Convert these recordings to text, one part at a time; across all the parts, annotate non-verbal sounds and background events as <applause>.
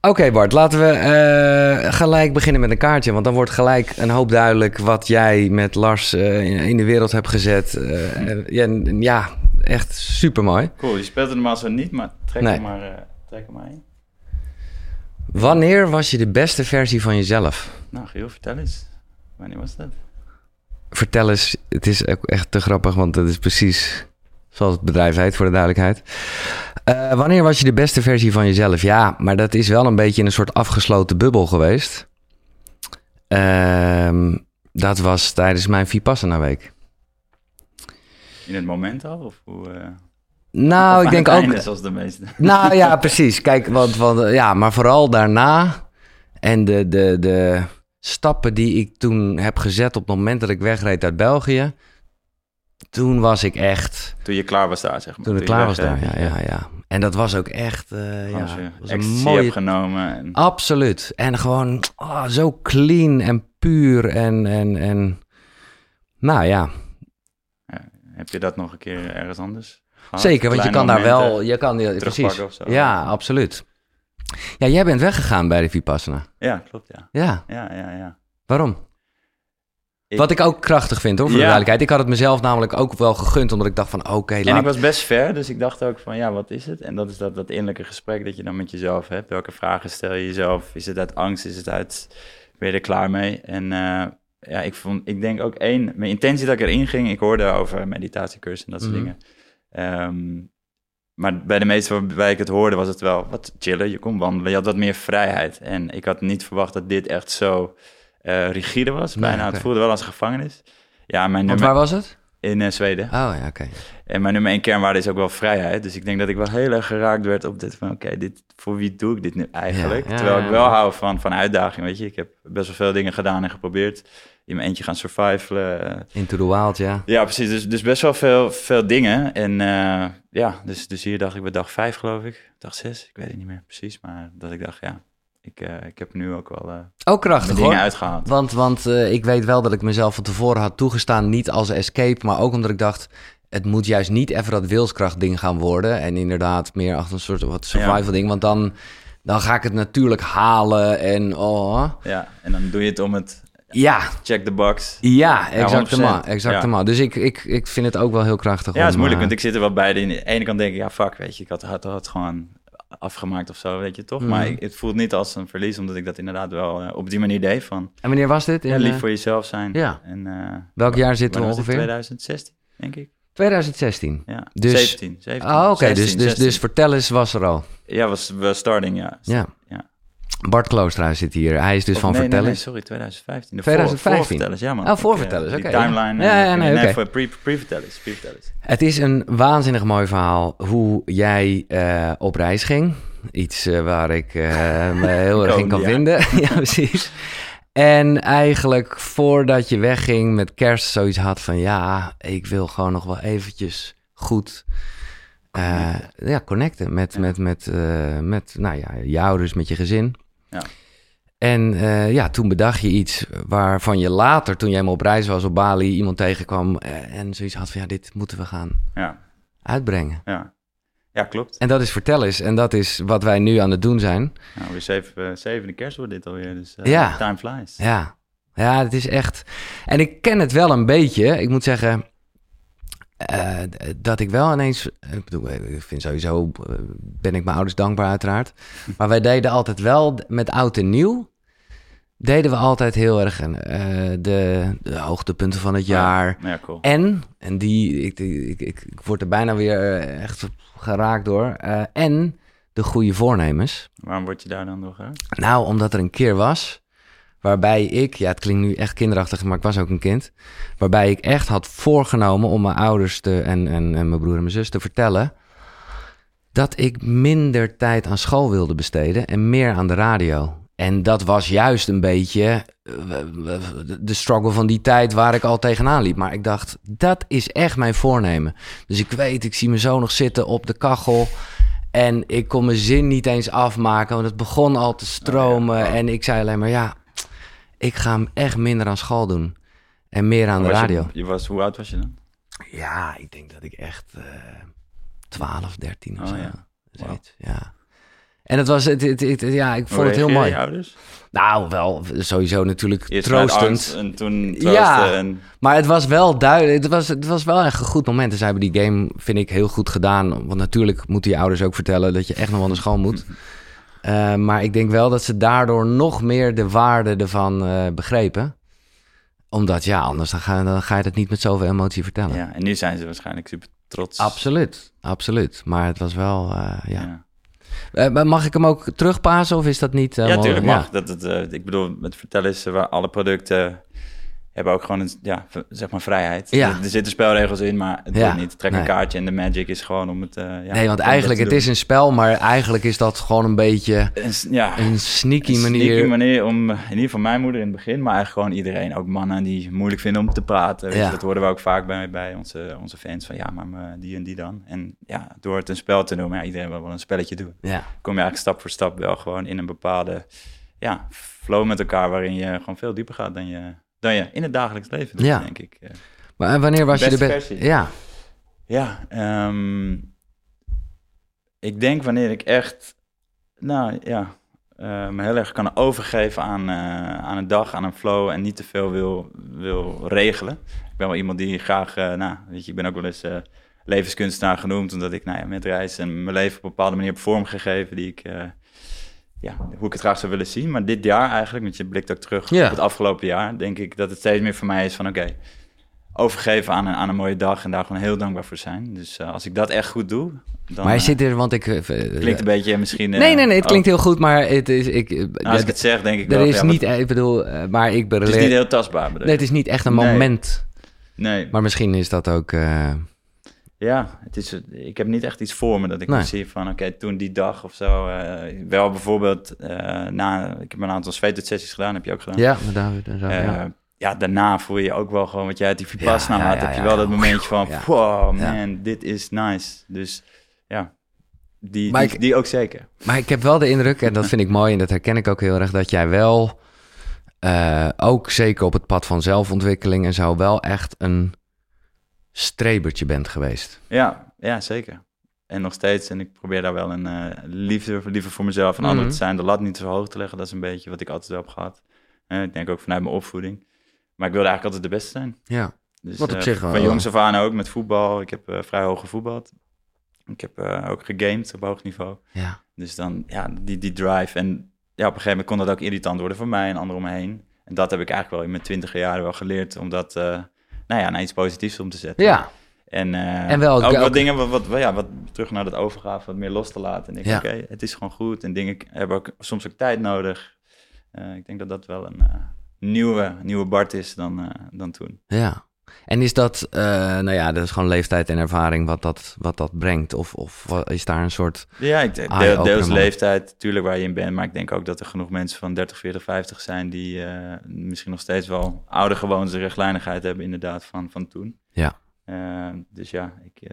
Oké Bart, laten we eh, gelijk beginnen met een kaartje. Want dan wordt gelijk een hoop duidelijk wat jij met Lars eh, in, in de wereld hebt gezet. Eh, en- ja, echt super mooi. Cool, je speelt het normaal zo niet, maar trek Nee. hem maar, trek hem maar in. Wanneer was je de beste versie van jezelf? Nou, Giel, vertel eens. Wanneer was dat? Vertel eens, het is ook echt te grappig, want het is precies zoals het bedrijf heet, voor de duidelijkheid. Eh, wanneer was je de beste versie van jezelf? Ja, maar dat is wel een beetje in een soort afgesloten bubbel geweest. Ehm, dat was tijdens mijn Vipassana week. In het moment al? Of hoe, eh, Nou, of ik denk ook. zoals de meeste. Nou ja, <laughs> precies. Kijk, want, want ja, maar vooral daarna en de, de, de stappen die ik toen heb gezet op het moment dat ik wegreed uit België. Toen was ik echt. Toen je klaar was daar, zeg maar. Toen ik je klaar was daar, hè, ja, ja, ja. En dat was ook echt. eh, ja, was een mooie. genomen. En, Absoluut. En gewoon ah, zo clean en puur en, en, en. Nou ja, heb je dat nog een keer ergens anders gehad? zeker. Want je kan daar wel. Je kan, ja, precies. terugpakken of zo? Ja, absoluut. Ja, jij bent weggegaan bij de Vipassana. Ja, klopt, ja. Ja, Ja, ja, ja. waarom? Ik- Wat ik ook krachtig vind, hoor, voor Ja. de duidelijkheid. Ik had het mezelf namelijk ook wel gegund, omdat ik dacht van, oké, En laat... ik was best ver, dus ik dacht ook van, ja, wat is het? En dat is dat, dat innerlijke gesprek dat je dan met jezelf hebt. Welke vragen stel je jezelf? Is het uit angst? Is het uit, ben je er klaar mee? En eh, ja, ik, vond, ik denk ook één, mijn intentie dat ik erin ging, ik hoorde over meditatiecursus en dat soort Mhm. dingen. Ehm, maar bij de meeste waarbij ik het hoorde, was het wel wat chiller. Je kon wandelen, je had wat meer vrijheid. En ik had niet verwacht dat dit echt zo eh, rigide was. Nee, Bijna, het voelde wel als een gevangenis. Ja, mijn Want nummer waar was het? in eh, Zweden. Oh ja, oké. En mijn nummer één kernwaarde is ook wel vrijheid. Dus ik denk dat ik wel heel erg geraakt werd op dit van... oké, dit voor wie doe ik dit nu eigenlijk? Ja, ja, Terwijl ik wel hou van, van uitdaging, weet je. Ik heb best wel veel dingen gedaan en geprobeerd. In mijn eentje gaan survivalen. Into the wild, ja. Ja, precies. Dus, dus best wel veel, veel dingen. En eh, ja, dus, dus hier dacht ik bij dag vijf, geloof ik. Dag zes, ik weet het niet meer precies. Maar dat ik dacht, ja, ik, eh, ik heb nu ook wel eh Ook krachtig, dingen hoor. uitgehaald. Want, want eh, ik weet wel dat ik mezelf van tevoren had toegestaan, niet als escape, maar ook omdat ik dacht, het moet juist niet even dat wilskracht ding gaan worden. En inderdaad meer achter een soort wat survival ding, want dan, dan ga ik het natuurlijk halen en oh. Ja, en dan doe je het om het Ja, check the box. ja, exactement, 100%. exactement. Dus ik, ik, ik vind het ook wel heel krachtig. Ja, het is moeilijk, want ik zit er wel bij. De ene kant denk ik, ja, fuck, weet je, ik had, had, had gewoon afgemaakt of zo, weet je toch? Mhm. Maar ik- het voelt niet als een verlies, omdat ik dat inderdaad wel eh, op die manier deed van En wanneer was dit? In, ja, lief eh, voor jezelf zijn. ja. En, eh, welk jaar zitten we ongeveer? 2016, denk ik. 2016. Ja, Dus- 17, 17. Ah, oké. 16, Dus, dus, 16. dus vertel eens, was er al. Ja, was, was starting, ja. Ja. Bart Kloosterhuis zit hier. Hij is dus Of van nee, nee, vertellen. nee, sorry, 2015. De 2015. Voor, voorvertellers, ja man. Oh, voorvertellers, oké, Die ja. timeline. Ja, ja, nee, oké. voor pre- pre-vertellers, pre-vertellers. Het is een waanzinnig mooi verhaal hoe jij eh, op reis ging. Iets eh, waar ik eh, me <laughs> heel erg in kan vinden. <laughs> ja, precies. En eigenlijk voordat je wegging met kerst zoiets had van... ja, ik wil gewoon nog wel eventjes goed ja, connecten met, Ja. met, met, met nou ja, je ouders, met je gezin. Ja. En eh, ja, toen bedacht je iets waarvan je later, toen jij helemaal op reis was op Bali, iemand tegenkwam eh, en zoiets had van ja, dit moeten we gaan Ja, uitbrengen. ja. Ja, klopt. En dat is vertel eens. En dat is wat wij nu aan het doen zijn. Nou, weer zeven, eh, zevende kerst wordt dit alweer, dus Ja. time flies. Ja. Ja, het is echt... En ik ken het wel een beetje. Ik moet zeggen eh, dat ik wel ineens... Ik bedoel, ik vind sowieso... eh, ben ik mijn ouders dankbaar uiteraard. <laughs> Maar wij deden altijd wel met oud en nieuw... deden we altijd heel erg eh, de, de hoogtepunten van het jaar... Ja, ja, cool. En, en die, ik, ik, ik, ik word er bijna weer echt geraakt door. en de goede voornemens. Waarom word je daar dan door geraakt? Nou, omdat er een keer was waarbij ik, ja, het klinkt nu echt kinderachtig, maar ik was ook een kind. Waarbij ik echt had voorgenomen om mijn ouders te, en, en, en mijn broer en mijn zus te vertellen. dat ik minder tijd aan school wilde besteden en meer aan de radio. En dat was juist een beetje eh, de struggle van die tijd waar ik al tegenaan liep. Maar ik dacht, dat is echt mijn voornemen. Dus ik weet, ik zie mijn zoon nog zitten op de kachel. En ik kon mijn zin niet eens afmaken, want het begon al te stromen. Ja, oh. En ik zei alleen maar, ja, ik ga hem echt minder aan school doen. En meer aan de je- radio. Je, was, hoe oud was je dan? Ja, ik denk dat ik echt eh 12, 13 of Oh zo. ja. En het was, het, het, het- ja, ik vond het heel mooi. je ouders? Nou, wel sowieso natuurlijk Eerst troostend. en toen Ja. en... Maar het was wel duidelijk. Het was, het was wel echt een goed moment. En ze hebben die game, vind ik, heel goed gedaan. Want natuurlijk moeten je ouders ook vertellen dat je echt nog wel naar school moet. <laughs> Eh, maar ik denk wel dat ze daardoor nog meer de waarde ervan eh, begrepen. Omdat ja, anders dan ga, dan ga je het niet met zoveel emotie vertellen. Ja, en nu zijn ze waarschijnlijk super trots. Absoluut, absoluut. Maar het was wel, eh, ja. Ja, mag ik hem ook terugpasen of is dat niet? ja tuurlijk ja. mag. Dat het, ik bedoel, het vertellen is waar alle producten hebben ook gewoon een, ja, zeg maar vrijheid. Ja. Er, er zitten spelregels in, maar het Ja, niet. Trek nee. een kaartje en de magic is gewoon om het... eh, ja, nee, want eigenlijk, het is een spel, maar eigenlijk is dat gewoon een beetje. Een ja, een sneaky een manier. sneaky manier om, eh, in ieder geval mijn moeder in het begin, maar eigenlijk gewoon iedereen, ook mannen die het moeilijk vinden om te praten. Weet je, dat horen we ook vaak bij, bij onze, onze fans, van ja, maar eh, die en die dan. En ja, door het een spel te noemen, ja, iedereen wil wel een spelletje doen. Ja. kom je eigenlijk stap voor stap wel gewoon in een bepaalde ja, flow met elkaar, waarin je gewoon veel dieper gaat dan je, dan je in het dagelijks leven doet, Ja. denk ik. Maar en wanneer was je de Beste. Ja, Ja, ehm, ik denk wanneer ik echt, nou ja, me heel erg kan overgeven aan, eh, aan een dag, aan een flow en niet te veel wil, wil regelen. Ik ben wel iemand die graag, eh, nou, weet je, ik ben ook wel eens eh, levenskunstenaar genoemd, omdat ik nou ja, met reis en mijn leven op een bepaalde manier heb vormgegeven die ik, ja, hoe ik het graag zou willen zien. Maar dit jaar eigenlijk, want je blikt ook terug Ja. op het afgelopen jaar, denk ik dat het steeds meer voor mij is van oké, overgeven aan een, aan een mooie dag en daar gewoon heel dankbaar voor zijn. Dus eh, als ik dat echt goed doe, dan maar je eh, zit er, want ik... eh, klinkt een beetje misschien... nee, nee, nee, het oh, klinkt heel goed, maar het is... Ik, nou, als ik het zeg, denk ik er wel... is ja, niet, ik bedoel, maar ik ben... het is niet heel tastbaar, bedoel Nee, het is niet echt een Nee. moment. Nee, Maar misschien is dat ook... eh, ja, het is, ik heb niet echt iets voor me dat ik Nee. zie van... Oké, toen die dag of zo... eh, wel bijvoorbeeld eh, na... Ik heb een aantal sessies gedaan, heb je ook gedaan. ja, met David en zo. Eh, ja. ja, daarna voel je je ook wel gewoon, wat jij uit die Vipassana Ja, ja, had, heb je wel dat momentje van, wow, man, dit is nice. Dus ja, die, die, ik- die ook zeker. Maar ik heb wel de indruk, en dat vind ik mooi en dat herken ik ook heel erg, dat jij wel, eh, ook zeker op het pad van zelfontwikkeling en zo, wel echt een strebertje bent geweest. Ja, ja, zeker. En nog steeds, en ik probeer daar wel een eh, liefde, liefde voor mezelf en anderen Mhm. te zijn, de lat niet zo hoog te leggen, dat is een beetje wat ik altijd wel heb gehad. Eh, ik denk ook vanuit mijn opvoeding. Maar ik wilde eigenlijk altijd de beste zijn. Ja. Dus, Wat op eh, zich wel- Van jongs af aan ook, met voetbal. Ik heb vrij hoog gevoetbald. Ik heb ook gegamed op hoog niveau. Ja. Dus dan, ja, die, die drive. En ja, op een gegeven moment kon dat ook irritant worden voor mij en anderen om me heen. En dat heb ik eigenlijk wel in mijn twintige jaren wel geleerd, om dat, eh, nou ja, naar iets positiefs om te zetten. Ja. En, eh, En wel ook- wat dingen, wat, wat, ja, wat terug naar dat overgave, wat meer los te laten. En ik Ja. oké, het is gewoon goed. En dingen hebben ook soms ook tijd nodig. Eh, ik denk dat dat wel een eh, nieuwe, nieuwe Bart is dan, dan toen. Ja. En is dat, eh, nou ja, dat is gewoon leeftijd en ervaring wat dat, wat dat brengt? Of, of is daar een soort... Ja, ik denk deel- deels leeftijd, natuurlijk waar je in bent. Maar ik denk ook dat er genoeg mensen van 30, 40, 50 zijn... die eh, misschien nog steeds wel oude gewoontes en rechtlijnigheid hebben inderdaad van, van toen. Ja. Eh, dus ja, ik,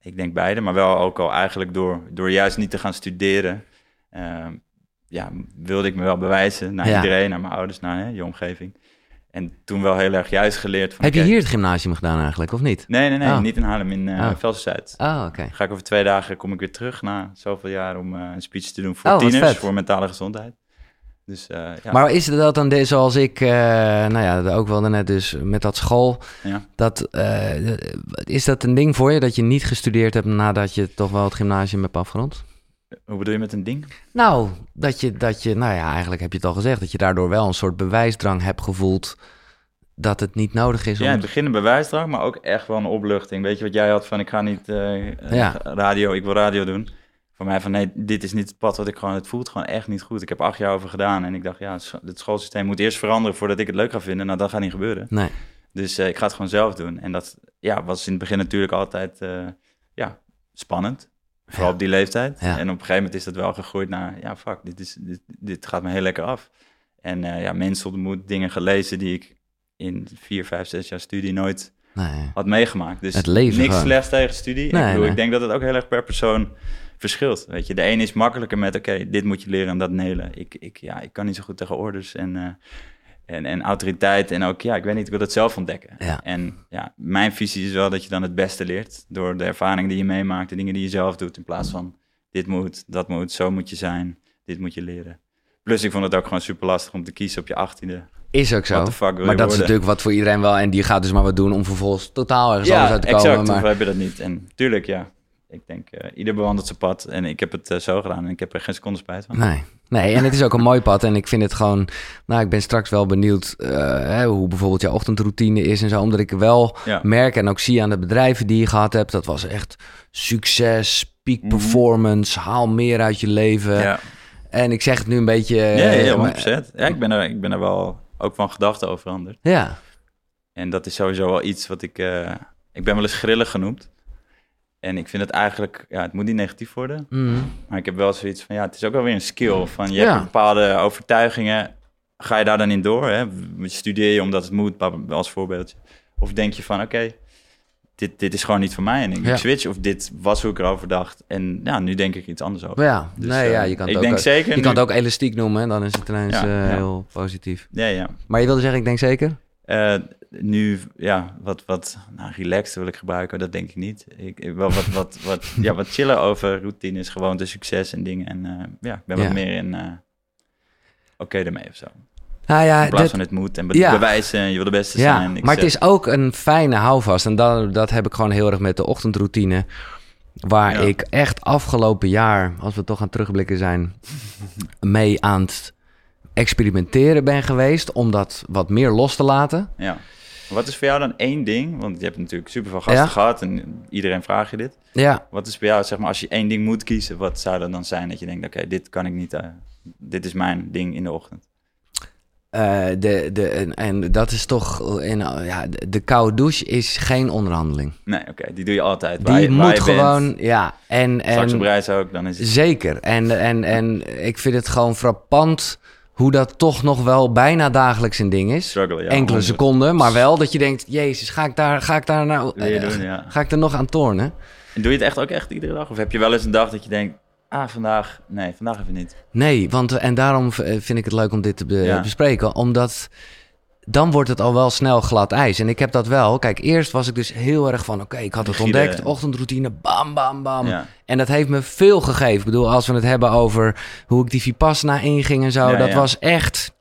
ik denk beide. Maar wel ook al eigenlijk door, door juist niet te gaan studeren... ja, wilde ik me wel bewijzen naar Ja. iedereen, naar mijn ouders, naar hè, je omgeving. En toen wel heel erg juist geleerd van... Heb je hier het gymnasium gedaan eigenlijk, of niet? Nee, nee, nee, Oh. niet in Haarlem, in eh Oh. Ah, oké. Ga ik over twee dagen kom ik weer terug na zoveel jaar om eh, een speech te doen voor Oh, tieners, voor mentale gezondheid. Dus eh, ja. Maar is dat dan de, zoals ik, nou ja, ook wel net dus met dat school, Ja. dat, is dat een ding voor je dat je niet gestudeerd hebt nadat je toch wel het gymnasium hebt afgerond? Hoe bedoel je met een ding? Nou, dat je, dat je, nou ja, eigenlijk heb je het al gezegd, dat je daardoor wel een soort bewijsdrang hebt gevoeld dat het niet nodig is om... Ja, in het begin een bewijsdrang, maar ook echt wel een opluchting. Weet je wat jij had van ik ga niet eh, eh, Ja. radio, ik wil radio doen. Voor mij van nee, dit is niet het pad wat ik gewoon, het voelt gewoon echt niet goed. Ik heb acht jaar over gedaan en ik dacht ja, het scho- het schoolsysteem moet eerst veranderen voordat ik het leuk ga vinden. Nou, dat gaat niet gebeuren. Nee. Dus eh, ik ga het gewoon zelf doen. En dat ja, was in het begin natuurlijk altijd ja, spannend. Vooral Ja. op die leeftijd. Ja. En op een gegeven moment is dat wel gegroeid naar, ja, fuck, dit, is, dit, dit gaat me heel lekker af. En eh, ja, mensen ontmoet, dingen gelezen die ik in vier, vijf, zes jaar studie nooit nee. had meegemaakt. Dus Het leven niks gewoon. slechts tegen studie. Nee, ik, bedoel, nee. ik denk dat het ook heel erg per persoon verschilt. Weet je, de ene is makkelijker met, oké, dit moet je leren en dat nelen. Ik, ik, ja, ik kan niet zo goed tegen orders en, eh, en, en autoriteit. En ook, ja, ik weet niet, ik wil het zelf ontdekken. Ja. En ja, mijn visie is wel dat je dan het beste leert door de ervaringen die je meemaakt, de dingen die je zelf doet, in plaats van dit moet, dat moet, zo moet je zijn, dit moet je leren. Plus ik vond het ook gewoon super lastig om te kiezen op je achttiende. Is ook zo. Maar dat is natuurlijk wat voor iedereen wel. En die gaat dus maar wat doen om vervolgens totaal ergens anders Ja, uit te exact. komen. Hoeveel Maar, heb je dat niet? En tuurlijk, ja. Ik denk, eh, ieder bewandelt zijn pad. En ik heb het eh, zo gedaan en ik heb er geen seconde spijt van. nee. nee, en het is ook een mooi pad. En ik vind het gewoon... Nou, ik ben straks wel benieuwd eh, hè, hoe bijvoorbeeld jouw ochtendroutine is en zo. Omdat ik wel Ja. merk en ook zie aan de bedrijven die je gehad hebt. Dat was echt succes, peak Mhm. performance, haal meer uit je leven. Ja, En ik zeg het nu een beetje... ja, ja, maar- 100%. Ja, ik ben, er, ik ben er wel ook van gedachten over veranderd. ja. En dat is sowieso wel iets wat ik... ik ben wel eens grillig genoemd. En ik vind het eigenlijk... Ja, het moet niet negatief worden. Mhm. Maar ik heb wel zoiets van... Ja, het is ook wel weer een skill. Van je Ja. hebt bepaalde overtuigingen. Ga je daar dan in door? Hè? Studeer je omdat het moet, als voorbeeldje. Of denk je van... Oké, dit, dit is gewoon niet voor mij. En ik Ja. switch. Of dit was hoe ik erover dacht. En ja, nu denk ik iets anders over. Ja, Dus, nee, eh, ja, je kan het ik ook, denk zeker... je nu- kan het ook elastiek noemen. En dan is het ineens Ja, eh, ja. heel positief. Ja, ja. Maar je wilde zeggen, ik denk zeker? Eh, nu, ja, wat, wat nou, relaxed wil ik gebruiken, dat denk ik niet. Ik, ik- wel wat, wat, wat, <laughs> ja, wat chillen over routines, gewoon de succes en dingen. En eh, ja, ik ben Ja. wat meer in eh, oké daarmee of zo. Nou ja, In plaats dat- van het moet en be- Ja. bewijzen en je wil de beste Ja, zijn. Ik maar het is ook een fijne houvast. En dat, dat heb ik gewoon heel erg met de ochtendroutine. Waar Ja. ik echt afgelopen jaar, als we toch aan terugblikken zijn, <laughs> mee aan het experimenteren ben geweest. Om dat wat meer los te laten. Ja. Wat is voor jou dan één ding? Want je hebt natuurlijk super veel gasten Ja. gehad en iedereen vraagt je dit. Ja, Wat is voor jou, zeg maar, als je één ding moet kiezen, wat zou dat dan zijn dat je denkt, oké, dit kan ik niet, eh, dit is mijn ding in de ochtend. eh, de, de, en, en dat is toch, in, ja, de, de koude douche is geen onderhandeling. Nee, oké, die doe je altijd. Waar Die je, waar moet bent. gewoon, ja. En, Straks op en, reis ook, dan is het... Zeker. En, en, en ik vind het gewoon frappant hoe dat toch nog wel bijna dagelijks een ding is. Struggle, ja. Enkele 100. seconden, maar wel dat je denkt... Jezus, ga ik daar, ga ik daar nou... Eh, doen, ja. Ga ik er nog aan tornen? En doe je het echt ook echt iedere dag? Of heb je wel eens een dag dat je denkt, ah, vandaag, nee, vandaag even niet. Nee, want eh, en daarom eh, vind ik het leuk om dit te be- Ja. bespreken. Omdat dan wordt het al wel snel glad ijs. En ik heb dat wel. Kijk, eerst was ik dus heel erg van... Oké, ik had het Rigide. ontdekt. Ochtendroutine, bam, bam, bam. Ja. En dat heeft me veel gegeven. Ik bedoel, als we het hebben over hoe ik die Vipassana inging en zo. Ja, dat ja. was echt...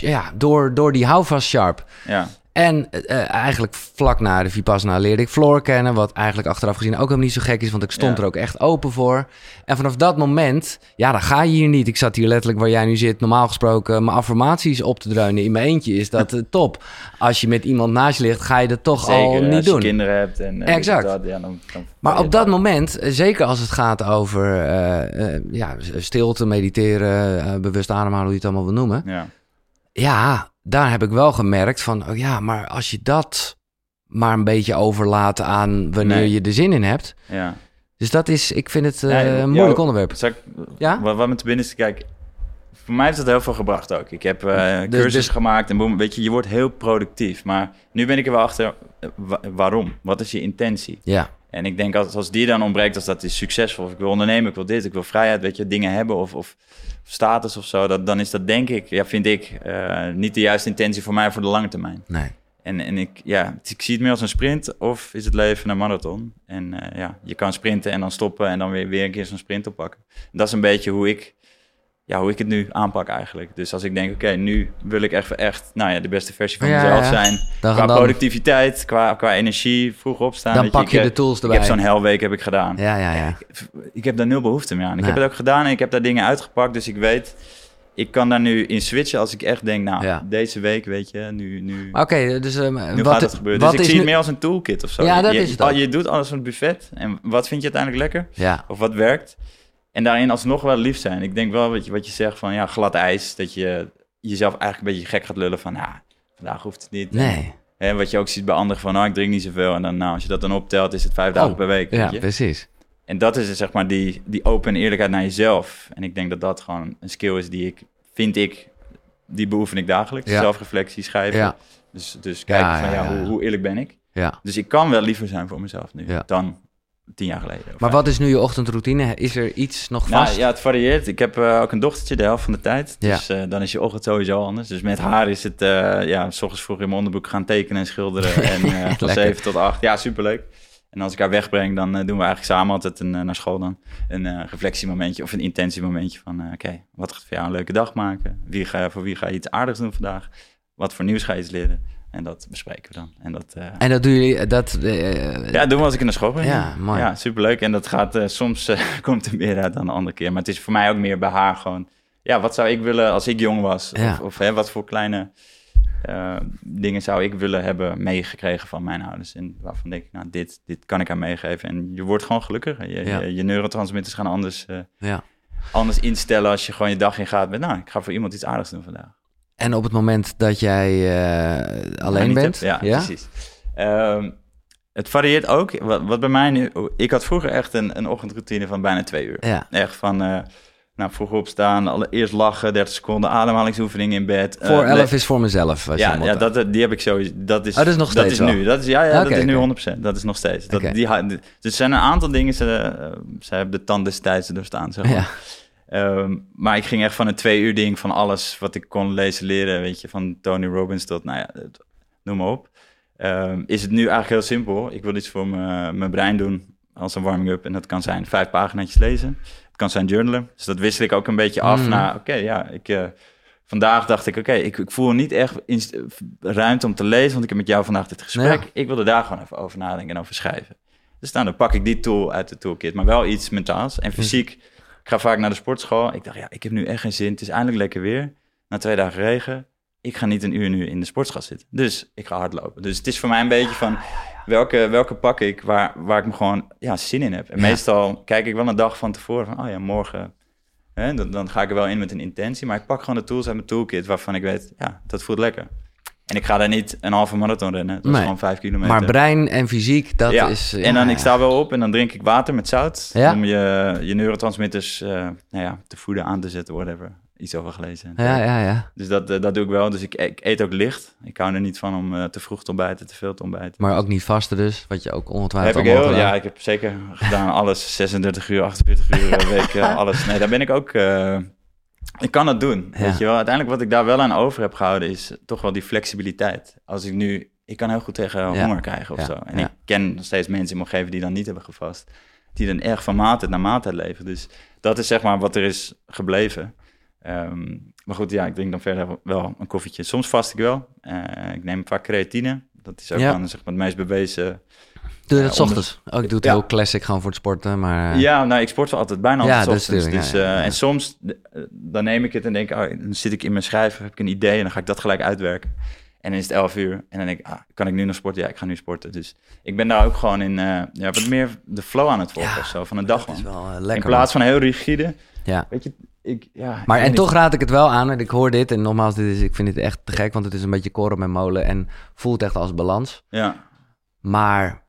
Ja, door, door die houvast sharp. Ja, En eh, eigenlijk vlak na de Vipassana leerde ik Floor kennen. Wat eigenlijk achteraf gezien ook helemaal niet zo gek is. Want ik stond Ja. er ook echt open voor. En vanaf dat moment, ja, dan ga je hier niet. Ik zat hier letterlijk waar jij nu zit. Normaal gesproken mijn affirmaties op te dreunen in mijn eentje. Is dat eh, <laughs> top. Als je met iemand naast je ligt, ga je dat toch zeker. al niet als doen. je kinderen hebt en eh, Exact. dat, ja, dan, dan Maar op dat moment, eh, zeker als het gaat over eh, eh, ja, stilte, mediteren, eh, bewust ademhalen, hoe je het allemaal wil noemen. Ja, Ja, daar heb ik wel gemerkt van, oh ja, maar als je dat maar een beetje overlaat aan wanneer Nee. je er zin in hebt. ja. Dus dat is, ik vind het eh, Ja, een jou- moeilijk onderwerp. Ik, Ja? Wat, wat me te binnen is, kijk, voor mij heeft het heel veel gebracht ook. Ik heb eh Dus- cursus dus- gemaakt en boem, weet je, je wordt heel productief. Maar nu ben ik er wel achter, eh, wa- waarom? Wat is je intentie? Ja, En ik denk als, als die dan ontbreekt, als dat is succesvol, of ik wil ondernemen, ik wil dit, ik wil vrijheid, weet je, dingen hebben of, of status of zo, dat, dan is dat denk ik, ja, vind ik, eh, niet de juiste intentie voor mij voor de lange termijn. nee. En, en ik, ja, ik zie het meer als een sprint of is het leven een marathon. En eh, ja, je kan sprinten en dan stoppen en dan weer, weer een keer zo'n sprint oppakken. Dat is een beetje hoe ik, ja, hoe ik het nu aanpak eigenlijk. Dus als ik denk, oké, nu wil ik echt, echt nou ja, de beste versie van Ja, mezelf ja. zijn. Dan, Qua dan, productiviteit, qua, qua energie, vroeg opstaan. dan pak ik je de tools Ik erbij. heb zo'n helweek heb ik gedaan. Ja, ja, ja. Ik heb daar nul behoefte meer aan. Ik heb het ook gedaan en ik heb daar dingen uitgepakt. Dus ik weet, ik kan daar nu in switchen als ik echt denk, nou, Ja. deze week, weet je, nu, nu, Oké, dus eh, nu wat, gaat het gebeuren. wat Dus ik zie het nu... meer als een toolkit of zo. Ja, dat je, is het. Je doet alles van het buffet. En wat vind je uiteindelijk lekker? Ja, Of wat werkt? En daarin alsnog wel lief zijn. Ik denk wel wat je, wat je zegt van, ja, glad ijs. Dat je jezelf eigenlijk een beetje gek gaat lullen van, ja, vandaag hoeft het niet. nee. En wat je ook ziet bij anderen van, nou, ik drink niet zoveel. En dan, nou, als je dat dan optelt, is het vijf dagen Oh, per week. Ja, weet je? precies. En dat is zeg maar die, die open eerlijkheid naar jezelf. En ik denk dat dat gewoon een skill is die ik, vind ik, die beoefen ik dagelijks. Ja. Zelfreflectie, schrijven. Ja, Dus, dus kijken Ja, van, ja. Hoe, hoe eerlijk ben ik? ja. Dus ik kan wel liever zijn voor mezelf nu Ja. dan tien jaar geleden. Maar wat is nu je ochtendroutine? Is er iets nog Nou, vast? ja, het varieert. Ik heb eh, ook een dochtertje de helft van de tijd. Ja. Dus eh, dan is je ochtend sowieso anders. Dus met haar is het, eh, ja, s ochtends vroeg in mijn onderbroek gaan tekenen en schilderen. <laughs> en van. 7 tot 8. Ja, superleuk. En als ik haar wegbreng, dan doen we eigenlijk samen altijd een, naar school dan een reflectiemomentje of een intentiemomentje van, oké, wat gaat voor jou een leuke dag maken? Wie ga, voor wie ga je iets aardigs doen vandaag? Wat voor nieuws ga je iets leren? En dat bespreken we dan. En dat, eh, En dat doen jullie, dat... eh, ja, doen we als ik in de school ben. Ja, mooi. Ja, superleuk. En dat gaat, eh, soms eh, <laughs> komt er meer uit dan de andere keer. Maar het is voor mij ook meer bij haar gewoon... Ja, wat zou ik willen als ik jong was? Ja. Of, of hè, wat voor kleine eh, dingen zou ik willen hebben meegekregen van mijn ouders? En waarvan denk ik, nou, dit, dit kan ik haar meegeven. En je wordt gewoon gelukkiger. Je, Ja. je, je neurotransmitters gaan anders, eh, ja. anders instellen als je gewoon je dag ingaat met... Nou, ik ga voor iemand iets aardigs doen vandaag. En op het moment dat jij eh, alleen bent... Ja, precies. Ehm, het varieert ook. Wat, wat bij mij nu... Ik had vroeger echt een, een ochtendroutine van bijna twee uur. Ja. Echt van... eh nou, vroeg opstaan, allereerst lachen, 30 seconden ademhalingsoefening in bed. Voor Eh, 11 is voor mezelf. ja, ja dat, die heb ik sowieso. Dat is, Oh, dat is nog steeds is wel? nu. Dat is, ja, ja dat is nu oké. 100%. Dat is nog steeds. Dat, die, dus er zijn een aantal dingen, ze, ze hebben de tand destijds doorstaan, zeg maar. Ja. Ehm, maar ik ging echt van een twee uur ding van alles wat ik kon lezen, leren, weet je, van Tony Robbins tot, nou ja, noem maar op. Ehm, is het nu eigenlijk heel simpel. Ik wil iets voor mijn brein doen als een warming-up. En dat kan zijn vijf pagina's lezen. Het kan zijn journalen. Dus dat wissel ik ook een beetje af Mhm. naar, oké, ja, ik... eh, vandaag dacht ik, oké, ik, ik voel niet echt ruimte om te lezen, want ik heb met jou vandaag dit gesprek. Ja. Ik wilde daar gewoon even over nadenken en over schrijven. Dus nou, dan pak ik die tool uit de toolkit, maar wel iets mentaals. En fysiek, ik ga vaak naar de sportschool. Ik dacht, ja, ik heb nu echt geen zin. Het is eindelijk lekker weer. Na twee dagen regen. Ik ga niet een uur nu in de sportschool zitten. Dus ik ga hardlopen. Dus het is voor mij een beetje van, welke, welke pak ik waar, waar ik me gewoon ja, zin in heb. En Ja. meestal kijk ik wel een dag van tevoren van, oh ja, morgen... Hè, dan, dan ga ik er wel in met een intentie. Maar ik pak gewoon de tools uit mijn toolkit waarvan ik weet, ja, dat voelt lekker. En ik ga daar niet een halve marathon rennen. Dat is Nee. gewoon vijf kilometer. Maar brein en fysiek, dat ja. is... en dan, ja, ik sta wel op en dan drink ik water met zout. Ja. Om je, je neurotransmitters eh, nou ja, te voeden, aan te zetten, whatever. Iets over gelezen. Ja, ja, ja. Dus dat, eh, dat doe ik wel. Dus ik, ik eet ook licht. Ik hou er niet van om eh, te vroeg te ontbijten, te veel te ontbijten. Maar ook niet vasten dus, wat je ook ongetwijfeld heb ik heel, gedaan. ja, ik heb zeker gedaan alles. <laughs> 36 uur, 48 uur per week, alles. Nee, daar ben ik ook... ik kan het doen, Ja. weet je wel. Uiteindelijk wat ik daar wel aan over heb gehouden... is toch wel die flexibiliteit. Als ik nu... Ik kan heel goed tegen Ja. honger krijgen of Ja. zo. En ik ken nog steeds mensen in mijn omgeving die dan niet hebben gevast. Die dan erg van maaltijd naar maaltijd leven. Dus dat is zeg maar wat er is gebleven. Ehm, maar goed, ja, ik drink dan verder wel een koffietje. Soms vast ik wel. Eh, ik neem vaak creatine. Dat is ook dan zeg maar het meest bewezen Doe je Ja, dat 's ochtends? Ook ik doe het heel classic gewoon voor het sporten, maar... eh, Ja, nou, ik sport wel altijd bijna altijd ochtends. natuurlijk, Dus, eh, ja. En soms, eh, dan neem ik het en denk oh, dan zit ik in mijn schrijven, heb ik een idee en dan ga ik dat gelijk uitwerken. En dan is het 11 uur en dan denk ik, ah, kan ik nu nog sporten? Ja, ik ga nu sporten. Dus ik ben daar ook gewoon in, eh, ja, wat meer de flow aan het volgen Ja, of zo, van een dag is wel eh, In lekker. plaats van heel rigide. Ja. weet je, ik, ja. Maar en toch raad ik het wel aan. En ik hoor dit. En nogmaals, dit is, ik vind het echt te gek. Want het is een beetje koren met molen. En voelt echt als balans. Ja, Maar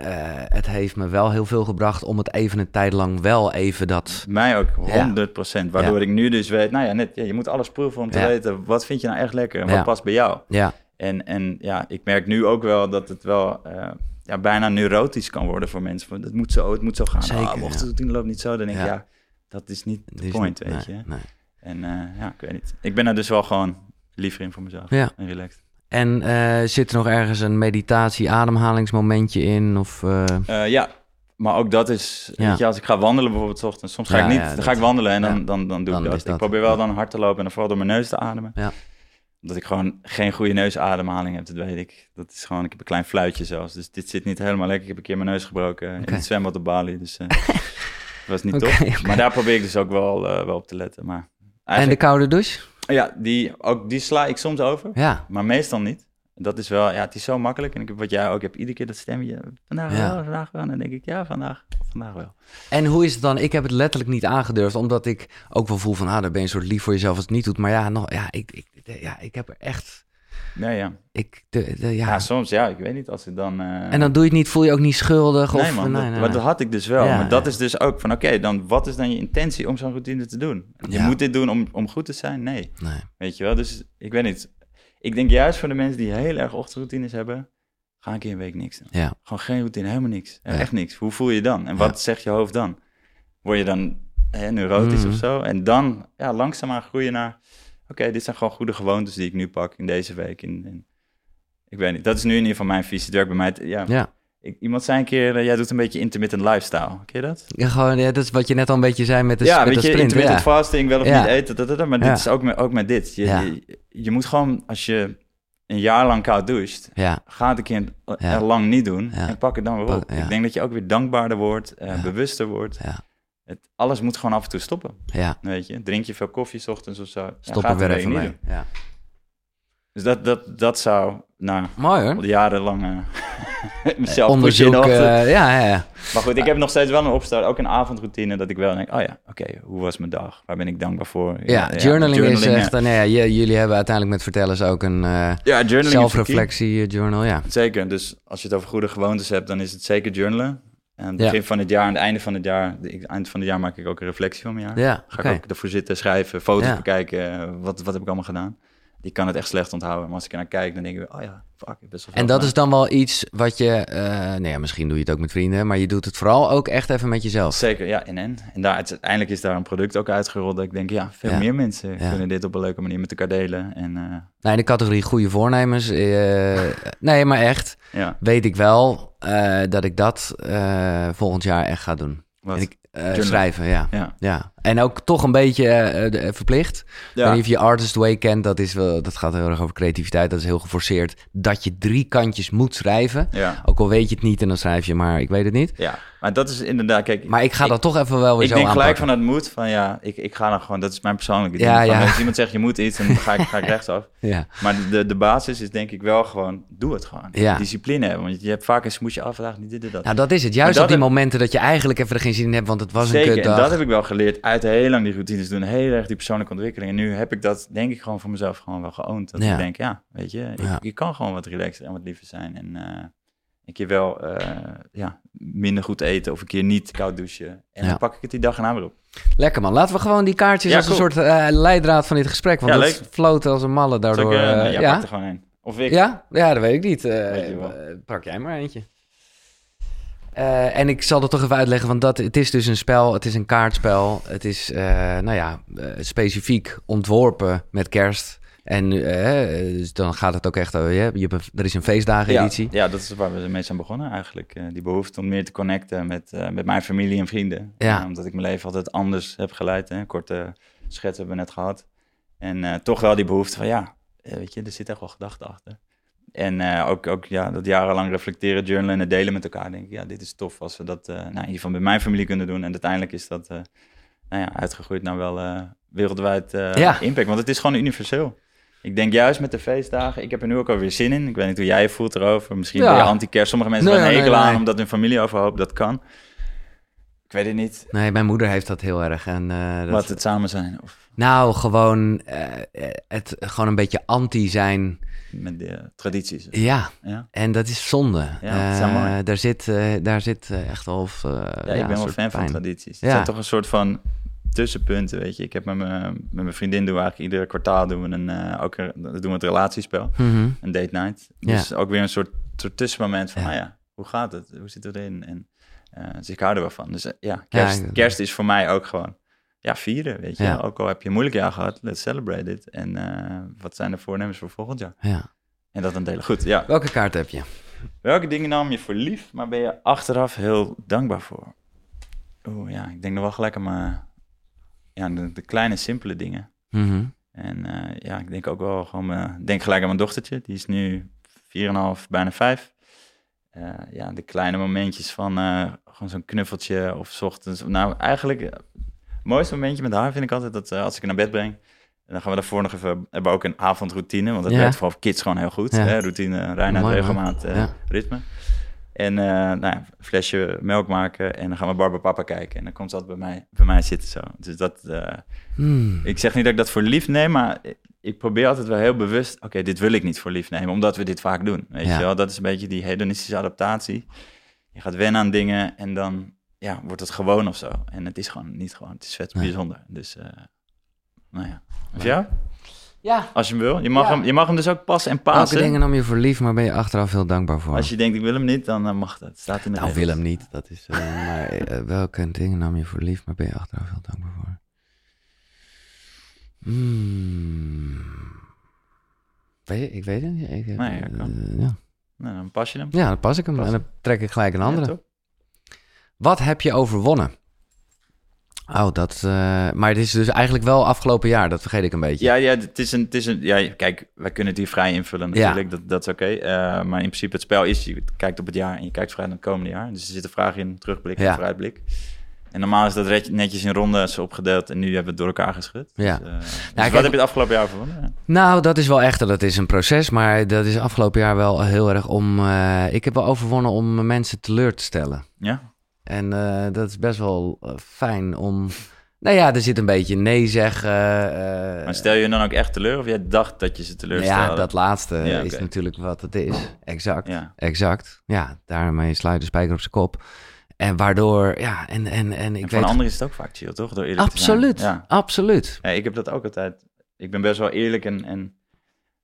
eh, het heeft me wel heel veel gebracht om het even een tijd lang wel even dat... mij ook, Ja. 100 procent. Waardoor Ja. ik nu dus weet, nou ja, net, ja, je moet alles proeven om te Ja. weten, wat vind je nou echt lekker en wat past bij jou. Ja, En, en ja, ik merk nu ook wel dat het wel eh, ja, bijna neurotisch kan worden voor mensen. Van, Het moet zo, het moet zo gaan. Zeker, Ah, ja. ochtendroutine loopt niet zo. Dan denk ik, Ja. dat is niet de point, weet nee, je. nee. En eh, ja, ik weet niet. Ik ben er dus wel gewoon liever in voor mezelf. Ja. En relaxed. En eh, zit er nog ergens een meditatie, ademhalingsmomentje in? Of, eh, Eh, ja, maar ook dat is, Ja. weet je, als ik ga wandelen bijvoorbeeld 's ochtends. Soms ga Ja, ik niet, ja, dan ga ik wandelen en dan, dan, dan doe Dan ik dat. dat, Ik probeer wel dan hard te lopen en dan vooral door mijn neus te ademen. Ja. Dat ik gewoon geen goede neusademhaling heb, dat weet ik. Dat is gewoon, ik heb een klein fluitje zelfs. Dus dit zit niet helemaal lekker. Ik heb een keer mijn neus gebroken Oké. in het zwembad op Bali. Dus <laughs> dat was niet Oké, top. Maar daar probeer ik dus ook wel, wel op te letten. Maar En de eigenlijk, koude douche? Ja, die, ook, die sla ik soms over, Ja. maar meestal niet. Dat is wel, ja, het is zo makkelijk. En ik heb wat jij ook hebt, iedere keer dat stemmetje. Vandaag Ja. wel, vandaag wel. En dan denk ik, ja, vandaag, vandaag wel. En hoe is het dan? Ik heb het letterlijk niet aangedurfd, omdat ik ook wel voel van, ah, dan ben je een soort lief voor jezelf als het niet doet. Maar ja, nog, ja, ik, ik, ja, ik heb er echt, Ja, ja. ik, de, de- ja. Ja, soms, ja, ik weet niet, als ik dan... eh, En dan doe je het niet, voel je ook niet schuldig? Nee of, man, nee, dat, nee, maar nee. dat had ik dus wel. Ja, maar dat is dus ook van, oké, dan wat is dan je intentie om zo'n routine te doen? Je moet dit doen om, om goed te zijn? Nee. Nee. Weet je wel, dus ik weet niet. Ik denk juist voor de mensen die heel erg ochtendroutines hebben, ga een keer een week niks doen. Ja. Gewoon geen routine, helemaal niks. Echt niks. Hoe voel je dan? En wat zegt je hoofd dan? Word je dan hè, neurotisch Mhm. of zo? En dan ja, langzaamaan groeien naar, oké, dit zijn gewoon goede gewoontes die ik nu pak in deze week. In, in- ik weet niet, dat is nu in ieder geval mijn visie. Het werkt bij mij, ja, Ja. ik, iemand zei een keer, eh, jij doet een beetje intermittent lifestyle. Ken je dat? Ja, gewoon, ja, dat is wat je net al een beetje zei met de, ja, met weet je, sprint. intermittent Ja. fasting, wel of Ja. niet eten, dat, dat, dat, maar dit is ook met, ook met dit. Je, je, je moet gewoon, als je een jaar lang koud doucht, ja, ga het een keer lang niet doen en pak het dan weer op. Ik denk dat je ook weer dankbaarder wordt, eh, bewuster wordt. Ja. Het, alles moet gewoon af en toe stoppen, ja. weet je. Drink je veel koffie 's ochtends of zo, ja, Stop ga er het weer even mee. Ja. Dus dat, dat, dat zou, nou, Mooi hoor. jarenlang eh, <laughs> mezelf Onderzoek. eh, ja, ja, ja. Maar goed, ik heb nog steeds wel een opstart, ook een avondroutine, dat ik wel denk, oh ja, oké, hoe was mijn dag? Waar ben ik dankbaar voor? Ja, journaling, is echt... nee, ja, jullie hebben uiteindelijk met Vertellers ook een eh, Ja, zelfreflectie eh, journal. Ja. Zeker, dus als je het over goede gewoontes hebt, dan is het zeker journalen. En aan het Ja. begin van het jaar, aan het einde van het jaar, ik- eind van het jaar maak ik ook een reflectie van mijn jaar. Ja, Ga ik ook ervoor zitten, schrijven, foto's Ja. bekijken, eh, wat, wat heb ik allemaal gedaan. Die kan het echt slecht onthouden, maar als ik er naar kijk, dan denk ik, oh ja, fuck, best wel En dat is dan wel iets wat je... eh nou ja, misschien doe je het ook met vrienden, maar je doet het vooral ook echt even met jezelf. Zeker, ja, en en. En daar, uiteindelijk is daar een product ook uitgerold dat ik denk, ja, veel Ja. meer mensen Ja. kunnen dit op een leuke manier met elkaar delen. En Nou, in de categorie goede voornemens... eh, <laughs> nee, maar echt ja, weet ik wel dat ik dat volgend jaar echt ga doen. wat. En ik, schrijven, ja. ja. En ook toch een beetje eh, de- verplicht. Ik Ja. of je Artist Way kent, dat, is wel, dat gaat heel erg over creativiteit. Dat is heel geforceerd. Dat je drie kantjes moet schrijven. ja, Ook al weet je het niet en dan schrijf je maar, ik weet het niet. ja, maar dat is inderdaad, kijk, Maar ik ga dat toch even wel weer ik zo denk gelijk van het moet, van ja, ik, ik ga dan gewoon, dat is mijn persoonlijke ding. Ja, ja. Als iemand zegt je moet iets, dan ga ik, ga ik <laughs> rechtsaf. Ja. Maar de, de basis is denk ik wel gewoon, doe het gewoon. Ja. Discipline hebben, want je hebt vaak een smoesje af, vandaag niet dit en dat. Nou, dat is het. Juist op die heb- momenten dat je eigenlijk even er geen zin in hebt, want het was een Zeker, en kutdag. dat heb ik wel geleerd uit heel lang die routines doen. Heel erg die persoonlijke ontwikkeling. En nu heb ik dat, denk ik, gewoon voor mezelf gewoon wel geoond. Dat Ja. ik denk, ja, weet je, ik- Ja. je kan gewoon wat relaxer en wat liever zijn. En eh, een keer wel eh, ja, minder goed eten of een keer niet koud douchen. En Ja. dan pak ik het die dag weer op. Lekker man. Laten we gewoon die kaartjes als een soort eh, leidraad van dit gesprek. Want dat floot als een malle daardoor. ik, ja, pak er gewoon een. Of ik. Ja? ja, dat weet ik niet. Pak jij maar eentje. Eh, en ik zal dat toch even uitleggen, want dat, het is dus een spel, het is een kaartspel. Het is, eh, nou ja, eh, specifiek ontworpen met kerst. En dus dan gaat het ook echt over, je, er is een feestdagen-editie. Ja, ja, dat is waar we mee zijn begonnen eigenlijk. Die behoefte om meer te connecten met, met mijn familie en vrienden. Ja. Omdat ik mijn leven altijd anders heb geleid. Hè. Korte schets hebben we net gehad. En toch wel die behoefte van ja, weet je, er zit echt wel gedachte achter. En eh, ook, ook ja, dat jarenlang reflecteren, journalen en het delen met elkaar. Denk ik, ja, dit is tof als we dat eh nou, geval bij mijn familie kunnen doen. En uiteindelijk is dat eh, nou ja, uitgegroeid naar wel wereldwijd Ja. impact. Want het is gewoon universeel. Ik denk juist met de feestdagen, ik heb er nu ook alweer zin in. Ik weet niet hoe jij je voelt erover. Misschien Ja. ben je anti-kerst. Sommige mensen Nee, hebben een nee, hekel aan omdat hun familie overhoopt. Dat kan. Ik weet het niet. Nee, mijn moeder heeft dat heel erg. En, dat, Wat het samen zijn. Of Nou, gewoon het gewoon een beetje anti zijn. Met de tradities. Ja, Ja, en dat is zonde. Ja, dat Eh, daar zit, eh, daar zit eh, echt wel... of, eh, ja, ik ben wel fan van tradities. Het zijn toch een soort van tussenpunten, weet je. Ik heb met mijn, met mijn vriendin doen we eigenlijk iedere kwartaal doen we een, ook een, doen we het relatiespel. Mhm. Een date night. Dus ook weer een soort, soort tussenmoment van, Ja. nou ja, hoe gaat het? Hoe zit het erin? En dus ik hou er wel van. Dus ja, kerst, kerst is voor mij ook gewoon, ja, vieren, weet je. Ja. Ook al heb je een moeilijk jaar gehad, let's celebrate it. En eh, wat zijn de voornemens voor volgend jaar? Ja. En dat dan delen. Goed, ja. Welke kaart heb je? Welke dingen nam je voor lief, maar ben je achteraf heel dankbaar voor? Oeh, ja, ik denk nog wel gelijk aan mijn, ja, de, de kleine, simpele dingen. Mhm. En eh, ja, ik denk ook wel gewoon, mijn- denk gelijk aan mijn dochtertje. Die is nu 4,5, bijna 5. Eh, ja, de kleine momentjes van gewoon zo'n knuffeltje of 's ochtends. Nou, eigenlijk, mooiste momentje met haar vind ik altijd dat eh, als ik haar naar bed breng. En dan gaan we daarvoor nog even, hebben we ook een avondroutine. Want dat Ja. werkt vooral voor kids gewoon heel goed. Ja. Hè? Routine, reinheid, Mooi, regelmaat, eh, Ja. ritme. En eh nou ja, een flesje melk maken en dan gaan we Barba Papa kijken. En dan komt ze altijd bij mij, bij mij zitten zo. Dus dat, Hmm. ik zeg niet dat ik dat voor lief neem, maar ik probeer altijd wel heel bewust... oké, dit wil ik niet voor lief nemen, omdat we dit vaak doen. Weet je wel? Dat is een beetje die hedonistische adaptatie. Je gaat wennen aan dingen en dan ja, wordt het gewoon of zo. En het is gewoon niet gewoon, het is vet Nee. bijzonder. Dus, eh, nou ja. Of jou? Ja. Als je hem wil. Je mag, Ja. hem, je mag hem dus ook passen en Welke passen. dingen nam je voor lief, maar ben je achteraf heel dankbaar voor? Als je denkt, ik wil hem niet, dan eh, mag dat. Het staat in de Nou, regels. wil hem niet. Dat is, eh, <laughs> maar welke dingen nam je voor lief, maar ben je achteraf heel dankbaar voor? Hmm. Weet je, ik weet het niet. Ik, Nee, ja, kan. ja. Nou, dan pas je hem. Ja, dan pas ik hem Pas en dan trek ik gelijk een Ja, andere. Wat heb je overwonnen? Oh, dat... eh, maar het is dus eigenlijk wel afgelopen jaar. Dat vergeet ik een beetje. Ja, ja, het is een, het is een, ja, kijk, wij kunnen het hier vrij invullen Ja. natuurlijk, dat, dat is oké. Eh, maar in principe het spel is, je kijkt op het jaar en je kijkt vooruit naar het komende jaar. Dus er zitten vragen in, terugblik en Ja. vooruitblik. En normaal is dat netjes in rondes opgedeeld en nu hebben we het door elkaar geschud. Ja. Dus, eh, dus kijk- wat heb je het afgelopen jaar gewonnen? Ja. Nou, dat is wel echt, dat is een proces. Maar dat is afgelopen jaar wel heel erg om... ik heb wel overwonnen om mensen teleur te stellen. Ja? En eh, dat is best wel eh, fijn om... <laughs> Nou ja, er zit een beetje nee zeggen. eh, Maar stel je dan ook echt teleur of jij dacht dat je ze teleurstelde? ja, dat laatste Ja, is natuurlijk wat het is. Exact. Ja. Exact. Ja, daarmee sluit de spijker op zijn kop. En waardoor, ja, en, en, en ik En weet... een ander is het ook vaak chill, toch? Door eerlijk te absoluut, zijn. Ja. absoluut. Ja, ik heb dat ook altijd. Ik ben best wel eerlijk en, en,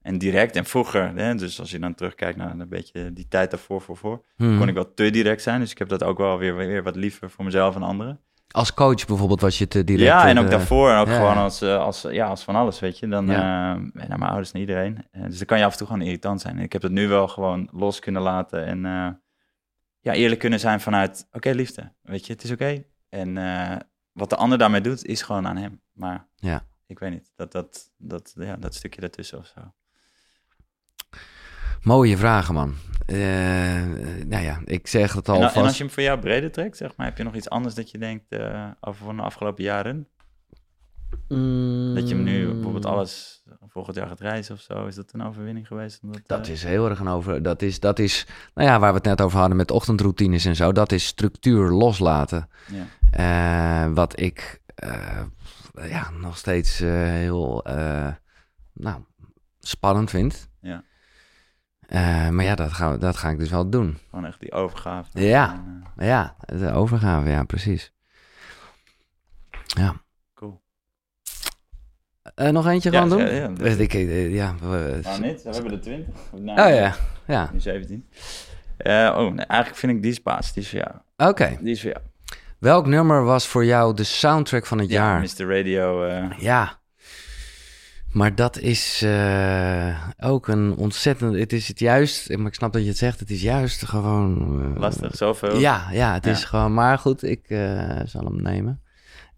en direct. En vroeger, hè, dus als je dan terugkijkt naar een beetje die tijd daarvoor, voor, voor, Hmm. kon ik wel te direct zijn. Dus ik heb dat ook wel weer, weer wat liever voor mezelf en anderen. Als coach bijvoorbeeld was je te direct... ja, en eh, ook daarvoor. En ook ja. gewoon als, eh, als, ja, als van alles, weet je. Dan Ja. ja. naar mijn ouders en iedereen. Dus dan kan je af en toe gewoon irritant zijn. En ik heb het nu wel gewoon los kunnen laten. En ja, eerlijk kunnen zijn vanuit, oké liefde, weet je, het is oké. En wat de ander daarmee doet, is gewoon aan hem. Maar Ja. ik weet niet, dat, dat, dat, ja, dat stukje daartussen of zo. Mooie vragen, man. Eh, nou ja, ik zeg het En, al en vast. als je hem voor jou breder trekt, zeg maar, heb je nog iets anders dat je denkt eh, over van de afgelopen jaren? Dat je hem nu bijvoorbeeld Mm. alles volgend jaar gaat reizen of zo, is dat een overwinning geweest? Omdat, Dat eh, is heel erg een over. Dat is, dat is, nou ja, waar we het net over hadden met ochtendroutines en zo. Dat is structuur loslaten. Ja. Wat ik ja, nog steeds heel nou, spannend vind. Ja. Eh, maar ja, dat ga, dat ga ik dus wel doen. Gewoon echt die overgave. Ja. En, eh, Ja, de overgave, ja, precies. Ja. cool. Eh, nog eentje Ja, gewoon doen? ja, ja, ik, ja, we- Nou, niet. We hebben er 20. oh ja, ja. Nu 17. Eh, oh, nee, eigenlijk vind ik die spaas. Die is voor jou. Oké. Die is voor jou. Welk nummer was voor jou de soundtrack van het jaar? Mr. Radio. Ja. Maar dat is eh, ook een ontzettend... Het is het juist... Maar ik snap dat je het zegt. Het is juist gewoon... eh, lastig, zoveel. Ja, ja, het Ja. is gewoon... Maar goed, ik eh, zal hem nemen.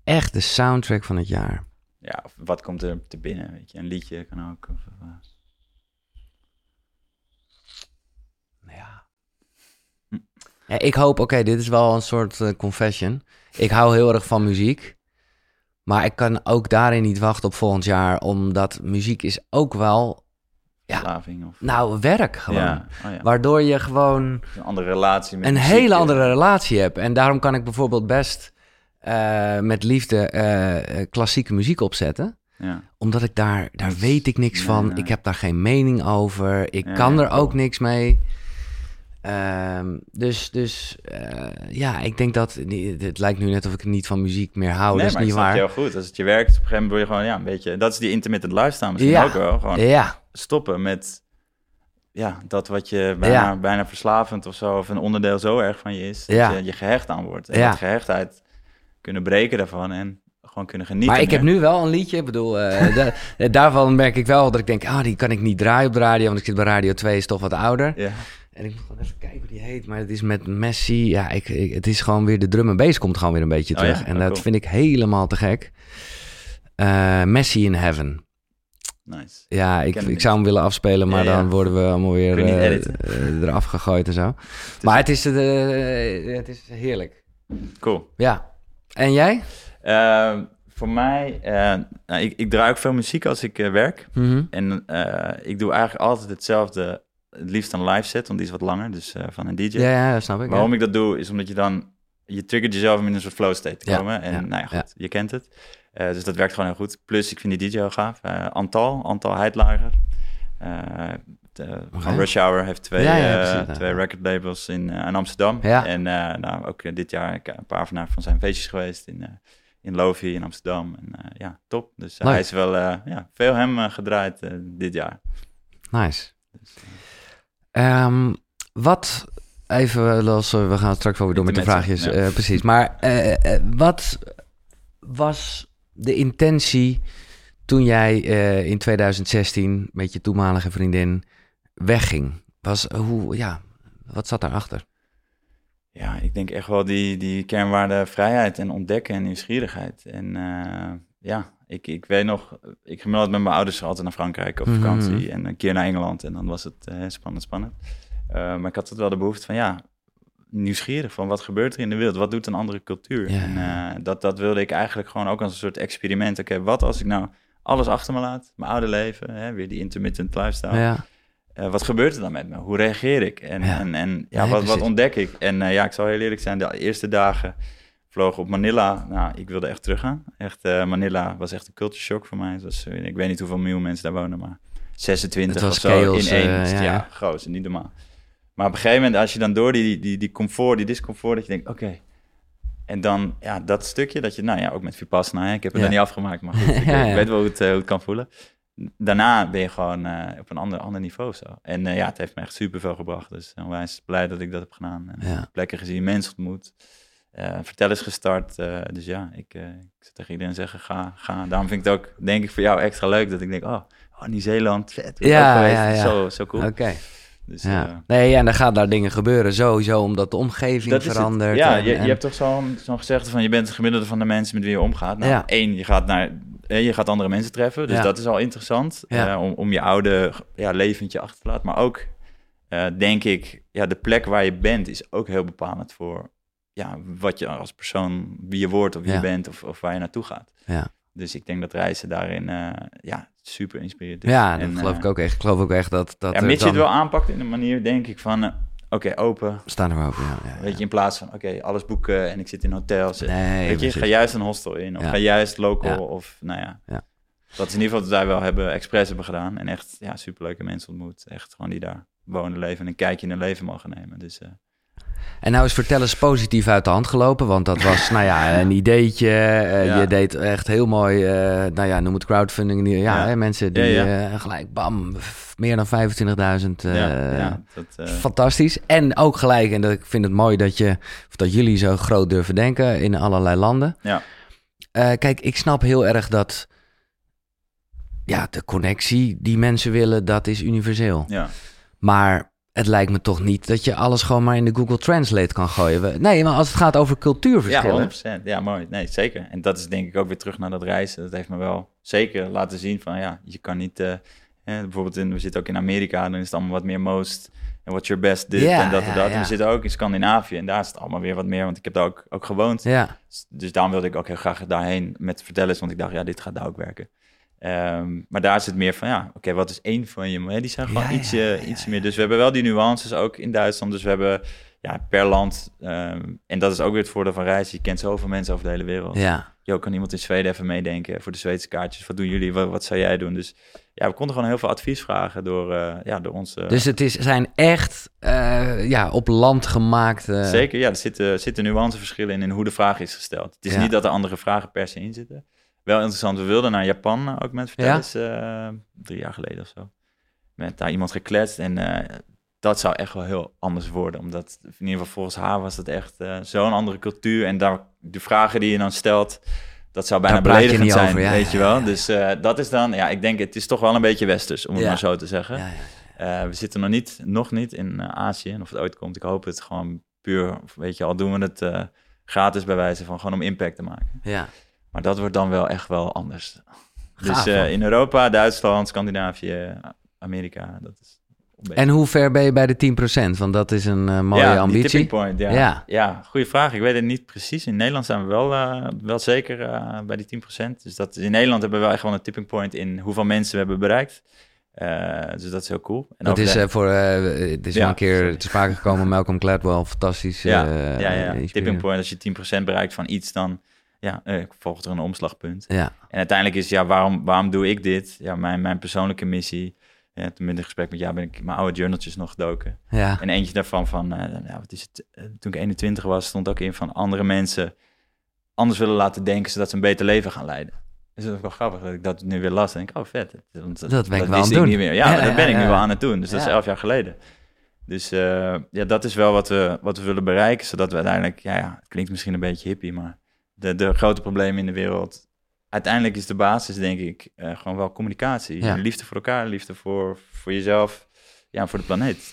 Echt de soundtrack van het jaar. Ja, of wat komt er te binnen, weet je. Een liedje kan ook. Of, Ja. Hm. ja ik hoop... Oké, dit is wel een soort confession. Ik hou heel erg van muziek. Maar ik kan ook daarin niet wachten op volgend jaar. Omdat muziek is ook wel... Ja. of... Nou, werk gewoon. Ja, oh ja. Waardoor je gewoon een andere relatie met een muziek, hele andere relatie hebt. En daarom kan ik bijvoorbeeld best eh, met liefde eh, eh, klassieke muziek opzetten. Ja, Omdat ik daar, daar weet ik niks Nee, van. nee. Ik heb daar geen mening over. Ik Ja, kan ja, er ook niks mee. Ehm, dus dus eh, ja, ik denk dat... Het lijkt nu net of ik niet van muziek meer hou. nee, dat is maar niet waar. heel goed. Als het je werkt, op een gegeven moment word je gewoon ja, een beetje... Dat is die intermittent lifestyle misschien Ja. ook wel. Gewoon Ja, stoppen met ja, dat wat je bijna, Ja. bijna verslavend of zo... of een onderdeel zo erg van je is, dat je je gehecht aan wordt. En Ja. dat gehechtheid kunnen breken daarvan en gewoon kunnen genieten. Maar ik heb nu wel een liedje. Ik bedoel, eh, <laughs> da- eh, daarvan merk ik wel dat ik denk... Ah, die kan ik niet draaien op de radio... want ik zit bij Radio 2, is toch wat ouder. Ja, En ik moet gewoon even kijken hoe die heet. Maar het is met Messi. Ja, ik, ik- het is gewoon weer... De drum en bass komt gewoon weer een beetje Oh terug. ja? En Oh, dat cool. vind ik helemaal te gek. Eh, Messi in Heaven. nice. Ja, ik, ik zou hem willen afspelen, maar Ja, ja. dan worden we allemaal weer eh, eraf gegooid en zo. maar het is, het is heerlijk. Cool. Ja. En jij? Eh, voor mij, nou, ik, ik draai ook veel muziek als ik werk. Mhm. En ik doe eigenlijk altijd hetzelfde, het liefst een live set, want die is wat langer, dus eh, van een DJ. Ja, ja, dat snap ik. Waarom ja. ik dat doe, is omdat je dan, je triggert jezelf om in een soort flow state te Ja, komen. En nou ja, goed, je kent het. Eh, dus dat werkt gewoon heel goed. Plus, ik vind die DJ heel gaaf. Eh, Antal, Antal Heidlager. De- van. Rush Hour heeft twee, precies, ja. twee record labels in, in Amsterdam. Ja. En nou, ook dit jaar een paar van, van zijn feestjes geweest in, in Lovi in Amsterdam. En ja, top. Dus hij is wel ja, veel hem gedraaid dit jaar. Nice. Dus, Ehm, wat, even los, eh, we gaan straks wel weer door met de vraagjes, ja. eh, precies. Maar eh, wat was de intentie toen jij in 2016 met je toenmalige vriendin wegging? Was, hoe, ja, wat zat daarachter? Ja, ik denk echt wel die, die kernwaarde vrijheid en ontdekken en nieuwsgierigheid. En ja, ik, ik weet nog, ik ging met mijn ouders altijd naar Frankrijk op Mhm. vakantie en een keer naar Engeland en dan was het eh, spannend, spannend. Uh, maar ik had het wel de behoefte van ja, nieuwsgierig van wat gebeurt er in de wereld, wat doet een andere cultuur. Ja. En uh, dat, dat wilde ik eigenlijk gewoon ook als een soort experiment. Oké, wat als ik nou alles achter me laat, mijn oude leven, hè, weer die intermittent lifestyle. Ja. Uh, wat gebeurt er dan met me? Hoe reageer ik? En Ja. en, en, ja, wat, wat ontdek ik? En uh, ja, ik zal heel eerlijk zijn, de eerste dagen op Manila. Nou, ik wilde echt teruggaan. Echt, uh, Manila was echt een culture shock voor mij. Was, uh, ik weet niet hoeveel miljoen mensen daar wonen, maar 26 Het was of zo chaos, in één. eh, Dus ja, groot, niet normaal. Maar op een gegeven moment, als je dan door die, die, die comfort, die discomfort, dat je denkt, oké. En dan, ja, dat stukje dat je, nou ja, ook met Vipassana, hè, ik heb het Ja. er niet afgemaakt, maar goed, <laughs> ik, ik weet wel hoe het, hoe het kan voelen daarna ben je gewoon uh, op een ander, ander niveau zo. En uh, ja, het heeft me echt super veel gebracht. Dus onwijs blij dat ik dat heb gedaan. En Ja. Plekken gezien, mensen ontmoet. Uh, vertel is gestart. dus ja, ik, ik zou tegen iedereen zeggen, ga, ga. Daarom vind ik het ook, denk ik, voor jou extra leuk. Dat ik denk, oh, oh Nieuw-Zeeland, vet. Ja. Zo, zo cool. Oké. Dus, Ja. uh, Nee, en dan gaan daar dingen gebeuren sowieso, omdat de omgeving dat is het. verandert. Ja, en- je, en- je hebt toch zo'n zo'n gezegde van je bent het gemiddelde van de mensen met wie je omgaat. Nou, Ja. één, je gaat naar eh, je gaat andere mensen treffen, dus Ja. dat is al interessant eh, om, om je oude ja, leventje achter te laten. Maar ook eh, denk ik, ja, de plek waar je bent is ook heel bepalend voor ja, wat je als persoon, wie je wordt of wie Ja. je bent of, of waar je naartoe gaat. Ja. Dus ik denk dat reizen daarin eh, ja, super inspirerend is. ja, dat En, geloof eh, ik ook echt. Ik geloof ook echt dat... dat Ja, mits je het wel aanpakt in een manier, denk ik, van eh, oké, open, Staan er open, ja. ja, Weet je, in plaats van, oké, alles boeken en ik zit in hotels. Nee, Weet je, ga juist een hostel in of ga juist local of, nou ja. Ja. Dat is in ieder geval wat wij wel hebben, expres hebben gedaan. En echt, ja, superleuke mensen ontmoet. Echt gewoon die daar wonen, leven en een kijkje in hun leven mogen nemen. Dus eh, En nou is vertel eens positief uit de hand gelopen, want dat was, <laughs> nou ja, een ideetje. eh, Ja. Je deed echt heel mooi, eh, nou ja, noem het crowdfunding. Ja, Ja. Hè, mensen die Ja, eh, gelijk, bam, meer dan 25.000. eh, ja, ja, dat, eh, Fantastisch. En ook gelijk, en dat, ik vind het mooi dat, je, dat jullie zo groot durven denken in allerlei landen. Ja. Kijk, ik snap heel erg dat ja, de connectie die mensen willen, dat is universeel. ja. Maar het lijkt me toch niet dat je alles gewoon maar in de Google Translate kan gooien. We- Nee, maar als het gaat over Ja, cultuurverschillen. 100%. Ja, mooi. Nee, zeker. En dat is denk ik ook weer terug naar dat reizen. Dat heeft me wel zeker laten zien van ja, je kan niet... eh, bijvoorbeeld, in, we zitten ook in Amerika, dan is het allemaal wat meer most... En what's your best dit Ja, en dat ja, en dat. En ja. we zitten ook in Scandinavië en daar is het allemaal weer wat meer, want ik heb daar ook, ook gewoond. ja, Dus daarom wilde ik ook heel graag daarheen met vertellen, want ik dacht, ja, dit gaat daar ook werken. Ehm, maar daar is het meer van, ja, oké, wat is één van je? Die zijn gewoon Ja, iets, ja, ja, iets meer. Dus we hebben wel die nuances ook in Duitsland. Dus we hebben ja, per land, ehm, en dat is ook weer het voordeel van reizen. Je kent zoveel mensen over de hele wereld. ja. Jo, kan iemand in Zweden even meedenken voor de Zweedse kaartjes? Wat doen jullie? Wat, wat zou jij doen? Dus ja, we konden gewoon heel veel advies vragen door, eh, ja, door onze... Dus het is, zijn echt eh, ja, op land gemaakt. eh, Zeker, ja, er zitten, zitten nuanceverschillen in, in hoe de vraag is gesteld. Het is niet dat er andere vragen per se in zitten. Wel interessant, we wilden naar Japan ook met vertellers, eh, drie jaar geleden of zo. Met daar iemand gekletst en eh, dat zou echt wel heel anders worden. Omdat in ieder geval volgens haar was het echt eh, zo'n andere cultuur. En daar, de vragen die je dan stelt, dat zou bijna Daar beledigend zijn, over, ja, weet ja, je wel. ja. Dus dat is dan, ja, ik denk het is toch wel een beetje westers, om het maar zo te zeggen. We zitten nog niet, nog niet in Azië. En of het ooit komt, ik hoop het gewoon puur, weet je, al doen we het gratis bij wijze van gewoon om impact te maken. ja. Maar dat wordt dan wel echt wel anders. Dus Gaaf, eh, in Europa, Duitsland, Scandinavië, Amerika, dat is. En hoe ver ben je bij de 10%? Want dat is een eh, mooie ja, die ambitie. tipping point, ja. Ja. ja. goede vraag. Ik weet het niet precies. In Nederland zijn we wel, eh, wel zeker bij die 10%. Dus dat, in Nederland hebben we wel echt wel een tipping point in hoeveel mensen we hebben bereikt. Dus dat is heel cool. En Dat is de- voor, het is Ja, een keer sorry. te sprake gekomen, Malcolm Gladwell, fantastisch. Ja, ja, ja. Tipping point, als je 10% bereikt van iets, dan ja, eh, volgt er een omslagpunt. Ja, En uiteindelijk is, ja, waarom, waarom doe ik dit? Ja, mijn, mijn persoonlijke missie. Ja, toen in gesprek met jou ben ik mijn oude journaltjes nog gedoken. ja, En eentje daarvan van, ja, wat is het? Eh, toen ik 21 was, stond ook in van andere mensen anders willen laten denken, zodat ze een beter leven gaan leiden. Dus dat is ook wel grappig dat ik dat nu weer las. En denk ik, oh vet. Want Dat ben ik wel aan het ik doen. Niet meer. Ja, Ja, dat ben ik nu wel aan het doen. Dus dat is elf jaar geleden. Dus ja, dat is wel wat we, wat we willen bereiken, zodat we uiteindelijk, ja, ja, het klinkt misschien een beetje hippie, maar de, de grote problemen in de wereld, uiteindelijk is de basis, denk ik, eh, gewoon wel communicatie. Ja. Liefde voor elkaar, liefde voor, voor jezelf. ja, voor de planeet.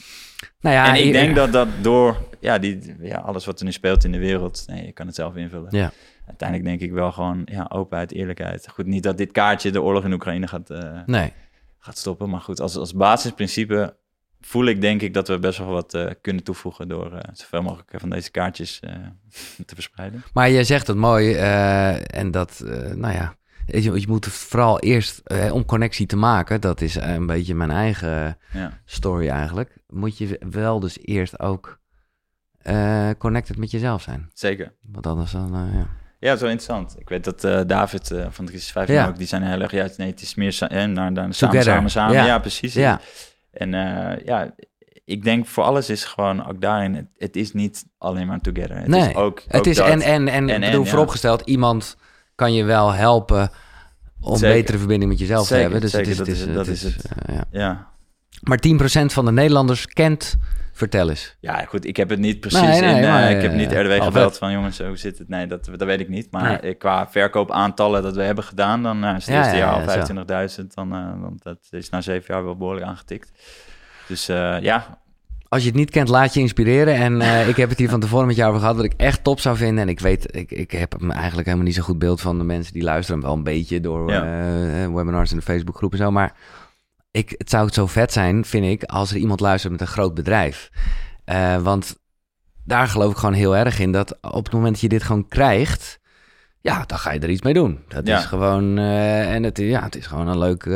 Nou ja, en ik denk dat dat door ja, die, ja, alles wat er nu speelt in de wereld, nee, je kan het zelf invullen. Ja. Uiteindelijk denk ik wel gewoon ja, openheid, eerlijkheid. Goed, niet dat dit kaartje de oorlog in Oekraïne gaat, eh, Nee. gaat stoppen. Maar goed, als, als basisprincipe voel ik denk ik dat we best wel wat eh, kunnen toevoegen door eh, zoveel mogelijk van deze kaartjes eh, <laughs> te verspreiden. Maar je zegt het mooi eh, en dat, eh, nou ja, je, je moet vooral eerst, eh, om connectie te maken, dat is eh, een beetje mijn eigen Ja, story eigenlijk, moet je wel dus eerst ook eh, connected met jezelf zijn. zeker. Want anders dan, eh, ja. Ja, dat wel interessant. Ik weet dat eh, David eh, van de Crisis 5 Ja. ook, die zijn heel erg juist, nee, het is meer sa- eh, naar, naar samen, samen, samen. Ja. Ja, precies. Ja, En eh, ja, ik denk voor alles is gewoon ook daarin, het, het is niet alleen maar together. Het Nee, is ook, het ook is dat. en, en, en, En- bedoel, ja. vooropgesteld, iemand kan je wel helpen om Zeker. betere verbinding met jezelf Zeker, te hebben. Dus zeker, het dat is, is het het, dat is, is eh, ja. Ja. Maar 10% van de Nederlanders kent Vertel eens. Ja, goed, ik heb het niet precies Nee, nee, in... eh, maar, ik heb niet eh, RDW al gebeld van jongens, hoe zit het? Nee, dat, dat weet ik niet. Maar Nee. qua verkoopaantallen dat we hebben gedaan, dan eh, is het eerste ja, jaar ja, al zo. 25.000. Dan, want dat is na zeven jaar wel behoorlijk aangetikt. Dus ja, Als je het niet kent, laat je inspireren. En ik heb het hier van tevoren met jou over gehad, wat ik echt top zou vinden. En ik weet, ik, ik heb me eigenlijk helemaal niet zo goed beeld van de mensen die luisteren. Wel een beetje door Ja. webinars in de Facebookgroep en zo. Maar ik, het zou zo vet zijn, vind ik, als er iemand luistert met een groot bedrijf. Eh, want daar geloof ik gewoon heel erg in dat op het moment dat je dit gewoon krijgt, ja, dan ga je er iets mee doen. Dat Ja. is gewoon, eh, en het, ja, het is gewoon een leuk, eh,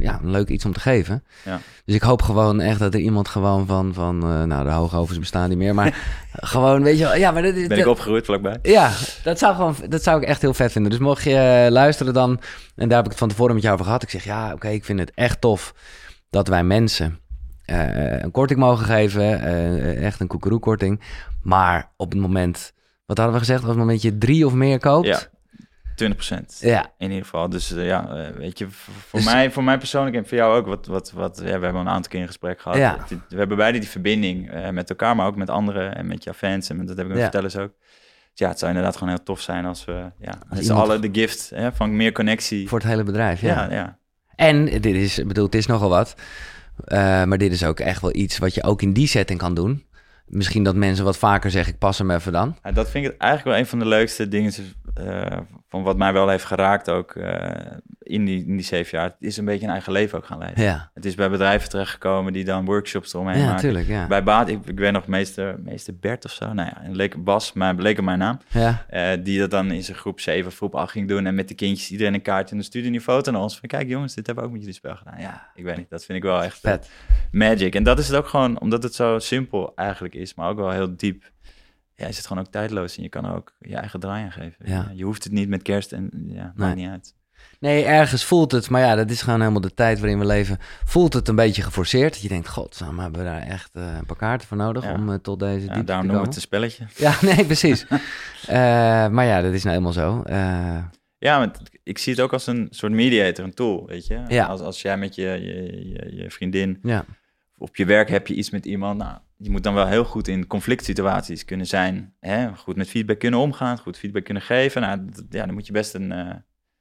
ja, een leuk iets om te geven. Ja. Dus ik hoop gewoon echt dat er iemand gewoon van, van eh, nou, de hoogovens bestaan niet meer, maar <laughs> gewoon, weet je wel, ja, maar dat is... ben ik opgegroeid vlakbij. Ja, dat zou, gewoon, dat zou ik echt heel vet vinden. Dus mocht je luisteren dan, en daar heb ik het van tevoren met jou over gehad. Ik zeg, ja, oké, ik vind het echt tof dat wij mensen een korting mogen geven. echt een koekeroekorting. Maar op het moment, wat hadden we gezegd? Op het moment je drie of meer koopt. Ja. 20% Ja, In ieder geval. Dus eh, ja, eh, weet je, voor, Dus- mij, voor mij persoonlijk en voor jou ook, wat, wat, wat, ja, we hebben een aantal keer in gesprek gehad. Ja. We hebben beide die verbinding eh, met elkaar, maar ook met anderen en met jouw fans. En met, dat heb ik Ja. vertellers ook. Dus ja, het zou inderdaad gewoon heel tof zijn als we, ja, met z'n iemand- allen de gift hè, van meer connectie. voor het hele bedrijf. Ja. ja, ja. En dit is, bedoel, het is nogal wat. Maar dit is ook echt wel iets wat je ook in die setting kan doen. Misschien dat mensen wat vaker zeggen, ik pas hem even dan. Dat vind ik eigenlijk wel een van de leukste dingen eh, van wat mij wel heeft geraakt ook eh, in, die, in die zeven jaar. Is een beetje een eigen leven ook gaan leiden. Ja, Het is bij bedrijven terechtgekomen die dan workshops eromheen ja maken. Ja. Bij Baat, ik, ik weet nog meester, meester Bert of zo. Nou ja, een leek Bas, maar bleek mijn naam. ja. eh, die dat dan in zijn groep 7 of groep 8 ging doen. En met de kindjes iedereen een kaartje. En dan stuurde een foto naar ons. Van kijk jongens, dit hebben we ook met jullie spel gedaan. Ja, ik weet niet. Dat vind ik wel echt Vet. magic. En dat is het ook gewoon, omdat het zo simpel eigenlijk is. Maar ook wel heel diep. Ja, is het gewoon ook tijdloos. En je kan ook je eigen draai aan geven. Ja. Je hoeft het niet met kerst en ja, maakt niet uit. Nee, ergens voelt het, maar ja, dat is gewoon helemaal de tijd waarin we leven. Voelt het een beetje geforceerd? Dat je denkt, god, we hebben we daar echt eh, een paar kaarten voor nodig Ja. om eh, tot deze Ja, diepte daarom te noemen we het een spelletje. Ja, <laughs> nee, precies. <laughs> Eh, maar ja, dat is nou eenmaal zo. Ja, want ik zie het ook als een soort mediator, een tool, weet je. Ja. Als, als jij met je, je, je, je vriendin ja, op je werk heb je iets met iemand. Nou, je moet dan wel heel goed in conflict situaties kunnen zijn. Hè? Goed met feedback kunnen omgaan, goed feedback kunnen geven. Nou, dat- ja, daar moet je best een, eh,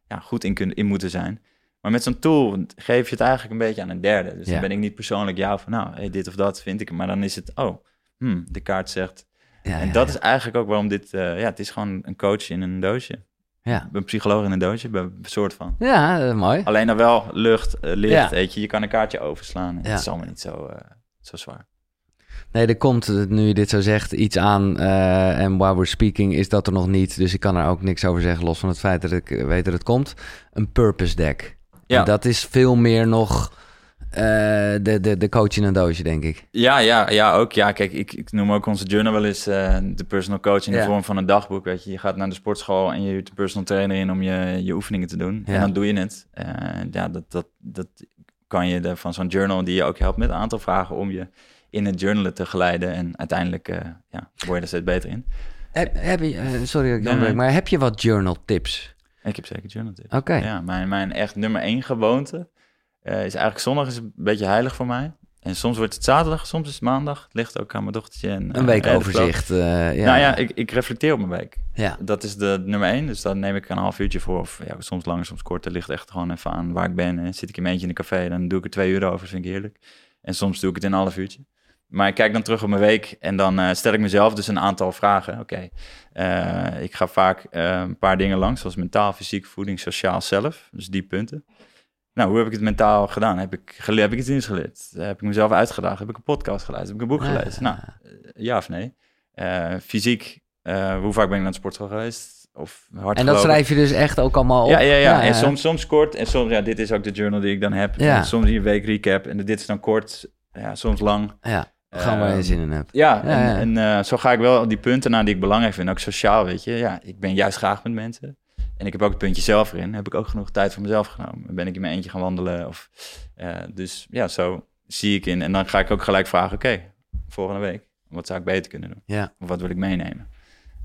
ja, goed in, kunnen, in moeten zijn. Maar met zo'n tool geef je het eigenlijk een beetje aan een derde. Dus Ja. dan ben ik niet persoonlijk jou van, nou, hey, dit of dat vind ik. Maar dan is het, oh, hmm, de kaart zegt. ja, en ja, dat is eigenlijk ook waarom dit, eh, ja, het is gewoon een coach in een doosje. Ja, Een psycholoog in een doosje, een soort van. ja eh, mooi. Alleen dan wel lucht, licht, weet je. Je kan een kaartje overslaan. Het is allemaal niet zo, zo zwaar. Nee, er komt, nu je dit zo zegt, iets aan. eh, en while we're speaking is dat er nog niet. Dus ik kan er ook niks over zeggen, los van het feit dat ik eh, weet dat het komt. Een purpose deck. Ja. En dat is veel meer nog eh, de, de, de coach in een doosje, denk ik. Ja, ja, ja, ook. Ja, kijk, ik, ik noem ook onze journal wel eens de personal coach in de Ja. vorm van een dagboek. Weet je, je gaat naar de sportschool en je huurt een personal trainer in om je, je oefeningen te doen. Ja. En dan doe je het. Eh, ja, dat, dat, dat kan je de, van zo'n journal die je ook helpt met een aantal vragen om je in het journalen te geleiden. En uiteindelijk eh, ja, word je er steeds beter in. Heb, heb je, eh, sorry dat ik Nee, nee. maar heb je wat journal tips? Ik heb zeker journal tips. Oké. Ja, mijn, mijn echt nummer één gewoonte eh, is eigenlijk zondag is een beetje heilig voor mij. En soms wordt het zaterdag, soms is het maandag. Het ligt ook aan mijn dochtertje. En, Een weekoverzicht. eh, ja. Nou ja, ik, ik reflecteer op mijn week. ja. Dat is de nummer één. Dus dan neem ik een half uurtje voor. Of ja, soms langer, soms korter. Ligt echt gewoon even aan waar ik ben. En zit ik in mijn eentje in een café, dan doe ik er twee uur over. Dat vind ik heerlijk. En soms doe ik het in een half uurtje. Maar ik kijk dan terug op mijn week en dan eh, stel ik mezelf dus een aantal vragen. Oké, eh, ik ga vaak eh, een paar dingen langs, zoals mentaal, fysiek, voeding, sociaal, zelf. Dus die punten. Nou, hoe heb ik het mentaal gedaan? Heb ik, gele- heb ik het dienst geleerd? Heb ik mezelf uitgedaagd? Heb ik een podcast geluisterd? Heb ik een boek Ja. gelezen? Nou, ja of nee? Fysiek, hoe vaak ben ik naar de sportschool geweest? Of hard En dat gelopen? schrijf je dus echt ook allemaal op? Ja, ja, ja. En soms, soms kort. En soms, ja, dit is ook de journal die ik dan heb. Ja. Soms een week recap. En dit is dan kort. Ja, soms lang. Ja, gewoon waar je Ehm, zin in hebt. Ja, Ja, en, ja. en eh, zo ga ik wel die punten naar die ik belangrijk vind. Ook sociaal, weet je. Ja, ik ben juist graag met mensen. En ik heb ook het puntje zelf erin. Heb ik ook genoeg tijd voor mezelf genomen. Ben ik in mijn eentje gaan wandelen? Of, eh, dus ja, zo zie ik in. En dan ga ik ook gelijk vragen, oké, volgende week. Wat zou ik beter kunnen doen? Ja. Of wat wil ik meenemen?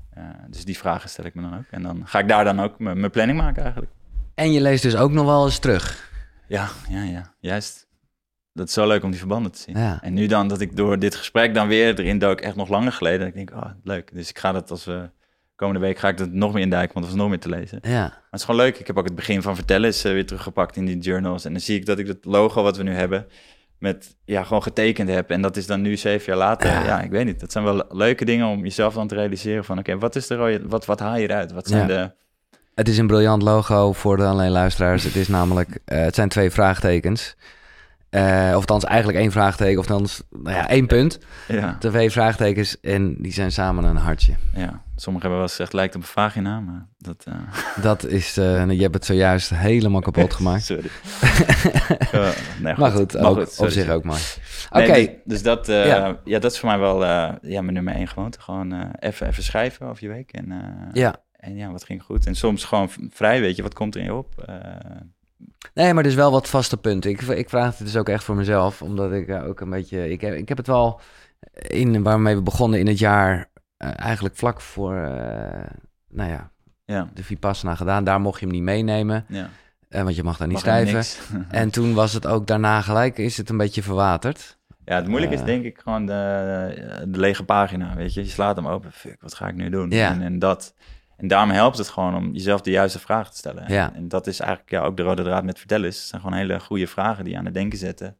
Eh, dus die vragen stel ik me dan ook. En dan ga ik daar dan ook mijn mijn planning maken eigenlijk. En je leest dus ook nog wel eens terug. Ja, ja, ja, juist. Dat is zo leuk om die verbanden te zien. Ja. En nu dan dat ik door dit gesprek dan weer erin dook, echt nog langer geleden. Ik denk, oh, leuk. Dus ik ga dat als we komende week ga ik dat nog meer induiken, want er was nog meer te lezen. Maar Ja, het is gewoon leuk. Ik heb ook het begin van vertellen is eh, weer teruggepakt in die journals. En dan zie ik dat ik het logo wat we nu hebben, met ja, gewoon getekend heb. En dat is dan nu zeven jaar later. Ja. Ja, ik weet niet. Dat zijn wel leuke dingen om jezelf dan te realiseren van, oké, wat is de rode, wat, wat haal je eruit? Wat zijn Ja. de... het is een briljant logo voor de alleen luisteraars. Het is namelijk, eh, het zijn twee vraagtekens. Eh, of althans eigenlijk één vraagteken, of althans, nou ja, één punt. Ja, Twee vraagtekens en die zijn samen een hartje. ja. Sommigen hebben wel eens gezegd, lijkt op een vagina, maar dat... eh, <laughs> Dat is, eh, je hebt het zojuist helemaal kapot <laughs> gemaakt. Sorry. <laughs> Nee, Maar goed, Maar ook, goed, op sorry. zich ook mooi. Oké, Nee, dus, dus dat, Ja. ja. dat is voor mij wel ja, mijn nummer één gewoonte. Gewoon even, even schrijven over je week. En, ja. en ja, wat ging goed. En soms gewoon vrij, weet je, wat komt er in je op? Nee, maar dus wel wat vaste punten. Ik, ik vraag het dus ook echt voor mezelf, omdat ik eh, ook een beetje... Ik heb, ik heb het wel in, waarmee we begonnen in het jaar, eh, eigenlijk vlak voor, eh, nou ja, ja, de Vipassana gedaan. Daar mocht je hem niet meenemen, ja. want je mag daar niet schrijven. <laughs> En toen was het ook daarna gelijk, is het een beetje verwaterd. ja, het moeilijke is denk ik gewoon de, de lege pagina, weet je. Je slaat hem open, fuck, wat ga ik nu doen? Ja. En, en dat... En daarom helpt het gewoon om jezelf de juiste vragen te stellen. Ja. En dat is eigenlijk ja, ook de rode draad met vertellen. Het zijn gewoon hele goede vragen die je aan het denken zetten.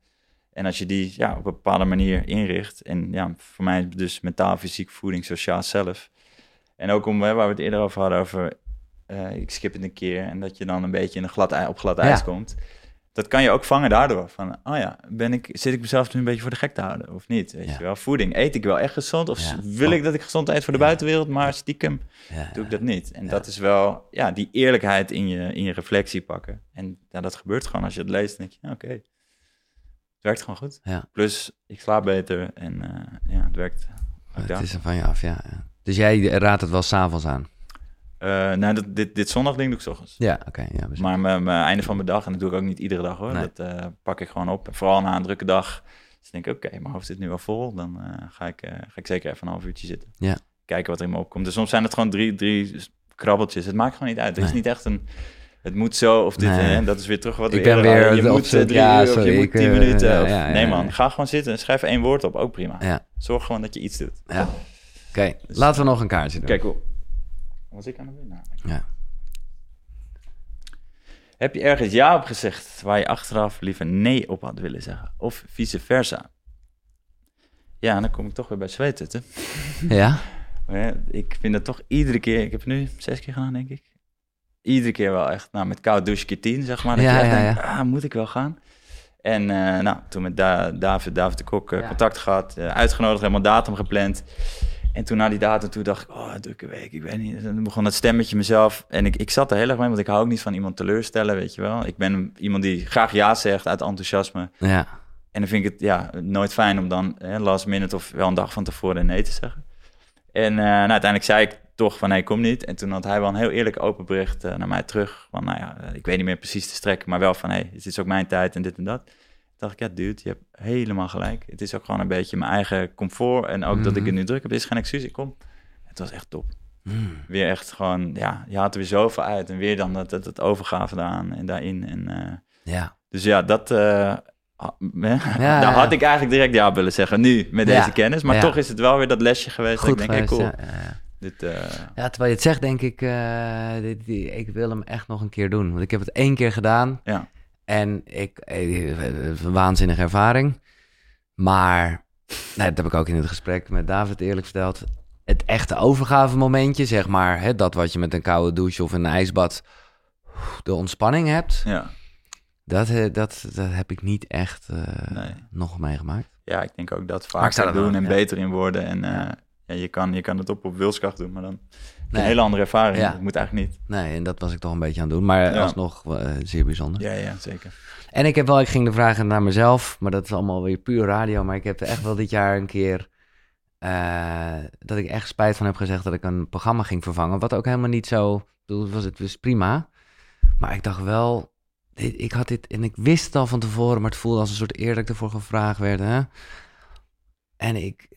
En als je die ja, op een bepaalde manier inricht. En ja, voor mij dus mentaal, fysiek, voeding, sociaal zelf. En ook om, hè, waar we het eerder over hadden, over eh, ik skip het een keer. En dat je dan een beetje in een glad, op glad ijs Ja. komt. Dat kan je ook vangen daardoor. Van, oh ja, ben ik, zit ik mezelf nu een beetje voor de gek te houden? Of niet? Weet Ja. je wel? Voeding, eet ik wel echt gezond? Of Ja. wil ik dat ik gezond eet voor de Ja. buitenwereld, maar stiekem doe ik dat niet. En dat is wel, ja, die eerlijkheid in je, in je reflectie pakken. En ja, dat gebeurt gewoon als je het leest. Dan denk je, oké, het werkt gewoon goed. Plus, ik slaap beter en eh, ja, het werkt. het is er van je af, ja. ja. Dus jij raadt het wel s'avonds aan? Nou, dat, dit, dit zondag ding doe ik 's ochtends. Ja, oké. ja, precies. Maar mijn, mijn einde van mijn dag, en dat doe ik ook niet iedere dag hoor, Nee. dat eh, pak ik gewoon op. En vooral na een drukke dag, dus denk ik, oké, mijn hoofd zit nu wel vol. Dan eh, ga, ik, ga ik zeker even een half uurtje zitten. Ja. Kijken wat er in me opkomt. Dus soms zijn het gewoon drie, drie krabbeltjes. Het maakt gewoon niet uit. Er is niet echt een... Het moet zo of dit Nee. en dat is weer terug wat Ik ben weer. Je moet drie ja, uur of je moet tien minuten. ja, of- ja, ja, nee man, ga gewoon zitten en schrijf één woord op. Ook prima. Ja, Zorg gewoon dat je iets doet. ja. Oké, laten we nog een kaartje doen. Kijk, hoe... Was ik aan het doen? Nou, Ja. Heb je ergens ja op gezegd waar je achteraf liever nee op had willen zeggen? Of vice versa? Ja, dan kom ik toch weer bij zweeten. <laughs> <laughs> Ja? Ik vind dat toch iedere keer... Ik heb het nu zes keer gedaan, denk ik. Iedere keer wel echt, nou, met koud douche keer tien, zeg maar. Dat Ja, je echt ja, denkt, ah, moet ik wel gaan? En eh, nou, toen met Da- David, David de Kok eh, Ja. contact gehad, eh, uitgenodigd, helemaal datum gepland. En toen na die datum, toen dacht ik, oh, drukke week, ik weet niet. En toen begon dat stemmetje mezelf. En ik, ik zat er heel erg mee, want ik hou ook niet van iemand teleurstellen, weet je wel. Ik ben iemand die graag ja zegt uit enthousiasme. Ja. En dan vind ik het ja, nooit fijn om dan hè, last minute of wel een dag van tevoren nee te zeggen. En eh, nou, uiteindelijk zei ik toch van nee, kom niet. En toen had hij wel een heel eerlijk open bericht eh, naar mij terug. Van nou ja, eh, ik weet niet meer precies te strekken, maar wel van hey, het is ook mijn tijd en dit en dat. Dacht ik, ja dude, je hebt helemaal gelijk. Het is ook gewoon een beetje mijn eigen comfort. En ook dat ik Mhm. het nu druk heb, is geen excuus. Ik kom. Het was echt top. Mm. Weer echt gewoon, ja, je haalt er weer zoveel uit. En weer dan dat, dat, dat overgave daaraan en daarin. En eh, Ja. dus ja, dat. hè, Ja, <laughs> daar had ik eigenlijk direct ja willen zeggen, nu met Ja. deze kennis. Maar Ja. toch is het wel weer dat lesje geweest. Goed dat ik denk, hey, cool. ja, ja, ja. Dit, eh, Ja, terwijl je het zegt, denk ik, dit, ik wil hem echt nog een keer doen. Want ik heb het één keer gedaan ja, en ik, eh, een waanzinnige ervaring. Maar, nee, dat heb ik ook in het gesprek met David eerlijk verteld. Het echte overgave momentje, zeg maar, hè, dat wat je met een koude douche of een ijsbad de ontspanning hebt, Ja. dat, eh, dat, dat heb ik niet echt eh, Nee. nog meegemaakt. ja, ik denk ook dat dat doen en ja. beter in worden. En eh, Ja. je, kan, je kan het op op wilskracht doen, maar dan Nee. een hele andere ervaring. Ja. Dat moet eigenlijk niet. Nee, en dat was ik toch een beetje aan het doen. Maar Ja. alsnog eh, zeer bijzonder. Ja, ja, zeker. En ik heb wel, ik ging de vragen naar mezelf, maar dat is allemaal weer puur radio. Maar ik heb echt wel dit jaar een keer eh, dat ik echt spijt van heb gezegd dat ik een programma ging vervangen. Wat ook helemaal niet zo, bedoel, het was het was prima. Maar ik dacht wel, ik had dit, en ik wist het al van tevoren, maar het voelde als een soort eer dat ik ervoor gevraagd werd. Hè? En ik,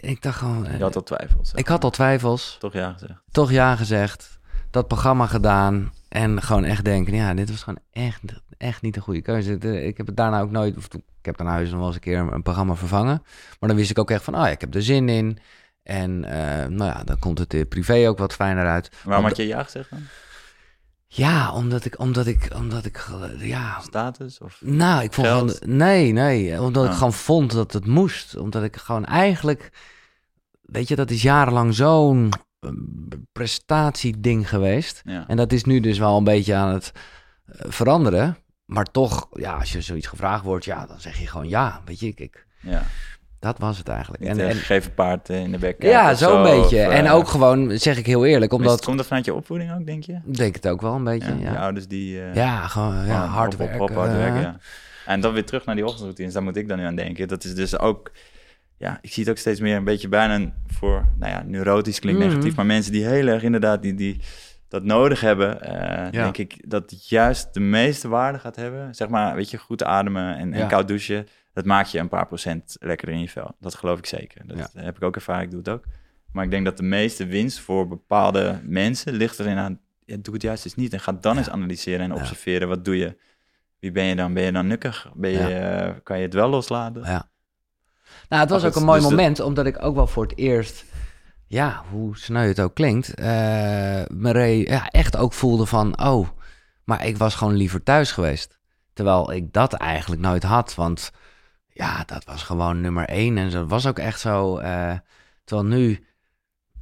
ik dacht gewoon, eh, Je had al twijfels. ik had al twijfels Toch ja gezegd. toch ja gezegd, dat programma gedaan en gewoon echt denken, ja, dit was gewoon echt, echt niet een goede keuze. De- Ik heb het daarna ook nooit, of ik heb daarna huis nog wel eens een keer een programma vervangen, maar dan wist ik ook echt van, oh ja, ik heb er zin in. En eh, nou ja, dan komt het eh, privé ook wat fijner uit. Waarom had je ja gezegd dan? Ja, omdat ik, omdat ik, omdat ik, eh, ja, Status? Of... nou, ik vond Geld? gewoon, nee, nee, omdat ik Ah. gewoon vond dat het moest. Omdat ik gewoon eigenlijk, weet je, dat is jarenlang zo'n eh, prestatieding geweest. Ja. En dat is nu dus wel een beetje aan het eh, veranderen. Maar toch, ja, als je zoiets gevraagd wordt, ja, dan zeg je gewoon ja. Weet je, ik, ik, ja. Dat was het eigenlijk. Niet En, gegeven paard eh, in de bek. ja, of zo'n beetje. of, en eh, ook gewoon, zeg ik heel eerlijk, is het- omdat... Komt dat vanuit je opvoeding ook, denk je? Denk het ook wel een beetje, Ja, ja. Ja, ouders die... eh, gewoon ja, gewoon hard werken. op, hard werken, eh, ja. En dan weer terug naar die ochtendroutines, daar moet ik dan nu aan denken. Dat is dus ook, ja, ik zie het ook steeds meer een beetje bijna voor, nou ja, neurotisch klinkt Mhm. negatief, maar mensen die heel erg inderdaad die, die dat nodig hebben, eh, Ja. denk ik dat juist de meeste waarde gaat hebben. Zeg maar, weet je, goed ademen en, en Ja. koud douchen, dat maakt je een paar procent lekkerder in je vel. Dat geloof ik zeker. Dat Ja. heb ik ook ervaren, ik doe het ook. Maar ik denk dat de meeste winst voor bepaalde mensen ligt erin aan, ja, doe het juist eens niet en ga dan Ja. eens analyseren en Ja. observeren, wat doe je? Wie ben je dan? Ben je dan nukkig? Ben je, Ja. eh, kan je het wel loslaten? Ja. Nou, het was ook een mooi dus dat- moment, omdat ik ook wel voor het eerst, ja, hoe sneu het ook klinkt, eh me re- ja, echt ook voelde van, oh, maar ik was gewoon liever thuis geweest. Terwijl ik dat eigenlijk nooit had, want ja, dat was gewoon nummer één en dat was ook echt zo. eh, terwijl nu,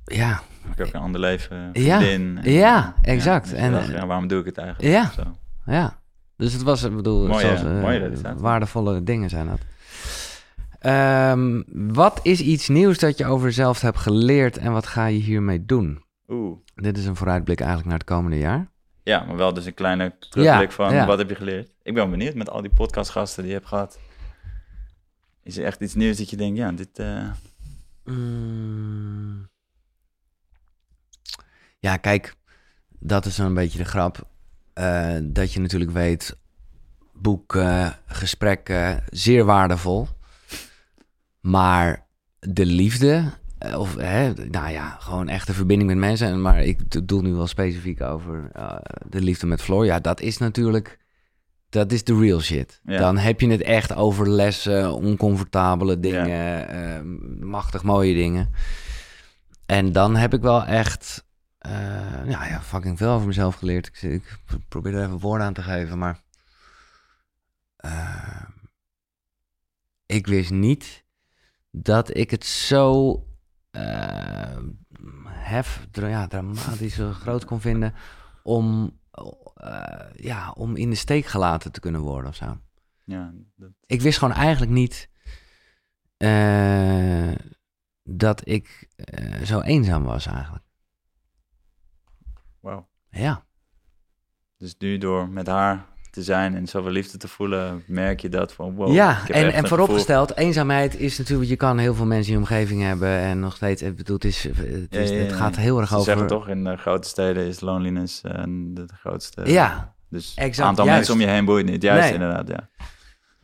ja, Heb je ook een ander leven, Ja, en- ja, exact. En- dacht, ja, waarom doe ik het eigenlijk? Ja. Zo. ja. Dus het was, ik bedoel, Mooie- zoals, mooie resultaten. waardevolle dingen zijn dat. Ehm, wat is iets nieuws dat je over jezelf hebt geleerd en wat ga je hiermee doen? Oeh. Dit is een vooruitblik eigenlijk naar het komende jaar. Ja, maar wel dus een kleine terugblik Ja, van ja. wat heb je geleerd? Ik ben benieuwd met al die podcastgasten die je hebt gehad. Is er echt iets nieuws dat je denkt, ja, dit... eh, Mm. Ja, kijk, dat is een beetje de grap. Eh, dat je natuurlijk weet, boeken, gesprekken, zeer waardevol. Maar de liefde, eh, of hè, nou ja, gewoon echte verbinding met mensen. En- Maar ik doe nu wel specifiek over de liefde met Floor. Ja, dat is natuurlijk, dat is de real shit. Ja. Dan heb je het echt over lessen, oncomfortabele dingen, eh, machtig mooie dingen. En dan heb ik wel echt, eh, ja, ja, fucking veel over mezelf geleerd. Ik, ik probeer er even woorden aan te geven, maar eh, ik wist niet dat ik het zo eh, hef, ja, dramatisch zo groot kon vinden om, eh, ja, om in de steek gelaten te kunnen worden of zo. ja, dat, Ik wist gewoon eigenlijk niet eh, dat ik eh, zo eenzaam was eigenlijk. wauw. Ja, Dus nu door met haar te zijn en zoveel liefde te voelen, merk je dat van wow. ja en, en vooropgesteld, eenzaamheid is natuurlijk, je kan heel veel mensen in je omgeving hebben en nog steeds, ik bedoel, het, is, het, is, Ja, ja, ja, het gaat heel erg. Ze over... zeggen toch, in de grote steden is loneliness eh, de, grootste. Ja, Dus exact, het aantal juist. mensen om je heen boeit niet. Juist Nee. inderdaad, ja.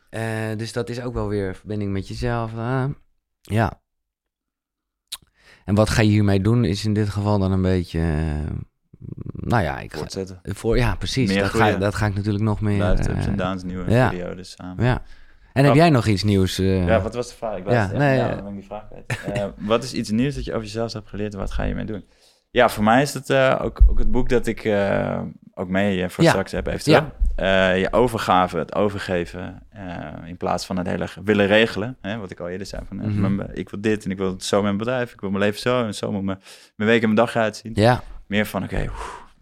eh, dus dat is ook wel weer verbinding met jezelf. eh. ja. En wat ga je hiermee doen, is in dit geval dan een beetje, eh, nou ja, ik ga, voor, ja, precies. Meer Dat ga, dat ga ik natuurlijk nog meer... Blijft eh, ups en downs, nieuwe ja. periodes samen. Ja. En heb jij nog iets nieuws? eh? Ja, wat was de vraag? Ik Ja, nee, ja, ja. dan ben ik die vraag kwijt. Eh, wat is iets nieuws dat je over jezelf hebt geleerd en wat ga je mee doen? Ja, voor mij is het eh, ook, ook het boek dat ik eh, ook mee eh, voor straks heb eventueel. Eh, je overgave, het overgeven, eh, in plaats van het hele willen regelen. Hè, wat ik al eerder zei, van, eh, Mhm. ik wil dit en ik wil het zo met mijn bedrijf. Ik wil mijn leven zo en zo moet mijn, mijn week en mijn dag eruit zien. Ja, Meer van, oké,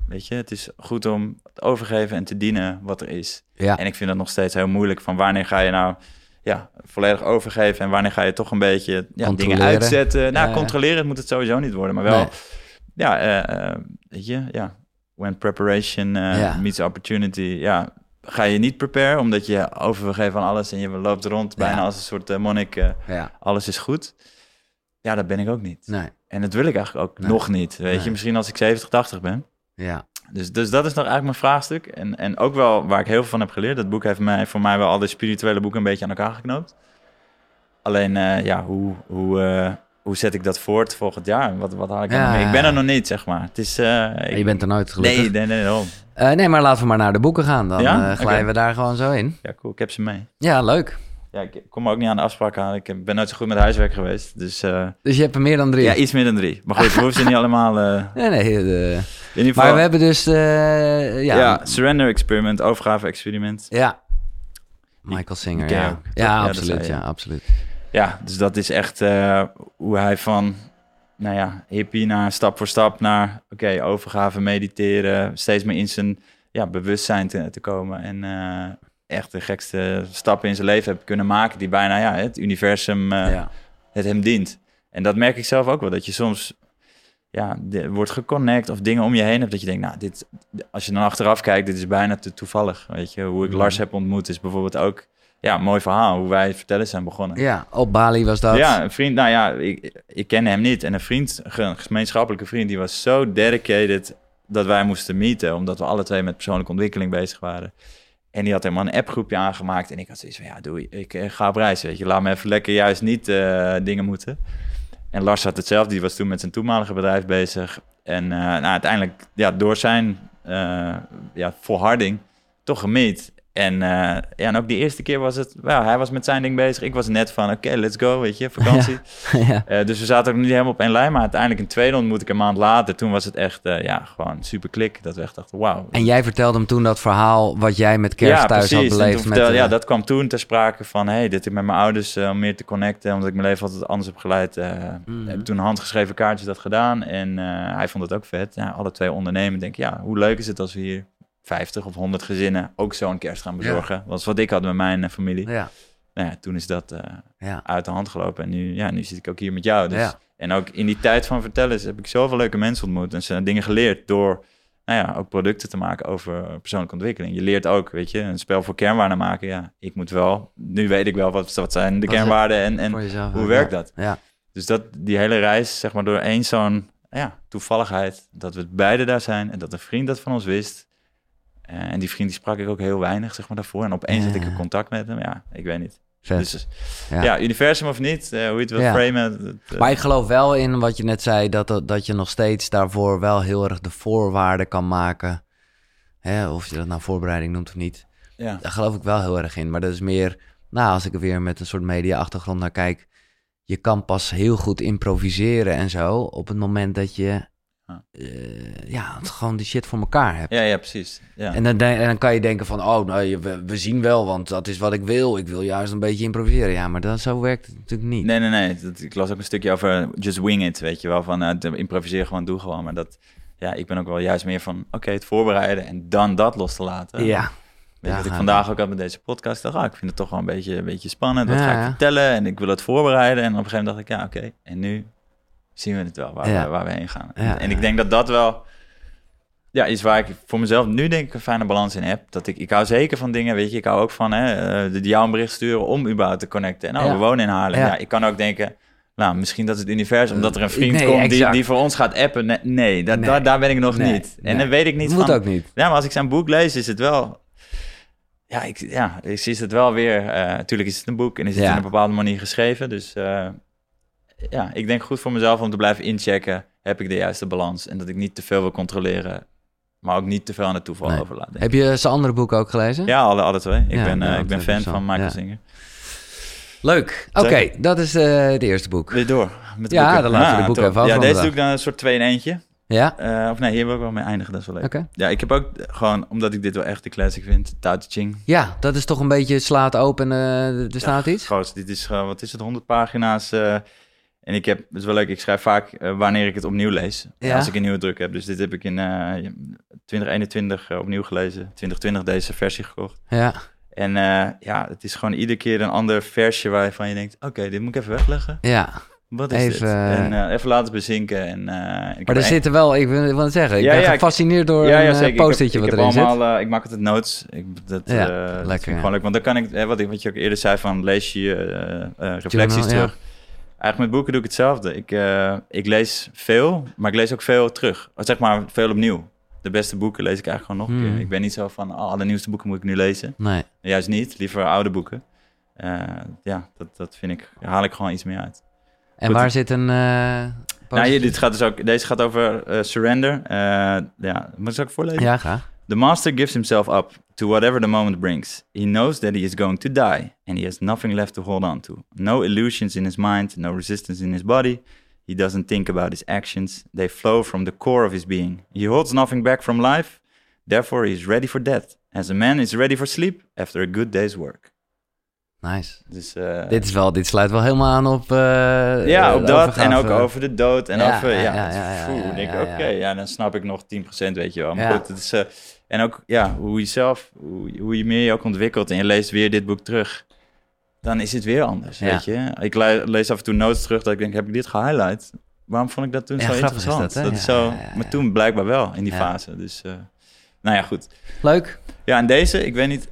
weet je, het is goed om overgeven en te dienen wat er is. ja. En ik vind dat nog steeds heel moeilijk. Van wanneer ga je nou ja, volledig overgeven en wanneer ga je toch een beetje ja, dingen Controleren. uitzetten. Nou, Ja, ja. controleren moet het sowieso niet worden, maar wel, Nee. ja, eh, eh, weet je, ja, when preparation eh, Ja. meets opportunity, ja, ga je niet prepare omdat je overgeeft van alles en je loopt rond bijna als een soort monnik, ja. alles is goed. Ja, dat ben ik ook niet. Nee. En dat wil ik eigenlijk ook Nee. nog niet, weet Nee. je. Misschien als ik 70, 80 ben. Ja. Dus, dus dat is nog eigenlijk mijn vraagstuk. En, en ook wel waar ik heel veel van heb geleerd. Dat boek heeft mij, voor mij wel al de spirituele boeken een beetje aan elkaar geknoopt. Alleen, eh, ja, hoe, hoe, eh, hoe zet ik dat voort volgend jaar? Wat, wat haal ik Ja, mee? Ik ben er nog niet, zeg maar. Het is... eh, ik- Je bent er nooit gelukkig. Nee, nee, nee, nee, maar laten we maar naar de boeken gaan. Dan Ja? glijden we daar gewoon zo in. Ja, cool. Ik heb ze mee. Ja, leuk. Ja, ik kom ook niet aan de afspraak aan. Ik ben nooit zo goed met huiswerk geweest. Dus eh, Dus je hebt er meer dan drie. ja, iets meer dan drie. Maar goed, we hoeven ze niet <laughs> allemaal... eh, Nee, nee. de- in ieder geval... Maar we hebben dus... eh, ja, ja, surrender experiment, overgave experiment. ja. Michael Singer, ja. Ja, Ja, absoluut. Ja, absoluut. Ja, dus dat is echt hoe hij van, nou ja, hippie naar stap voor stap naar, oké, overgave, mediteren, steeds meer in zijn ja, bewustzijn te, te komen. En echt de gekste stappen in zijn leven heeft kunnen maken die bijna, ja, het universum, eh, ja. het hem dient. En dat merk ik zelf ook wel, dat je soms, ja, de- wordt geconnect of dingen om je heen hebt dat je denkt, nou, dit, als je dan achteraf kijkt, dit is bijna te toevallig, weet je. Hoe ik Mhm. Lars heb ontmoet is bijvoorbeeld ook, ja, een mooi verhaal, hoe wij het vertellen zijn begonnen. ja, op Bali was dat. Ja, een vriend, nou ja, ik, ik kende hem niet. En een vriend, een gemeenschappelijke vriend, die was zo dedicated dat wij moesten meeten, omdat we alle twee met persoonlijke ontwikkeling bezig waren. En die had helemaal een appgroepje aangemaakt. En ik had zoiets van, ja, doe, ik eh, ga op reis, weet je. Laat me even lekker juist niet eh, dingen moeten. En Lars had hetzelfde. Die was toen met zijn toenmalige bedrijf bezig. En eh, nou, uiteindelijk, ja, door zijn ja, volharding, toch gemeet. En, eh, ja, en ook die eerste keer was het, well, hij was met zijn ding bezig. Ik was net van, oké, let's go, weet je, <laughs> vakantie. ja. Eh, dus we zaten ook niet helemaal op één lijn. Maar uiteindelijk een tweede ontmoet ik een maand later. Toen was het echt, eh, ja, gewoon super klik. Dat we echt dachten, wauw. En jij vertelde hem toen dat verhaal wat jij met kerst thuis had beleefd. Met, vertelde- ja, dat kwam toen ter sprake van... hey, dit ik met mijn ouders om meer te connecten... omdat ik mijn leven altijd anders heb geleid. eh, Mhm. Heb ik toen handgeschreven kaartjes dat gedaan. En hij vond het ook vet. Ja, alle twee ondernemen. Denk ja, hoe leuk is het als we hier 50 of 100 gezinnen... ook zo'n kerst gaan bezorgen. Dat was wat ik had met mijn eh, familie. Ja, Nou ja, toen is dat eh, ja, uit de hand gelopen. En nu, ja, nu zit ik ook hier met jou. Dus ja. en ook in die tijd van vertellen heb ik zoveel leuke mensen ontmoet en ze dingen geleerd door, nou ja, ook producten te maken over persoonlijke ontwikkeling. Je leert ook, weet je, een spel voor kernwaarden maken. Ja, ik moet wel, nu weet ik wel wat, wat zijn de Wat kernwaarden en, en jezelf. hoe ja. werkt dat? Ja, Dus dat, die hele reis, zeg maar, door één zo'n ja, toevalligheid, dat we beide daar zijn en dat een vriend dat van ons wist. Eh, en die vriend die sprak ik ook heel weinig, zeg maar, daarvoor. En opeens had ik een contact met hem. Ja, ik weet niet. Dus Ja. ja. universum of niet, eh, hoe je het wil Ja. framen. eh, Maar ik geloof wel in wat je net zei, dat, dat, dat je nog steeds daarvoor wel heel erg de voorwaarden kan maken. Hè, of je dat nou voorbereiding noemt of niet. ja. Daar geloof ik wel heel erg in. Maar dat is meer, nou, als ik er weer met een soort media-achtergrond naar kijk. Je kan pas heel goed improviseren en zo op het moment dat je Ja. eh, ja, het gewoon die shit voor elkaar hebt. Ja, ja, precies. Ja. En, dan, en dan kan je denken van, oh, nou, we, we zien wel, want dat is wat ik wil. Ik wil juist een beetje improviseren. Ja, maar dat, zo werkt het natuurlijk niet. Nee, nee, nee. Dat, ik las ook een stukje over just wing it, weet je wel. Van uh, improviseer gewoon, doe gewoon. Maar dat, ja, ik ben ook wel juist meer van, oké, het voorbereiden en dan dat los te laten. Ja, Weet je, Ja, wat ik vandaag ook had met deze podcast. Dacht, ah, ik vind het toch wel een beetje, een beetje spannend. Wat Ja, ga ik vertellen? En ik wil het voorbereiden. En op een gegeven moment dacht ik, ja, oké. En nu zien we het wel, waar, Ja. we, waar we heen gaan. Ja, en ik denk dat dat wel ja, is waar ik voor mezelf nu denk ik een fijne balans in heb. Dat ik, ik hou zeker van dingen, weet je. Ik hou ook van hè, eh, de, jou een bericht sturen om überhaupt te connecten. En nou, we wonen in Haarlem. Ja. Ik kan ook denken, nou, misschien dat het universum, omdat er een vriend Nee, komt die, exact. die voor ons gaat appen. Nee, nee, dat, Nee. Daar, daar ben ik nog Nee, niet. En nee. dan weet ik niet moet van... ook niet. Ja, maar als ik zijn boek lees, is het wel... Ja, ik, ja, ik zie het wel weer... eh natuurlijk is het een boek en is het Ja. in een bepaalde manier geschreven. Dus eh, ja, ik denk goed voor mezelf om te blijven inchecken. Heb ik de juiste balans? En dat ik niet te veel wil controleren, maar ook niet te veel aan het toeval Nee. denk Heb je zijn andere boeken ook gelezen? Ja, alle, alle twee. Ik Ja, ben, eh, ik ben fan wel- van Michael ja. Singer. Leuk. Oké, dat is eh het eerste boek. Weer door met de Ja, boeken. dan laten we de boeken top. even af Ja, deze doe ik dan een soort twee in eentje. Ja? Eh, of nee, hier wil ik wel mee eindigen, dat is wel leuk. Ja, ik heb ook gewoon, omdat ik dit wel echt de classic vind, Tao Te Ching. Ja, dat is toch een beetje slaat open, eh, er staat Ja, iets? Groot, dit is gewoon, wat is het, 100 pagina's. En ik heb, het is wel leuk, ik schrijf vaak eh, wanneer ik het opnieuw lees. Ja. Als ik een nieuwe druk heb. Dus dit heb ik in eh 2021 eh, opnieuw gelezen. 2020 deze versie gekocht. Ja, En ja, het is gewoon iedere keer een ander versje waarvan je denkt... Oké, dit moet ik even wegleggen. ja. Wat is Even, dit? En even laten bezinken. En, ik Maar er een- zitten wel, ik wil, ik het zeggen, ik Ja, ben ja, ik- gefascineerd door ja, ja, een Ik post-itje ik wat heb erin zit. allemaal, ik maak altijd notes. Ik, dat, lekker, vind ik gewoon leuk. Want dan kan ik, wat, ik, wat je ook eerder zei, van lees je reflecties Journal, terug. Eigenlijk met boeken doe ik hetzelfde. Ik, eh, ik lees veel, maar ik lees ook veel terug. Of Zeg maar veel opnieuw. De beste boeken lees ik eigenlijk gewoon nog een Hmm. keer. Ik ben niet zo van, oh, alle nieuwste boeken moet ik nu lezen. Nee. Juist niet, liever oude boeken. Eh, ja, dat, dat vind ik, daar haal ik gewoon iets meer uit. En Goed. waar zit een... eh Nou, hier, dit gaat dus ook, deze gaat over surrender. Ja, moet ik het ook voorlezen? Ja, graag. The master gives himself up to whatever the moment brings. He knows that he is going to die, and he has nothing left to hold on to. No illusions in his mind, no resistance in his body. He doesn't think about his actions. They flow from the core of his being. He holds nothing back from life, therefore he is ready for death. As a man is ready for sleep after a good day's work. Nice. Dus, eh, Dit, is wel, dit sluit wel helemaal aan op... eh, ja, op dat en ook over de dood en Ja, over, ja, ja, ja, denk ik, oké, ja. ja, dan snap ik nog 10%, weet je wel. Maar Ja. goed, het is, eh, en ook, ja, hoe je zelf, hoe, hoe je meer je ook ontwikkelt en je leest weer dit boek terug, dan is het weer anders, weet je. Ik le- lees af en toe notes terug dat ik denk, heb ik dit gehighlight? Waarom vond ik dat toen zo is interessant? dat, is zo, maar toen blijkbaar wel in die fase, dus, nou ja, goed. Leuk. Ja, en deze, ik weet niet,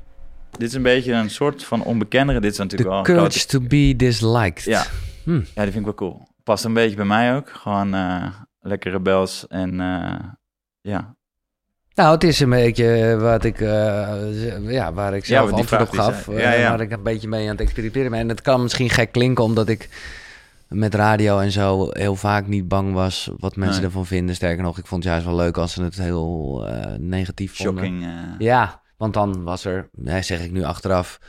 dit is een beetje een soort van onbekendere, dit is The natuurlijk wel een courage grote- to be disliked. Ja. Hm. Ja, die vind ik wel cool. Past een beetje bij mij ook. Gewoon eh, lekker rebels en eh, ja. Nou, het is een beetje wat ik, eh, ja, waar ik zelf antwoord op gaf. eh, ja, ja. Waar ik een beetje mee aan het experimenteren ben. En het kan misschien gek klinken, omdat ik met radio en zo heel vaak niet bang was wat mensen Nee. ervan vinden. Sterker nog, ik vond het juist wel leuk als ze het heel eh, negatief vonden. Shocking. eh, Ja, want dan was er, zeg ik nu achteraf,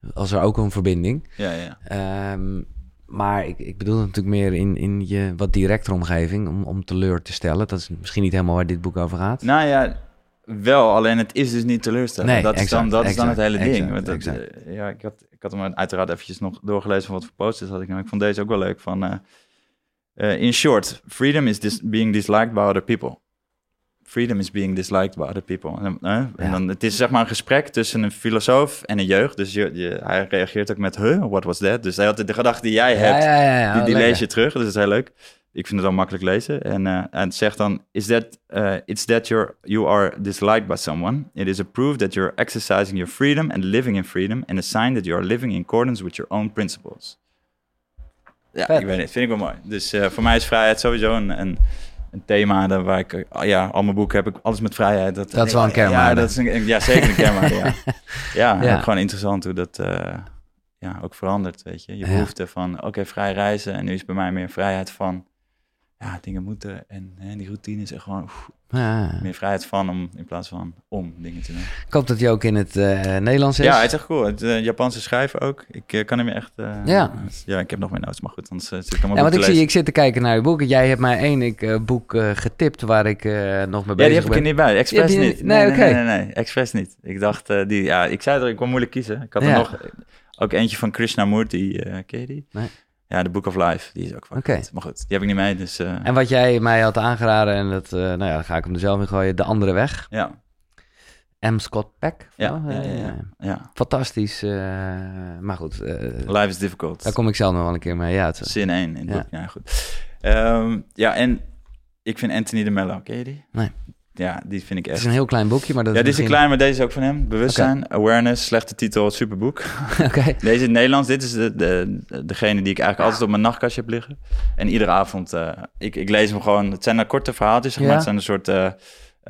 was er ook een verbinding. ja, ja. Ehm, maar ik, ik bedoel het natuurlijk meer in, in je wat directere omgeving, om, om teleur te stellen. Dat is misschien niet helemaal waar dit boek over gaat. Nou ja, wel. Alleen het is dus niet teleurstellend. Nee, dat is dan, exact, dat is dan het hele exact, ding. dat, eh, ja, ik had, ik had hem uiteraard eventjes nog doorgelezen van wat voor posters had ik. Nou, ik vond deze ook wel leuk. Van, eh, eh, in short, freedom is dis being disliked by other people. Freedom is being disliked by other people. En, eh, en dan, het is zeg maar een gesprek tussen een filosoof en een jeugd. Dus je, je, hij reageert ook met, huh, what was that? Dus hij had de gedachte die jij hebt, ja, die, die lees je terug. Dus dat is heel leuk. Ik vind het wel makkelijk lezen. En, eh, en het zegt dan, is that, uh, it's that you're, you are disliked by someone. It is a proof that you're exercising your freedom and living in freedom. And a sign that you are living in accordance with your own principles. Ja, Vet. ik weet het. Vind ik wel mooi. Dus eh, voor mij is vrijheid sowieso een, een, een thema daar waar ik... eh, ja, al mijn boeken heb ik alles met vrijheid. Dat, Dat is wel een Ja, kernwaarde. dat is een, ja zeker een kernwaarde, ja. <laughs> Ja, Ja. gewoon interessant hoe dat eh, ja, ook verandert, weet je. Je Ja. behoefte van, oké, vrij reizen. En nu is bij mij meer vrijheid van, ja, dingen moeten. En hè, die routine is echt gewoon oef, Ja. meer vrijheid van om, in plaats van om dingen te doen. Ik hoop dat hij ook in het eh, Nederlands is. Ja, het is echt cool. Het eh, Japanse schrijven ook. Ik eh, kan hem echt... Ja. Ja, ik heb nog meer notes, maar goed, anders zit ik allemaal Ja, want ik zie, ik zit te kijken naar je boek. Jij hebt mij één ik, boek getipt waar ik nog mee Ja, die bezig heb ik er ben. niet bij. Expres Die heb je niet. nee, nee, oké. nee, nee, nee, expres niet. Ik dacht, die, ja, ik zei er, ik kon moeilijk kiezen. Ik had er Ja. nog ook eentje van Krishnamurti, ken je die? Nee. Ja, de Book of Life, die is ook Oké. goed. Maar goed, die heb ik niet mee, dus eh, En wat jij mij had aangeraden, en dat, eh, nou ja, dan ga ik hem er zelf in gooien. De Andere Weg. ja. M. Scott Peck. Ja, ja, ja, ja. ja. Fantastisch. eh, maar goed, eh, Life is difficult. daar kom ik zelf nog wel een keer mee uit. Zin 1 in het boek. Ja, goed. Ehm, ja, en ik vind Anthony de Mello, ken je die? Nee. Ja, die vind ik Het echt... is een heel klein boekje, maar dat ja, dit is een klein, maar deze is ook van hem. Bewustzijn, awareness, slechte titel, superboek. <laughs> Oké. <laughs> Deze in het Nederlands, dit is de, de, degene die ik eigenlijk altijd op mijn nachtkastje heb liggen. En iedere avond, eh, ik, ik lees hem gewoon, het zijn er korte verhaaltjes, zeg maar. Ja. Het zijn een soort eh, eh,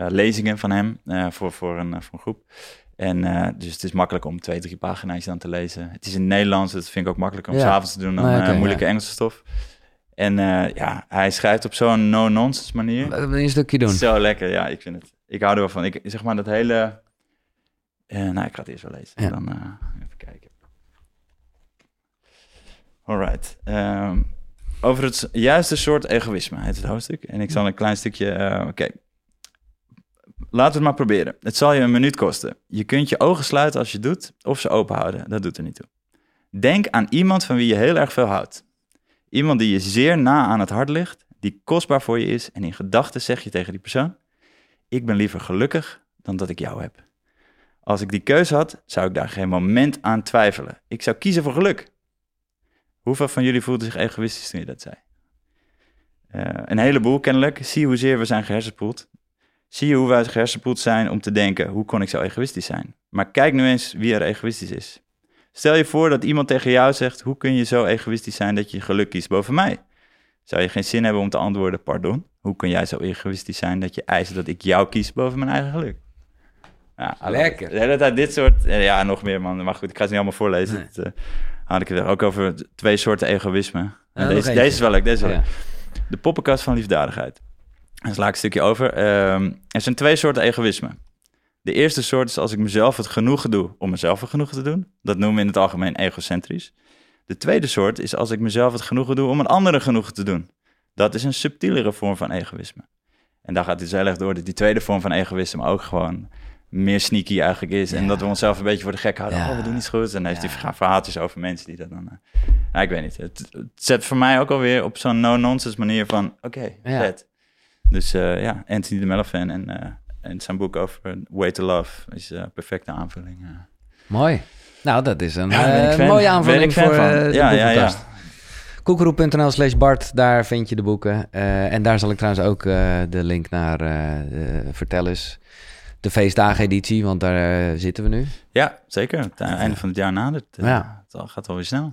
lezingen van hem voor, voor, een, voor een groep. En eh, dus het is makkelijk om twee, drie pagina's dan te lezen. Het is in het Nederlands, dat vind ik ook makkelijker om Ja. s'avonds te doen dan Nee, oké, moeilijke ja. Engelse stof. En eh, ja, hij schrijft op zo'n no-nonsense manier. Wil je Een stukje doen. Zo lekker, ja, ik vind het. Ik hou er wel van. Ik zeg maar dat hele. eh, nou, ik ga het eerst wel lezen. Ja. Dan eh, even kijken. Alright. ehm, over het juiste soort egoïsme heet het hoofdstuk. En ik zal een klein stukje. Oké. Laten we het maar proberen. Het zal je een minuut kosten. Je kunt je ogen sluiten als je doet, of ze open houden. Dat doet er niet toe. Denk aan iemand van wie je heel erg veel houdt. Iemand die je zeer na aan het hart ligt, die kostbaar voor je is. En in gedachten zeg je tegen die persoon: Ik ben liever gelukkig dan dat ik jou heb. Als ik die keuze had, zou ik daar geen moment aan twijfelen. Ik zou kiezen voor geluk. Hoeveel van jullie voelden zich egoïstisch toen je dat zei? Eh, een heleboel kennelijk. Zie hoezeer we zijn gehersenpoeld. Zie hoe wij gehersenpoeld zijn om te denken, hoe kon ik zo egoïstisch zijn? Maar kijk nu eens wie er egoïstisch is. Stel je voor dat iemand tegen jou zegt, hoe kun je zo egoïstisch zijn dat je geluk kiest boven mij? Zou je geen zin hebben om te antwoorden, pardon? Hoe kun jij zo egoïstisch zijn dat je eist dat ik jou kies boven mijn eigen geluk? Ja, Lekker. De hele tijd dit soort, eh, ja, nog meer man. Maar goed, ik ga het niet allemaal voorlezen. Nee. Eh, had ik het er ook over twee soorten egoïsme. En deze, deze is wel leuk, deze wel. De poppenkast van liefdadigheid. Daar sla ik een stukje over. Ehm, er zijn twee soorten egoïsme. De eerste soort is als ik mezelf het genoegen doe om mezelf het genoegen te doen. Dat noemen we in het algemeen egocentrisch. De tweede soort is als ik mezelf het genoegen doe om een andere genoegen te doen. Dat is een subtielere vorm van egoïsme. En daar gaat het dus heel erg door dat die tweede vorm van egoïsme ook gewoon meer sneaky eigenlijk is. En dat we onszelf een beetje voor de gek houden. Ja. Oh, we doen iets goed. En dan heeft Ja. hij verhaaltjes over mensen die dat dan... eh, nou, ik weet niet. Het, het zet voor mij ook alweer op zo'n no-nonsense manier van... Oké, vet. Dus eh, ja, Anthony de Mello fan en, eh, en zijn boek over Way to Love is een perfecte aanvulling. eh. Mooi. Nou, dat is een Ja, eh, mooie aanvulling voor van. eh, de Ja, ja. Koekeroe.nl slash Bart, daar vind je de boeken. Eh, en daar zal ik trouwens ook eh, de link naar eh de Vertel eens. De feestdageneditie, want daar eh, zitten we nu. Ja, zeker. Het einde van het jaar nadert. Eh, Ja. Het gaat wel weer snel.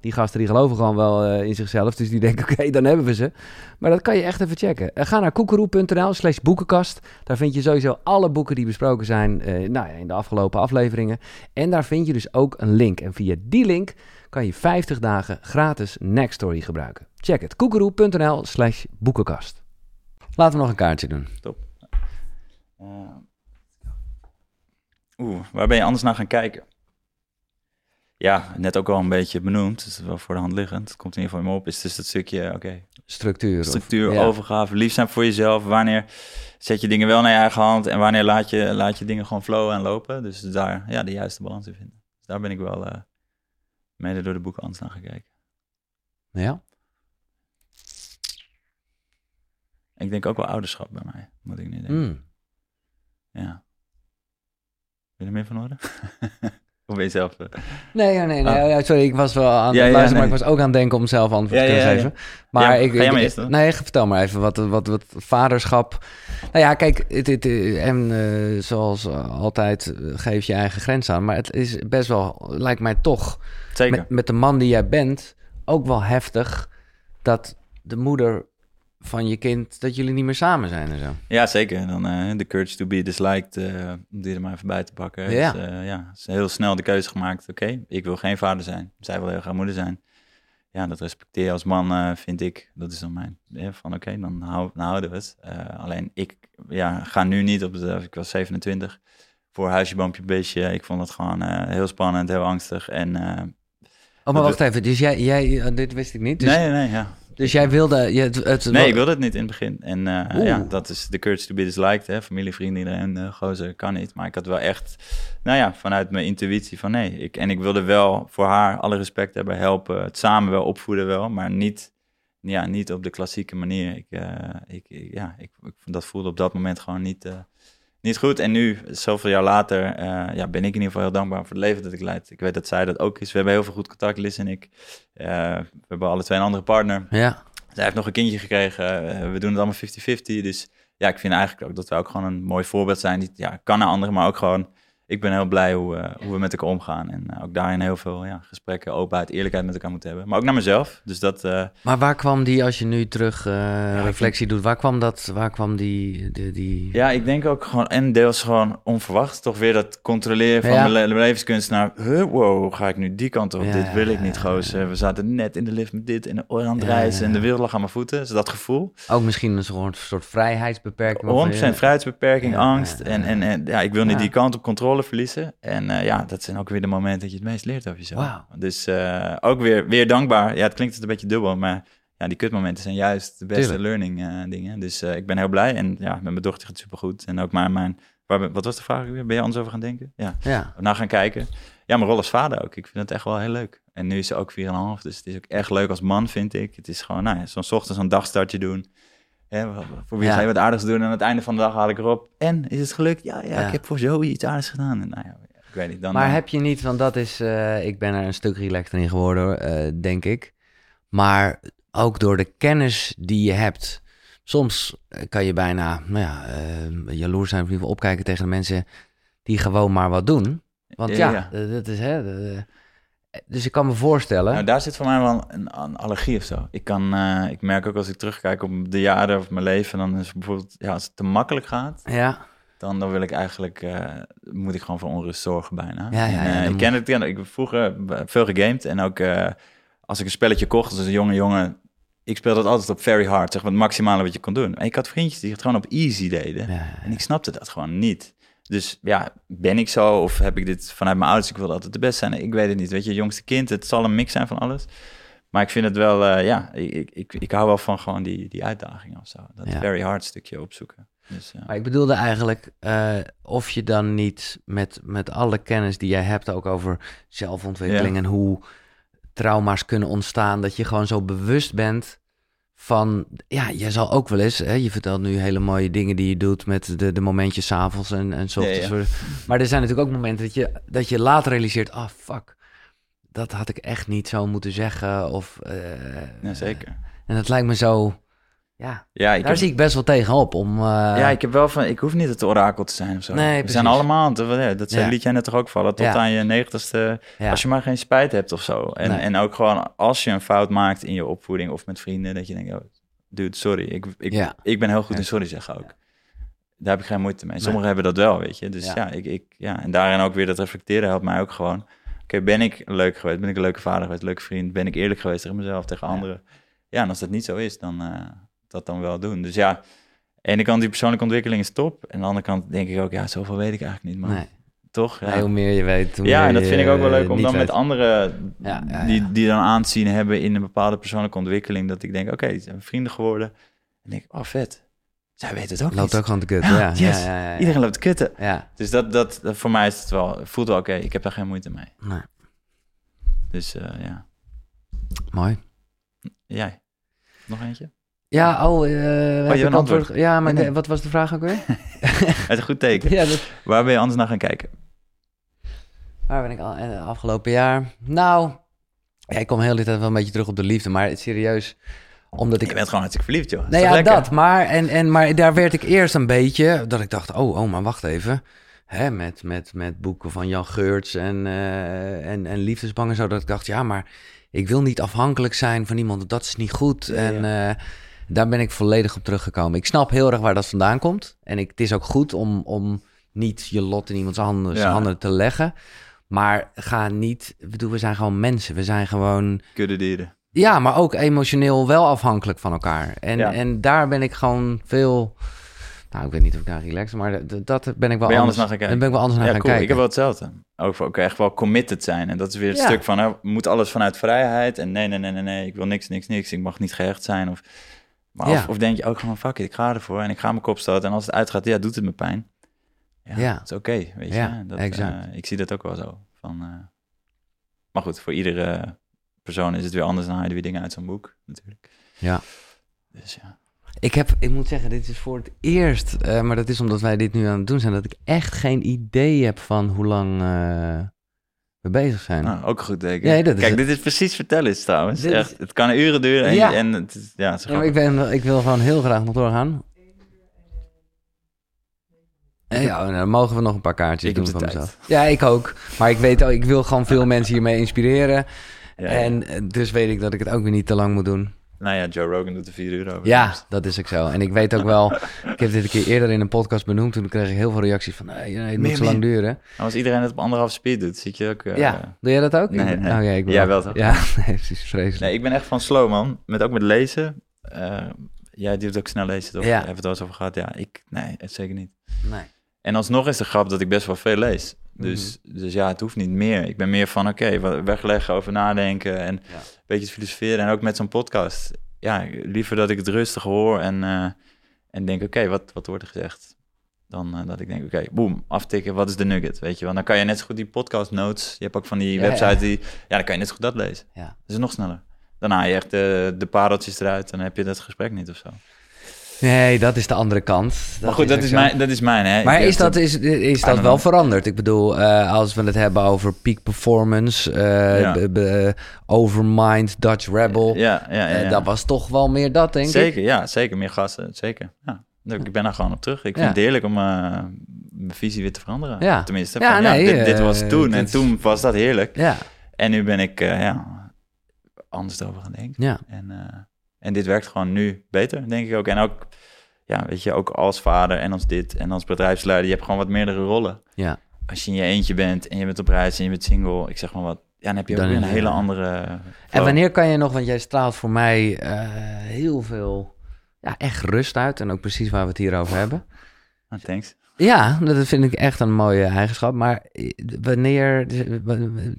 die gasten die geloven gewoon wel eh, in zichzelf. Dus die denken, <laughs> oké, dan hebben we ze. Maar dat kan je echt even checken. Eh, ga naar koekeroe.nl slash boekenkast. Daar vind je sowieso alle boeken die besproken zijn eh, nou ja, in de afgelopen afleveringen. En daar vind je dus ook een link. En via die link kan je 50 dagen gratis Nextory gebruiken. Check het. koekeroe.nl slash boekenkast. Laten we nog een kaartje doen. Eh, Oeh, waar ben je anders naar gaan kijken? Ja, net ook al een beetje benoemd. Het is wel voor de hand liggend. Het komt in ieder geval in me op. Is dus dat stukje, oké, Structuur. of- structuur, ja. overgave, lief zijn voor jezelf. Wanneer zet je dingen wel naar je eigen hand en wanneer laat je, laat je dingen gewoon flowen en lopen. Dus daar ja, de juiste balans in vinden. Dus daar ben ik wel eh, mede door de boeken anders naar gaan kijken. Ja. Ik denk ook wel ouderschap bij mij, moet ik nu denken. Mm. Ja. Wil je er meer van horen? <laughs> of ben je zelf... eh, Nee, ja, nee, nee. Ah. ja, sorry, ik was wel aan het Ja, maar nee. ik was ook aan het denken om zelf antwoord te kunnen geven. Maar ik, ik- maar nee, vertel maar even wat, wat, wat vaderschap. Nou ja, kijk, het, het, en eh, zoals altijd eh, geef je eigen grens aan, maar het is best wel, lijkt mij toch, Zeker. met, met de man die jij bent, ook wel heftig dat de moeder van je kind, dat jullie niet meer samen zijn en zo. Ja, zeker. Dan eh, de courage to be disliked, eh, om die er maar even bij te pakken. Ja. Dus, eh, ja, is heel snel de keuze gemaakt. Oké, ik wil geen vader zijn. Zij wil heel graag moeder zijn. Ja, dat respecteer je als man, vind ik. Dat is dan mijn, van oké, dan, hou, dan houden we het. Alleen ik ja, ga nu niet op de, ik was 27, voor huisje, boompje, beestje. Ik vond het gewoon heel spannend, heel angstig. En, Oh, maar wacht even, dus jij, jij dit wist ik niet, dus, nee, nee, ja. Dus jij wilde... Je, het, het, Nee, ik wilde het niet in het begin. En eh, ja, dat is de courage to be disliked. Hè? Familie, vrienden, iedereen, uh, gozer, kan niet. Maar ik had wel echt, nou ja, vanuit mijn intuïtie van nee. Ik, en ik wilde wel voor haar alle respect hebben, helpen, het samen wel opvoeden wel, maar niet, ja, niet op de klassieke manier. Ik, eh, ik, ja, ik, ik, dat voelde op dat moment gewoon niet, eh, niet goed. En nu, zoveel jaar later, eh, ja, ben ik in ieder geval heel dankbaar voor het leven dat ik leid. Ik weet dat zij dat ook is. We hebben heel veel goed contact, Liz en ik. Eh, we hebben alle twee een andere partner. Ja, Zij heeft nog een kindje gekregen. eh, we doen het allemaal 50-50. Dus ja, ik vind eigenlijk ook dat we ook gewoon een mooi voorbeeld zijn. Die ja, kan naar anderen, maar ook gewoon ik ben heel blij hoe, eh, hoe we met elkaar omgaan. En eh, ook daarin heel veel ja, gesprekken, openheid, eerlijkheid met elkaar moeten hebben. Maar ook naar mezelf. Dus dat... eh, Maar waar kwam die, als je nu terug ik reflectie doet, waar kwam dat, waar kwam die, die, die... Ja, ik denk ook gewoon, en deels gewoon onverwacht, toch weer dat controleren van Ja. mijn, le- mijn levenskunstenaar. Huh, wow, ga ik nu die kant op? Dit wil ik niet, gozer. We zaten net in de lift met dit en aan het reizen en de wereld lag aan mijn voeten. Dus dat gevoel. Ook misschien een soort, soort vrijheidsbeperking. waarvan 100% je- vrijheidsbeperking, angst. En, en, en ja, ik wil niet die kant op controle verliezen. En eh, ja, dat zijn ook weer de momenten dat je het meest leert over jezelf. Dus eh, ook weer, weer dankbaar. Ja, het klinkt het een beetje dubbel, maar ja, die kutmomenten zijn juist de beste Tuurlijk. learning eh, dingen. Dus ik ben heel blij. En ja, met mijn dochter gaat het supergoed. En ook mijn, mijn waar, wat was de vraag weer? Ben je anders over gaan denken? Ja, Ja, naar gaan kijken. Ja, mijn rol als vader ook. Ik vind het echt wel heel leuk. En nu is ze ook 4,5, dus het is ook echt leuk als man, vind ik. Het is gewoon, nou ja, zo'n ochtends een dagstartje doen. Hè, Ja. ga je wat aardigs doen? En aan het einde van de dag haal ik erop. En, is het gelukt? Ja, ja, Ja. ik heb voor Zoe iets aardigs gedaan. En, nou ja, ik weet niet. Dan, maar dan- heb je niet, want dat is, eh, ik ben er een stuk relaxter in geworden, eh, denk ik. Maar ook door de kennis die je hebt. Soms eh, kan je bijna, nou ja, jaloers zijn of in ieder geval opkijken tegen de mensen die gewoon maar wat doen. Want ja, Ja, dat is hè. de- dus ik kan me voorstellen. Nou, daar zit voor mij wel een, een allergie of zo. Ik, kan, eh, ik merk ook als ik terugkijk op de jaren of mijn leven, dan is bijvoorbeeld, ja, als het te makkelijk gaat, ja, dan, dan wil ik eigenlijk, eh, moet ik gewoon voor onrust zorgen bijna. Ja, ja, En, eh, ik moet- ken het, ik heb vroeger veel gegamed en ook als ik een spelletje kocht als een jonge jongen, ik speelde dat altijd op very hard, zeg maar het maximale wat je kon doen. En ik had vriendjes die het gewoon op easy deden. En ik snapte dat gewoon niet. Dus ja, ben ik zo of heb ik dit vanuit mijn ouders? Ik wil altijd de best zijn. Ik weet het niet. Weet je, jongste kind, het zal een mix zijn van alles. Maar ik vind het wel, eh, ja, ik, ik, ik, hou wel van gewoon die, die uitdaging of zo. Dat Ja. very hard stukje opzoeken. Dus, ja. Maar ik bedoelde eigenlijk eh, of je dan niet met, met alle kennis die jij hebt, ook over zelfontwikkeling en hoe trauma's kunnen ontstaan, dat je gewoon zo bewust bent van, ja, je zal ook wel eens, hè, je vertelt nu hele mooie dingen die je doet met de, de momentjes 's avonds en, en 's Ja. Maar er zijn natuurlijk ook momenten dat je, dat je later realiseert, ah, fuck, dat had ik echt niet zo moeten zeggen. Of, eh, ja, zeker. En dat lijkt me zo, ja, Ja, daar heb, zie ik best wel tegenop om... eh, ja, ik heb wel van, ik hoef niet het orakel te zijn of zo. Nee, We zijn allemaal, dat Ja. liet jij net toch ook vallen, tot Ja. aan je negentigste ja. Als je maar geen spijt hebt of zo. En, Nee. en ook gewoon als je een fout maakt in je opvoeding of met vrienden, dat je denkt, oh, dude, sorry. Ik, ik, ik ben heel goed in sorry zeggen ook. Daar heb ik geen moeite mee. Nee. Sommigen hebben dat wel, weet je. Dus Ja. ik, ik, ja, en daarin ook weer dat reflecteren helpt mij ook gewoon. Oké, ben ik leuk geweest? Ben ik een leuke vader geweest? Leuke vriend? Ben ik eerlijk geweest tegen mezelf, tegen anderen? Ja, en als dat niet zo is, dan eh, dat dan wel doen. Dus ja, aan de ene kant die persoonlijke ontwikkeling is top. En aan de andere kant denk ik ook, ja, zoveel weet ik eigenlijk niet, man. Nee. Toch? Ja, hoe meer je weet, hoe Ja, en dat vind ik ook wel leuk om dan weet. met anderen Ja, ja, die, die dan aanzien hebben in een bepaalde persoonlijke ontwikkeling. Dat ik denk, oké, die zijn vrienden geworden. En denk, ik, oh vet. Zij weten het ook Loopt niet. ook gewoon te kut. Ja, yes. Iedereen loopt te kutten. Ja, Dus dat, dat, dat voor mij is het wel, voelt wel oké. Ik heb daar geen moeite mee. nee. Dus eh, ja. mooi. Jij? Nog eentje? Ja, oh, eh heb je een antwoord? Ja, maar Nee, nee. de- wat was de vraag ook weer? <laughs> Het is een goed teken. ja, dat, Waar ben je anders naar gaan kijken? waar ben ik al eh, afgelopen jaar? Nou, ja, ik kom heel de tijd wel een beetje terug op de liefde, maar het serieus, omdat ik Je bent gewoon hartstikke verliefd, joh. Nee, Is ja, lekker? dat. Maar, en, en, maar daar werd ik eerst een beetje, dat ik dacht, oh, oh maar wacht even. Hè, met, met, met boeken van Jan Geurts en, eh en, en liefdesbang en zo. Dat ik dacht, ja, maar ik wil niet afhankelijk zijn van iemand. Dat is niet goed. Ja, en daar ben ik volledig op teruggekomen. Ik snap heel erg waar dat vandaan komt. En ik, het is ook goed om, om niet je lot in iemands handen, Ja. handen te leggen. Maar ga niet, bedoel, we zijn gewoon mensen. We zijn gewoon Kuddedieren. ja, maar ook emotioneel wel afhankelijk van elkaar. En, Ja. en daar ben ik gewoon veel... Nou, ik weet niet of ik daar relax, maar dat ben ik wel Ben je anders, anders naar gaan kijken? Dan ben ik wel anders naar Ja, gaan cool. kijken. Ik heb wel hetzelfde. Ook, ook echt wel committed zijn. En dat is weer het Ja. stuk van, hè, moet alles vanuit vrijheid. En nee, nee, nee, nee, nee, ik wil niks, niks, niks. Ik mag niet gehecht zijn. Of, maar Ja. of, of denk je ook gewoon, fuck it, ik ga ervoor. En ik ga mijn kop stoten. En als het uitgaat, ja, doet het me pijn. Ja, Ja. dat is oké, weet je. Ja, dat, exact. eh, ik zie dat ook wel zo. Van, eh, maar goed, voor iedere persoon is het weer anders. Dan haal je weer dingen uit zo'n boek, natuurlijk. Ja. Dus ja. Ik heb, ik moet zeggen, dit is voor het eerst, eh, maar dat is omdat wij dit nu aan het doen zijn, dat ik echt geen idee heb van hoe lang we bezig zijn. Nou, ook goed teken. Ja, Kijk, het. dit is precies vertellen is trouwens. Dit Echt, het kan uren duren. En, Ja. en het is, ja, het is Ja, maar ik, ben, ik wil gewoon heel graag nog doorgaan. Eh, Ja, nou, dan mogen we nog een paar kaartjes Ik doen van tijd. mezelf. Ja, ik ook. Maar ik weet ook, ik wil gewoon veel <laughs> mensen hiermee inspireren. En eh, dus weet ik dat ik het ook weer niet te lang moet doen. Nou ja, Joe Rogan doet er vier uur over. Ja, dat is ook zo. En ik weet ook wel, ik heb dit een keer eerder in een podcast benoemd. Toen kreeg ik heel veel reacties van, nee, nee, het moet Meer, zo lang meer. duren. En als iedereen het op anderhalf speed doet, zie ik je ook... eh, ja, doe jij dat ook? nee, nee. Oh, ja, ik Jij wel, toch? Ja, <laughs> nee, precies, vreselijk. Nee, ik ben echt van slow, man. Met, ook met lezen. Eh, jij doet ook snel lezen, toch? Ja. Hebben we het eens over gehad? Ja, ik... Nee, het zeker niet. Nee. En alsnog is de grap dat ik best wel veel lees. Dus, Mhm. dus ja, het hoeft niet meer. Ik ben meer van, oké, wegleggen, over nadenken en Ja. een beetje filosoferen. En ook met zo'n podcast. Ja, liever dat ik het rustig hoor en, eh, en denk, oké, wat, wat wordt er gezegd? Dan eh, dat ik denk, oké, boem, aftikken, wat is de nugget, weet je wel? Dan kan je net zo goed die podcast notes, je hebt ook van die Ja, website ja. die, ja, dan kan je net zo goed dat lezen. Ja. Dat is nog sneller. Dan haal je echt de, de pareltjes eruit, dan heb je dat gesprek niet of zo. Nee, dat is de andere kant. maar goed, dat is, zo. mijn, dat is mijn, hè. Maar is dat, is, is dat wel veranderd? Ik bedoel, eh, als we het hebben over peak performance, eh Ja. overmind, Dutch Rebel. Ja, ja, ja. eh, ja. dat was toch wel meer dat, denk ik. Zeker, ja, zeker. Meer gasten, zeker. Ja. Ik ben daar gewoon op terug. Ik vind het heerlijk om mijn visie weer te veranderen. Ja. Tenminste, Ja, van, nee, dit, dit was toen en toen was dat heerlijk. Ja, En nu ben ik ja, anders over gaan denken. ja. En, en dit werkt gewoon nu beter, denk ik ook. En ook, ja, weet je, ook als vader en als dit en als bedrijfsleider, je hebt gewoon wat meerdere rollen. Ja. Als je in je eentje bent en je bent op reis en je bent single, ik zeg maar wat, ja, dan heb je ook Dan weer een hele andere... En wanneer kan je nog, want jij straalt voor mij eh, heel veel, ja, echt rust uit. En ook precies waar we het hier over hebben. Ah, thanks. Ja, dat vind ik echt een mooie eigenschap. Maar wanneer,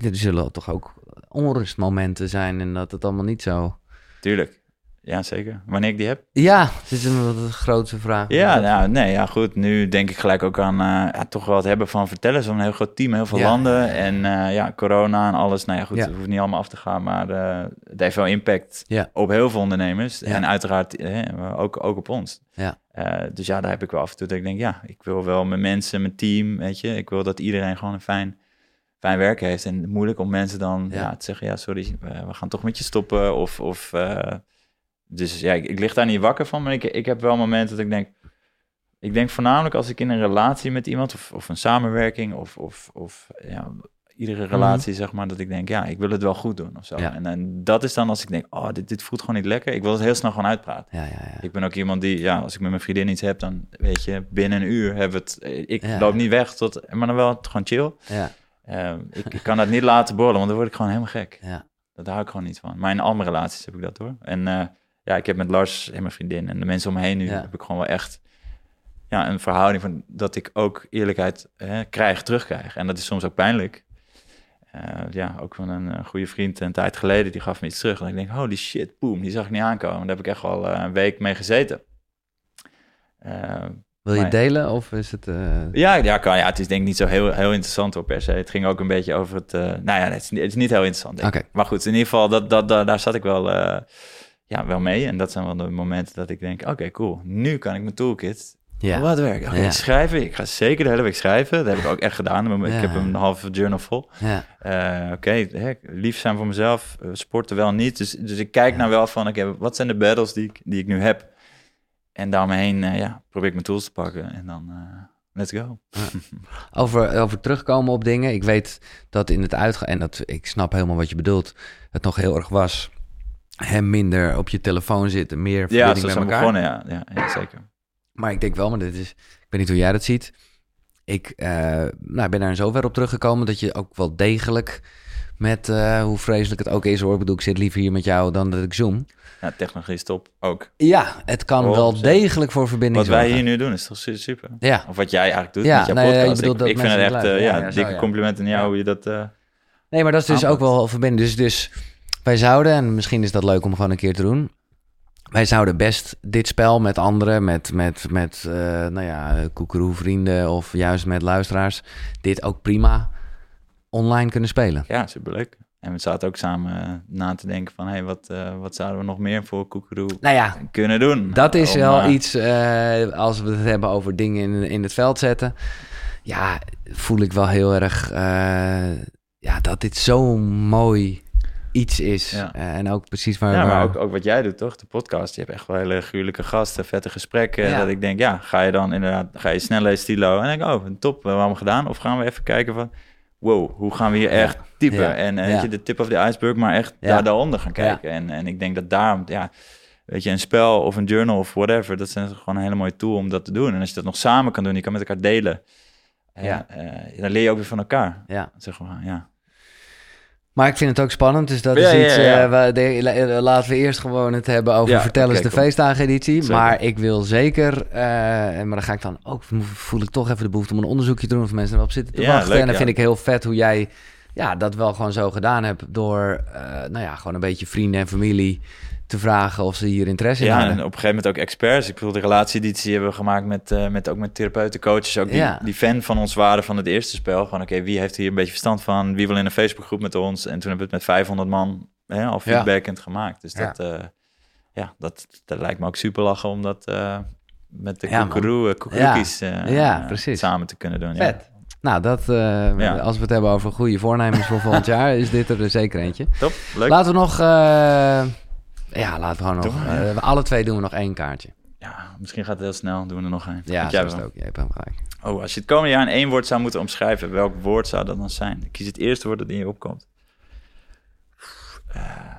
er zullen toch ook onrustmomenten zijn en dat het allemaal niet zo... Tuurlijk. Ja, zeker. Wanneer ik die heb? Ja, het is een wat grote vraag. Ja, nou, nee, ja, goed. Nu denk ik gelijk ook aan eh, ja, toch wel het hebben van vertellen. Zo'n heel groot team, heel veel Ja. landen. En eh, ja, corona en alles. Nou ja, goed, het hoeft niet allemaal af te gaan. Maar eh, het heeft wel impact op heel veel ondernemers. En uiteraard ook, ook op ons. Ja. Dus ja, daar heb ik wel af en toe dat ik denk, ja, ik wil wel mijn mensen, mijn team, weet je. Ik wil dat iedereen gewoon een fijn, fijn werk heeft. En moeilijk om mensen dan Ja. ja. te zeggen, ja, sorry, we, we gaan toch met je stoppen. Of, of dus ja, ik, ik lig daar niet wakker van, maar ik, ik heb wel momenten dat ik denk... Ik denk voornamelijk als ik in een relatie met iemand... of, of een samenwerking of, of, of ja, iedere relatie, zeg maar... dat ik denk, ja, ik wil het wel goed doen of zo. Ja. En, en dat is dan als ik denk, oh, dit, dit voelt gewoon niet lekker. Ik wil het heel snel gewoon uitpraten. Ja, ja, ja. Ik ben ook iemand die, ja, als ik met mijn vriendin iets heb... dan weet je, binnen een uur hebben we het... Ik Ja. loop niet weg, tot, maar dan wel gewoon chill. ja, Eh, ik, ik kan dat niet <laughs> laten borrelen, want dan word ik gewoon helemaal gek. ja. Dat hou ik gewoon niet van. Maar in al mijn relaties heb ik dat hoor. En eh, ja, ik heb met Lars en mijn vriendin en de mensen om me heen nu... Ja. heb ik gewoon wel echt ja, een verhouding van... dat ik ook eerlijkheid hè, krijg, terugkrijg. En dat is soms ook pijnlijk. Eh, ja, ook van een, eh, goede vriend een tijd geleden, die gaf me iets terug. En ik denk, holy shit, boom, die zag ik niet aankomen. Daar heb ik echt wel eh, een week mee gezeten. Wil je Maar- delen of is het... ja, ja, kan, ja, het is denk ik niet zo heel, heel interessant hoor, per se. Het ging ook een beetje over het... nou ja, het is, niet- het is niet heel interessant, denk ik. Oké. Maar goed, in ieder geval, dat, dat, dat- daar zat ik wel, ja, wel mee. En dat zijn wel de momenten dat ik denk, oké, cool. Nu kan ik mijn toolkit ja. wat werken. Ja. schrijven. Ik ga zeker de hele week schrijven. Dat heb ik ook echt gedaan. Ik Ja. heb een halve journal vol. ja, Eh, oké, lief zijn voor mezelf. eh, sporten wel niet. Dus, dus ik kijk naar wel van, oké, wat zijn de battles die ik, die ik nu heb? En daaromheen, eh, ja, probeer ik mijn tools te pakken. En dan, let's go. Over, over terugkomen op dingen. Ik weet dat in het uitgaan, en dat, ik snap helemaal wat je bedoelt, het nog heel erg was. Hem minder op je telefoon zitten, meer Ja, verbinding zo met elkaar. begonnen, ja. ja, ja zeker. Maar ik denk wel, maar dit is, ik weet niet hoe jij dat ziet. Ik eh, nou, ben daar in zover op teruggekomen dat je ook wel degelijk met, eh, hoe vreselijk het ook is hoor. Ik bedoel, ik zit liever hier met jou dan dat ik zoom. Ja, technologie is top, ook. Ja, het kan Oh, wel degelijk voor verbinding Wat wij zorgen. hier nu doen is toch su- super? Ja, Of wat jij eigenlijk doet Ja, met jouw nee, podcast. ik bedoel ik, dat ik vind het echt, eh, ja, Ja, ja, dikke ja. complimenten aan jou Ja. hoe je dat... nee, maar dat is dus Aanpakt. ook wel verbinding. Dus, dus wij zouden, en misschien is dat leuk om gewoon een keer te doen. Wij zouden best dit spel met anderen, met, met, met eh, nou ja, vrienden of juist met luisteraars, dit ook prima online kunnen spelen. Ja, superleuk. En we zaten ook samen eh, na te denken van... Hey, wat, eh, wat zouden we nog meer voor Koekeroe Nou ja, kunnen doen? dat is Om, wel iets, als we het hebben over dingen in, in het veld zetten. Ja, voel ik wel heel erg, ja, dat dit zo mooi iets is. Ja. Eh, en ook precies waar... Ja, maar waar- ook, ook wat jij doet, toch? De podcast. Je hebt echt wel hele gruwelijke gasten, vette gesprekken. Ja. Dat ik denk, ja, ga je dan inderdaad, ga je snel lezen stilo. En denk ik, oh, top, we hebben we gedaan. Of gaan we even kijken van, wow, hoe gaan we hier echt? Ja. En eh, weet je, de tip of the iceberg, maar echt daar daaronder gaan kijken. En, en ik denk dat daarom, ja, weet je, een spel of een journal of whatever, dat is gewoon een hele mooie tool om dat te doen. En als je dat nog samen kan doen, je kan met elkaar delen. Ja. Ja. eh, dan leer je ook weer van elkaar, ja. zeg maar, ja. Maar ik vind het ook spannend, dus dat Ja, is iets... ja. eh, de- la- laten we eerst gewoon het hebben over Ja, Vertel eens oké, de feestdageneditie. Maar ik wil zeker... eh, maar dan ga ik dan ook... voel ik toch even de behoefte om een onderzoekje te doen... of mensen erop zitten te wachten. leuk, en dan vind ik heel vet hoe jij ja, dat wel gewoon zo gedaan hebt... door eh, nou ja, gewoon een beetje vrienden en familie te vragen... of ze hier interesse in Ja, en hadden. op een gegeven moment ook experts. Ik bedoel, de relatieditie hebben we gemaakt met, eh, met ook met therapeuten, coaches. Ook die, Ja. die fan van ons waren van het eerste spel. Gewoon, oké, wie heeft hier een beetje verstand van? Wie wil in een Facebookgroep met ons? En toen hebben we het met 500 man hè, al Ja. feedbackend gemaakt. Dus Ja. dat, eh, ja, dat, dat lijkt me ook super lachen om dat eh, met de Ja, Ja, precies. samen te kunnen doen. Ja. Vet. Nou, dat, Ja. als we het hebben over goede voornemens voor volgend <laughs> jaar... is dit er zeker eentje. Top, leuk. Laten we nog... ja, laten we gewoon nog... Eh, alle twee doen we nog één kaartje. Ja, misschien gaat het heel snel. Doen we er nog een. Ja, jij ook. Je hebt hem gelijk. Oh, als je het komende jaar in één woord zou moeten omschrijven, welk woord zou dat dan zijn? Kies het eerste woord dat in je opkomt. Eh,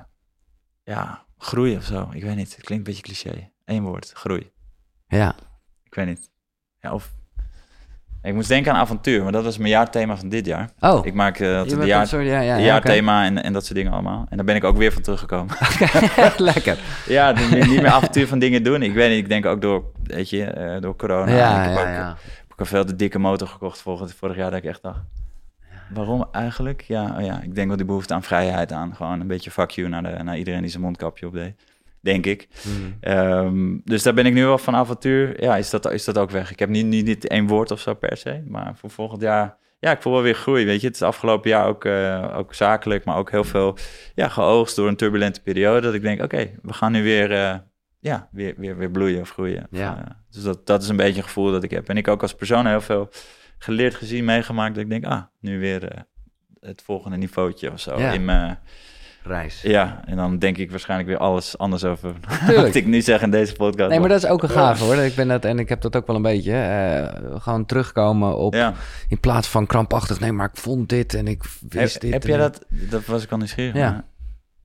ja, groei of zo. Ik weet niet. Het klinkt een beetje cliché. Eén woord, groei. Ja. Ik weet niet. Ja, of... Ik moest denken aan avontuur, maar dat was mijn jaarthema van dit jaar. Oh, Ik maak eh, een jaar, soort- ja, ja, jaarthema en, en dat soort dingen allemaal. En daar ben ik ook weer van teruggekomen. <laughs> oké. <laughs> Lekker. ja, de- niet meer avontuur van dingen doen. Ik weet niet, ik denk ook door, weet je, eh, door corona. Ja, ik heb ja, ook, heb veel te dikke motor gekocht vorig, vorig jaar dat ik echt dacht. Waarom eigenlijk? Ja, oh ja, ik denk wel die behoefte aan vrijheid aan. Gewoon een beetje fuck you naar, de, naar iedereen die zijn mondkapje op deed. Denk ik. Hmm. Ehm, dus daar ben ik nu wel van avontuur. Ja, is dat, is dat ook weg. Ik heb niet, niet, niet één woord of zo per se. Maar voor volgend jaar... Ja, ik voel wel weer groei, weet je. Het is afgelopen jaar ook, eh, ook zakelijk, maar ook heel veel ja, geoogst door een turbulente periode. Dat ik denk, oké, we gaan nu weer, eh, ja, weer, weer, weer bloeien of groeien. Ja. Eh, dus dat, dat is een beetje een gevoel dat ik heb. En ik ook als persoon heel veel geleerd, gezien, meegemaakt. Dat ik denk, ah, nu weer het volgende niveautje of zo. Ja. In mijn, Reis. ja, en dan denk ik waarschijnlijk weer alles anders over <laughs> wat ik nu zeg in deze podcast. Nee, maar dat is ook een gave hoor. Ik ben dat, en ik heb dat ook wel een beetje. eh, gewoon terugkomen op. Ja. In plaats van krampachtig. Nee, maar ik vond dit en ik wist Heb, dit. heb jij dat, dat was ik al nieuwsgierig Ja. maar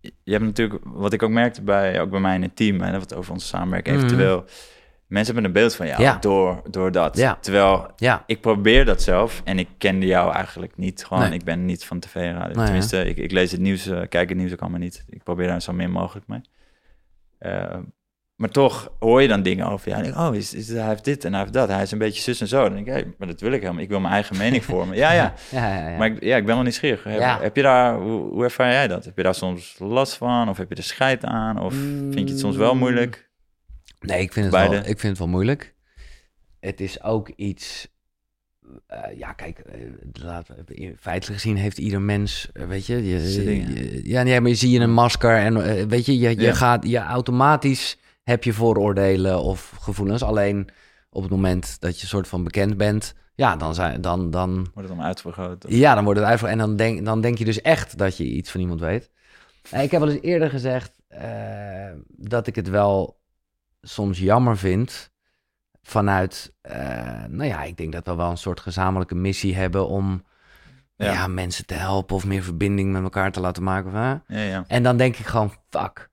Je je hebt natuurlijk, wat ik ook merkte bij, ook bij mij in het team, en wat over onze samenwerking, Mhm. eventueel, mensen hebben een beeld van jou Ja. door, door dat. Ja. Terwijl Ja, ik probeer dat zelf en ik kende jou eigenlijk niet. Gewoon, Nee. ik ben niet van tv radio. Tenminste, ik, ik lees het nieuws, eh, kijk het nieuws ook allemaal niet. Ik probeer daar zo min mogelijk mee. Eh, maar toch hoor je dan dingen over. Denk, oh, is, is, hij heeft dit en hij heeft dat. Hij is een beetje zus en zo. Dan denk ik, hey, maar dat wil ik helemaal. Ik wil mijn eigen <laughs> mening vormen. Ja, ja. Maar ik, ja, ik ben wel nieuwsgierig. Heb, heb je daar, hoe, hoe ervaar jij dat? Heb je daar soms last van? Of heb je er scheid aan? Of vind je het soms wel Mm. moeilijk? Nee, ik vind, het Beide. wel, ik vind het wel moeilijk. Het is ook iets. eh, ja, kijk, we, feitelijk gezien heeft ieder mens, eh, weet je, je, je- ja, nee, maar je zie je een masker en weet je, je, je Ja. gaat, je automatisch heb je vooroordelen of gevoelens. Alleen op het moment dat je soort van bekend bent, ja, dan zijn, dan, dan, Wordt het dan uitvergroot? Of- ja, dan wordt het uitvoer en dan denk, dan denk je dus echt dat je iets van iemand weet. Ik heb wel eens eerder gezegd dat ik het wel soms jammer vind vanuit, eh, nou ja, ik denk dat we wel een soort gezamenlijke missie hebben om ja. Ja. mensen te helpen of meer verbinding met elkaar te laten maken. Of? Ja, ja. En dan denk ik gewoon, fuck,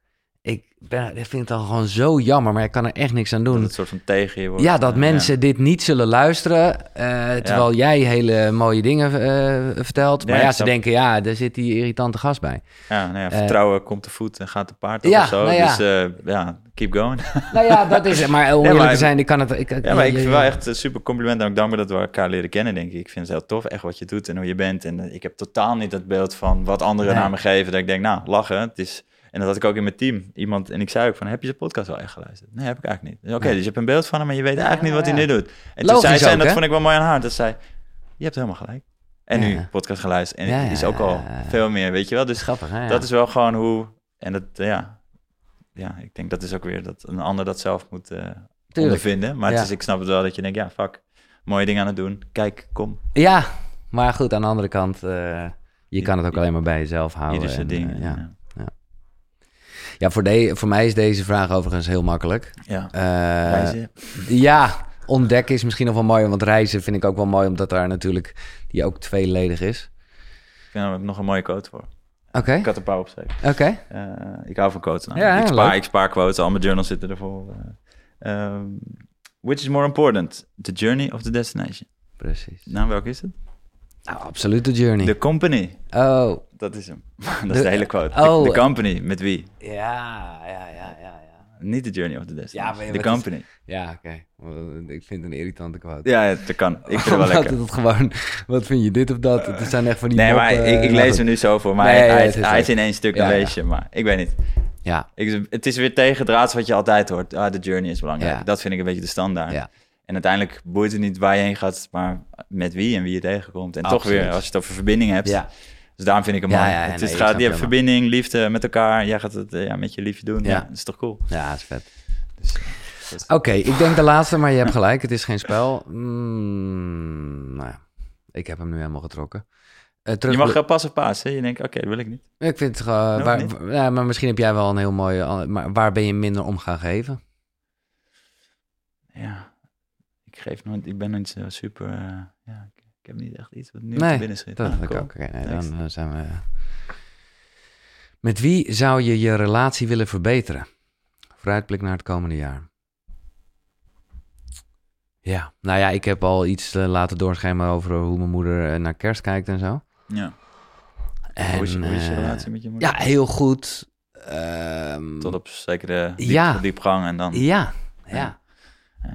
ben, ik vind het dan gewoon zo jammer, maar ik kan er echt niks aan Dat doen. het soort van tegen je wordt. Ja, dat mensen dit niet zullen luisteren, eh, terwijl jij hele mooie dingen eh, vertelt. Maar Ja, ze denken, ja, daar zit die irritante gast bij. Ja, nou ja, Eh, vertrouwen komt te voet en gaat te paard ja, of zo. nou ja. Dus ja, keep going. <laughs> Nou ja, dat is het. Maar om eerlijk te zijn, ik kan het... Ik, Ja, maar ik vind wel echt een super compliment en ook dankbaar dat we elkaar leren kennen, denk ik. Ik vind het heel tof, echt wat je doet en hoe je bent. En ik heb totaal niet het beeld van wat anderen Nee. naar me geven. Dat ik denk, nou, lachen. Het is... En dat had ik ook in mijn team. Iemand, en ik zei ook van, heb je zijn podcast wel echt geluisterd? Nee, heb ik eigenlijk niet. Oké, dus je hebt een beeld van hem, maar je weet eigenlijk niet wat ja. hij nu doet. En toen zei zij, en dat vond ik wel mooi aan haar, dat zei, je hebt helemaal gelijk. En nu podcast geluisterd. En het is ook al veel meer, weet je wel. Dus grappig, hè? Dat is wel gewoon hoe... En dat, ja... Ja, ik denk dat is ook weer dat een ander dat zelf moet eh ondervinden. Maar het is, ik snap het wel dat je denkt, ja, fuck, mooie dingen aan het doen. Kijk, kom, Ja, maar goed, aan de andere kant, eh, je kan het ook alleen maar bij jezelf houden. ieder zijn en, ding. eh, ja. Ja, voor, de, voor mij is deze vraag overigens heel makkelijk. Ja. Eh, Reizen. Ja, ontdekken is misschien nog wel mooi. Want reizen vind ik ook wel mooi, omdat daar natuurlijk die ook tweeledig is. Ik vind nog een mooie quote voor. Oké, Ik had een paar opgeschreven. oké. Eh, ik hou van quotes. Nou. Ja, ik, leuk. spaar, ik spaar quotes, al mijn journals zitten ervoor. Ehm, which is more important, the journey of the destination? Precies. Nou, welke is het? Nou, absoluut de journey. The company. Oh, Dat is hem. <laughs> dat is De- de hele quote. oh. The, the company, met wie? ja, ja, ja, ja, ja. Niet the journey of the destination. maar the is- company. Ja, oké. Ik vind het een irritante quote. Ja, ja, dat kan. Ik vind het wel lekker. het gewoon, wat vind je dit of dat? Het zijn echt van die Nee, maar ik, ik lees hem nu zo voor, maar Nee, hij, ja, hij, is hij zo. is in één stuk Ja, een ja. leesje, maar ik weet niet. Ja, Ik, het is weer tegendraads wat je altijd hoort. Ah, de journey is belangrijk. Ja. Dat vind ik een beetje de standaard. Ja. En uiteindelijk boeit het niet waar je heen gaat, maar met wie en wie je tegenkomt. En toch weer, als je het over verbinding hebt. ja. Dus daarom vind ik hem Ja, mooi. ja, het nee, is, gaat, je hebt verbinding, liefde met elkaar. Jij gaat het eh, ja, met je liefje doen. Ja. Dat is toch cool. ja, dat is vet. Dus, eh, Oké, ik denk de laatste, maar je hebt gelijk. Het is geen spel. Mm, nou ja, ik heb hem nu helemaal getrokken. Eh, terug je mag uh, pas of paas. Hè? Je denkt, oké, dat wil ik niet. Ik vind het waar- ja, maar misschien heb jij wel een heel mooie... Maar waar ben je minder om gaan geven? Ja, ik geef nooit, ik ben nooit zo super. eh, ja, ik, ik heb niet echt iets wat nu Nee, te binnen schiet. Dat Ah, ik ook. Nee, Next. dan eh, zijn we... Met wie zou je je relatie willen verbeteren? Vooruitblik naar het komende jaar. Ja, nou ja, ik heb al iets eh, laten doorschemeren over hoe mijn moeder eh, naar kerst kijkt en zo. Ja. En, hoe, is, hoe is je eh, relatie met je moeder? Ja, heel goed. Ehm, Tot op zekere diep, Ja. diepgang en dan Ja, ja. Ja.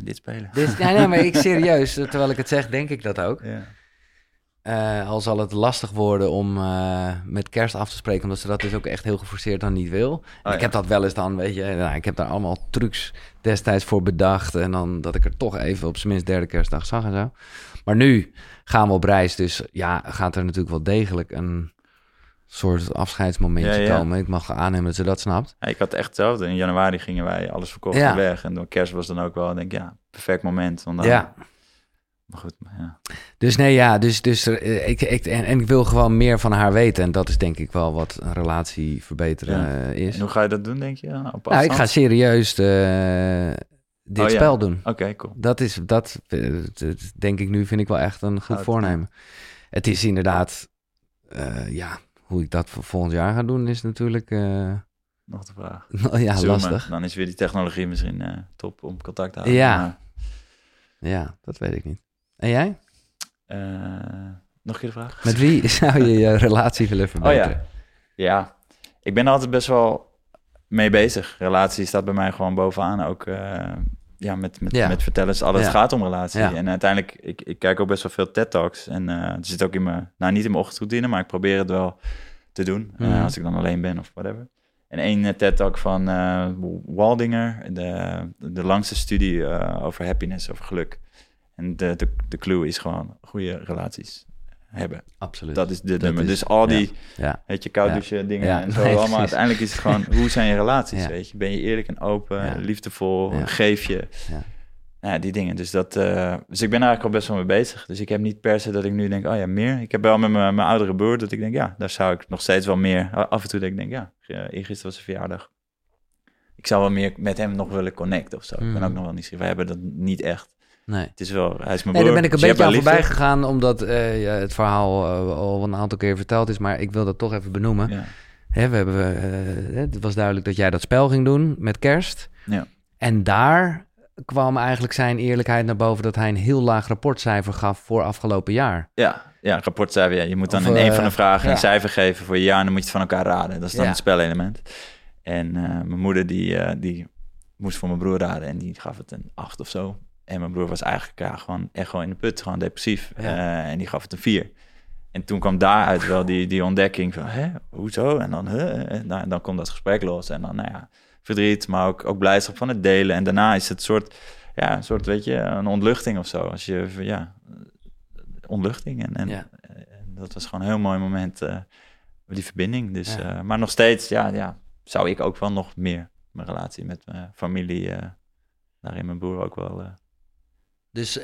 Dit spelen. Dit, nee, nee, maar ik <laughs> serieus, terwijl ik het zeg, denk ik dat ook. Ja. Eh, al zal het lastig worden om eh, met kerst af te spreken, omdat ze dat dus ook echt heel geforceerd dan niet wil. Oh, ik ja. heb dat wel eens dan, weet je, nou, ik heb daar allemaal trucs destijds voor bedacht. En dan dat ik er toch even op zijn minst derde kerstdag zag en zo. Maar nu gaan we op reis, dus ja, gaat er natuurlijk wel degelijk een soort afscheidsmomentje Ja, ja. komen. Ik mag aannemen dat ze dat snapt. Ja, ik had echt hetzelfde. In januari gingen wij alles verkocht Ja. weg. En door kerst was dan ook wel, denk ik, ja, perfect moment. Dan, Ja. Maar goed, maar ja. Dus nee, ja, dus, dus eh, ik, ik, en, en ik wil gewoon meer van haar weten. En dat is denk ik wel wat een relatie verbeteren Ja. eh, is. En hoe ga je dat doen, denk je? Op Nou, ik ga serieus eh, dit Oh, spel doen. Oké, cool. Dat is, dat denk ik nu, vind ik wel echt een goed voornemen. Het is inderdaad, ja, hoe ik dat voor volgend jaar ga doen is natuurlijk, eh, Nog de vraag. <laughs> ja, Zoomen. lastig. Dan is weer die technologie misschien eh, top om contact te houden. Ja. Maar, Ja, dat weet ik niet. En jij? eh, nog een keer de vraag? Met wie <laughs> zou je je relatie willen Oh verbeteren? ja. Ja, ik ben er altijd best wel mee bezig. Relatie staat bij mij gewoon bovenaan. Ook eh, ja, met, met, Ja. met vertellen is alles Ja. gaat om relatie. Ja. En uiteindelijk, ik, ik kijk ook best wel veel TED-talks. En eh het zit ook in mijn, nou niet in mijn ochtendroutine, maar ik probeer het wel te doen. eh, Mhm. als ik dan alleen ben of whatever. En één eh, TED-talk van Waldinger, de, de langste studie over happiness, over geluk. En de, de, de clue is gewoon goede relaties hebben. Absoluut. Dat is de Dat nummer. is- dus al die, ja. weet je, koud douchen dingen Ja, en zo nee, allemaal. Uiteindelijk is het gewoon, hoe zijn je relaties, <laughs> weet je? Ben je eerlijk en open, Ja. liefdevol, Ja. geef je? Ja. Ja, die dingen. Dus, dat, eh, dus ik ben eigenlijk al best wel mee bezig. Dus ik heb niet per se dat ik nu denk, oh ja, meer. Ik heb wel met mijn, mijn oudere broer dat ik denk, ja, daar zou ik nog steeds wel meer. Af en toe denk ik, denk, ja, eh, eergisteren was zijn verjaardag. Ik zou wel meer met hem nog willen connecten of zo. Ik ben Mhm. ook nog wel niet We hebben dat niet echt. Nee. Het is wel, hij is mijn Nee, daar broer. ben ik een dus beetje aan voorbij gegaan, omdat eh, ja, het verhaal eh, al een aantal keer verteld is. Maar ik wil dat toch even benoemen. Ja. Hè, we hebben, eh, het was duidelijk dat jij dat spel ging doen met kerst. Ja. En daar kwam eigenlijk zijn eerlijkheid naar boven dat hij een heel laag rapportcijfer gaf voor afgelopen jaar. Ja, ja, rapportcijfer. Ja. Je moet dan Of, in een van de vragen ja. een cijfer geven voor je jaar en dan moet je het van elkaar raden. Dat is dan Ja. het spelelement. En eh, mijn moeder die, eh, die moest voor mijn broer raden en die gaf het een 8 of zo. En mijn broer was eigenlijk ja, gewoon echo in de put, gewoon depressief. Ja. Eh, en die gaf het een 4. En toen kwam daaruit wel die, die ontdekking van, hè, hoezo? En dan, huh? En dan, dan komt dat gesprek los. En dan, nou ja, verdriet, maar ook, ook blijdschap van het delen. En daarna is het soort, ja, een soort, weet je, een ontluchting of zo. Als je, ja, ontluchting. En, en, Ja. en dat was gewoon een heel mooi moment, eh, die verbinding. Dus, Ja. eh, maar nog steeds, ja, ja, zou ik ook wel nog meer mijn relatie met mijn familie, eh daarin mijn broer ook wel... eh, Dus,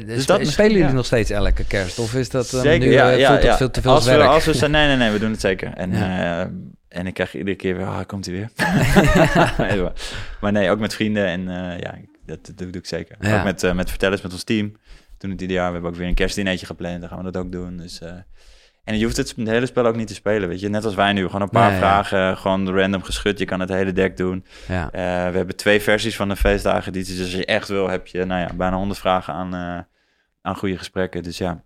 uh, Dus dat spelen jullie ja. nog steeds elke kerst? Of is dat dan Zeker, nu ja, veel te veel als werk? we, als we zijn, nee, nee, nee, we doen het zeker. En, Ja. eh, en ik krijg iedere keer weer, ah, komt hij weer. <laughs> Nee, maar, maar nee, ook met vrienden en eh, ja, dat, dat doe ik zeker. Ja. Ook met, eh, met vertellers, met ons team. Doen het ieder jaar. We hebben ook weer een kerstdineetje gepland, dan gaan we dat ook doen. Dus, eh, en je hoeft het, het hele spel ook niet te spelen, weet je. Net als wij nu, gewoon een paar Nee, ja. vragen, gewoon random geschud. Je kan het hele deck doen. Ja. Eh, we hebben twee versies van de feestdagen-editie. Dus als je echt wil, heb je nou ja, bijna 100 vragen aan, eh, aan goede gesprekken. Dus ja,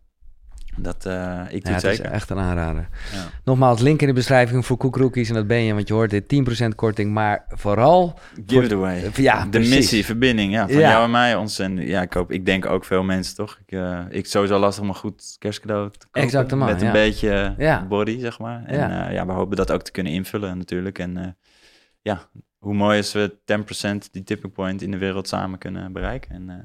dat, eh, ik doe Ja, het is echt een aanrader. Ja. Nogmaals, link in de beschrijving voor koekrookies. En dat ben je, want je hoort dit 10% korting. Maar vooral, Give it away. ja, de precies. missie, verbinding, ja, van Ja. jou en mij. Ons en ja, ik hoop, ik denk ook veel mensen, toch? Ik, eh ik sowieso lastig om een goed kerstcadeau te kopen. Exactement, Met een beetje body, zeg maar. En Ja. ja. we hopen dat ook te kunnen invullen natuurlijk. En eh, ja, hoe mooi is we 10% die tipping point in de wereld samen kunnen bereiken. En eh,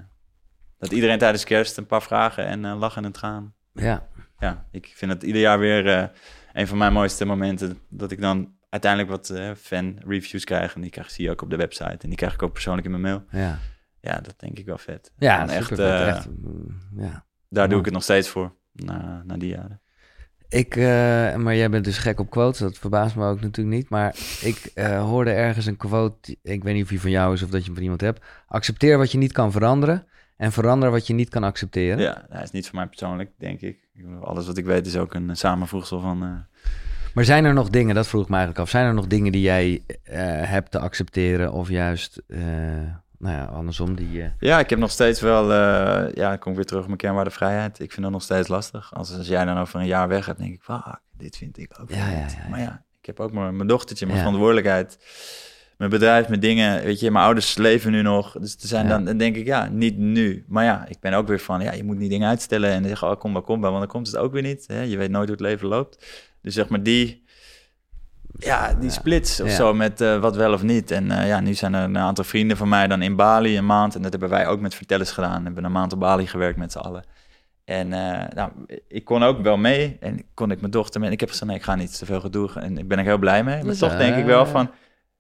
dat iedereen tijdens kerst een paar vragen en eh, lachen en het gaan. Ja, Ja, ik vind het ieder jaar weer eh, een van mijn mooiste momenten. Dat ik dan uiteindelijk wat eh, fan reviews krijg. En die krijg, zie je ook op de website. En die krijg ik ook persoonlijk in mijn mail. ja. Ja, dat denk ik wel vet. Ja, En echt, eh, echt, mm, ja. Daar doe ik het nog steeds voor, na, na die jaren. Ik, maar jij bent dus gek op quotes, dat verbaast me ook natuurlijk niet. Maar ik hoorde ergens een quote, ik weet niet of die van jou is of dat je hem van iemand hebt. Accepteer wat je niet kan veranderen en verander wat je niet kan accepteren. Ja, hij is niet voor mij persoonlijk, denk ik. Alles wat ik weet is ook een samenvoegsel van... eh, Maar zijn er nog dingen, dat vroeg ik me eigenlijk af, zijn er nog dingen die jij eh, hebt te accepteren of juist, eh, nou ja, andersom, die... Ja, ik heb nog steeds wel... ja, ik kom weer terug op mijn kernwaarde vrijheid. Ik vind dat nog steeds lastig. Als, als jij dan over een jaar weg hebt, denk ik... Fuck, dit vind ik ook Ja, ja, ja. Maar ja, ik heb ook mijn, mijn dochtertje, mijn verantwoordelijkheid... Mijn bedrijf, mijn dingen, weet je, mijn ouders leven nu nog. Dus er zijn Ja. dan, dan denk ik, ja, niet nu. Maar ja, ik ben ook weer van, ja, je moet niet dingen uitstellen en zeggen, oh, kom maar, kom maar, want dan komt het ook weer niet. Hè? Je weet nooit hoe het leven loopt. Dus zeg maar die, ja, die Ja. splits of Ja. zo met eh, wat wel of niet. En eh, ja, nu zijn er een aantal vrienden van mij dan in Bali een maand. En dat hebben wij ook met vertellers gedaan. We hebben een maand op Bali gewerkt met z'n allen. En eh, nou, ik kon ook wel mee. En kon ik mijn dochter mee. En ik heb gezegd, nee, ik ga niet te veel gedoe. En ik ben er heel blij mee. Maar Dus, toch denk ik wel van...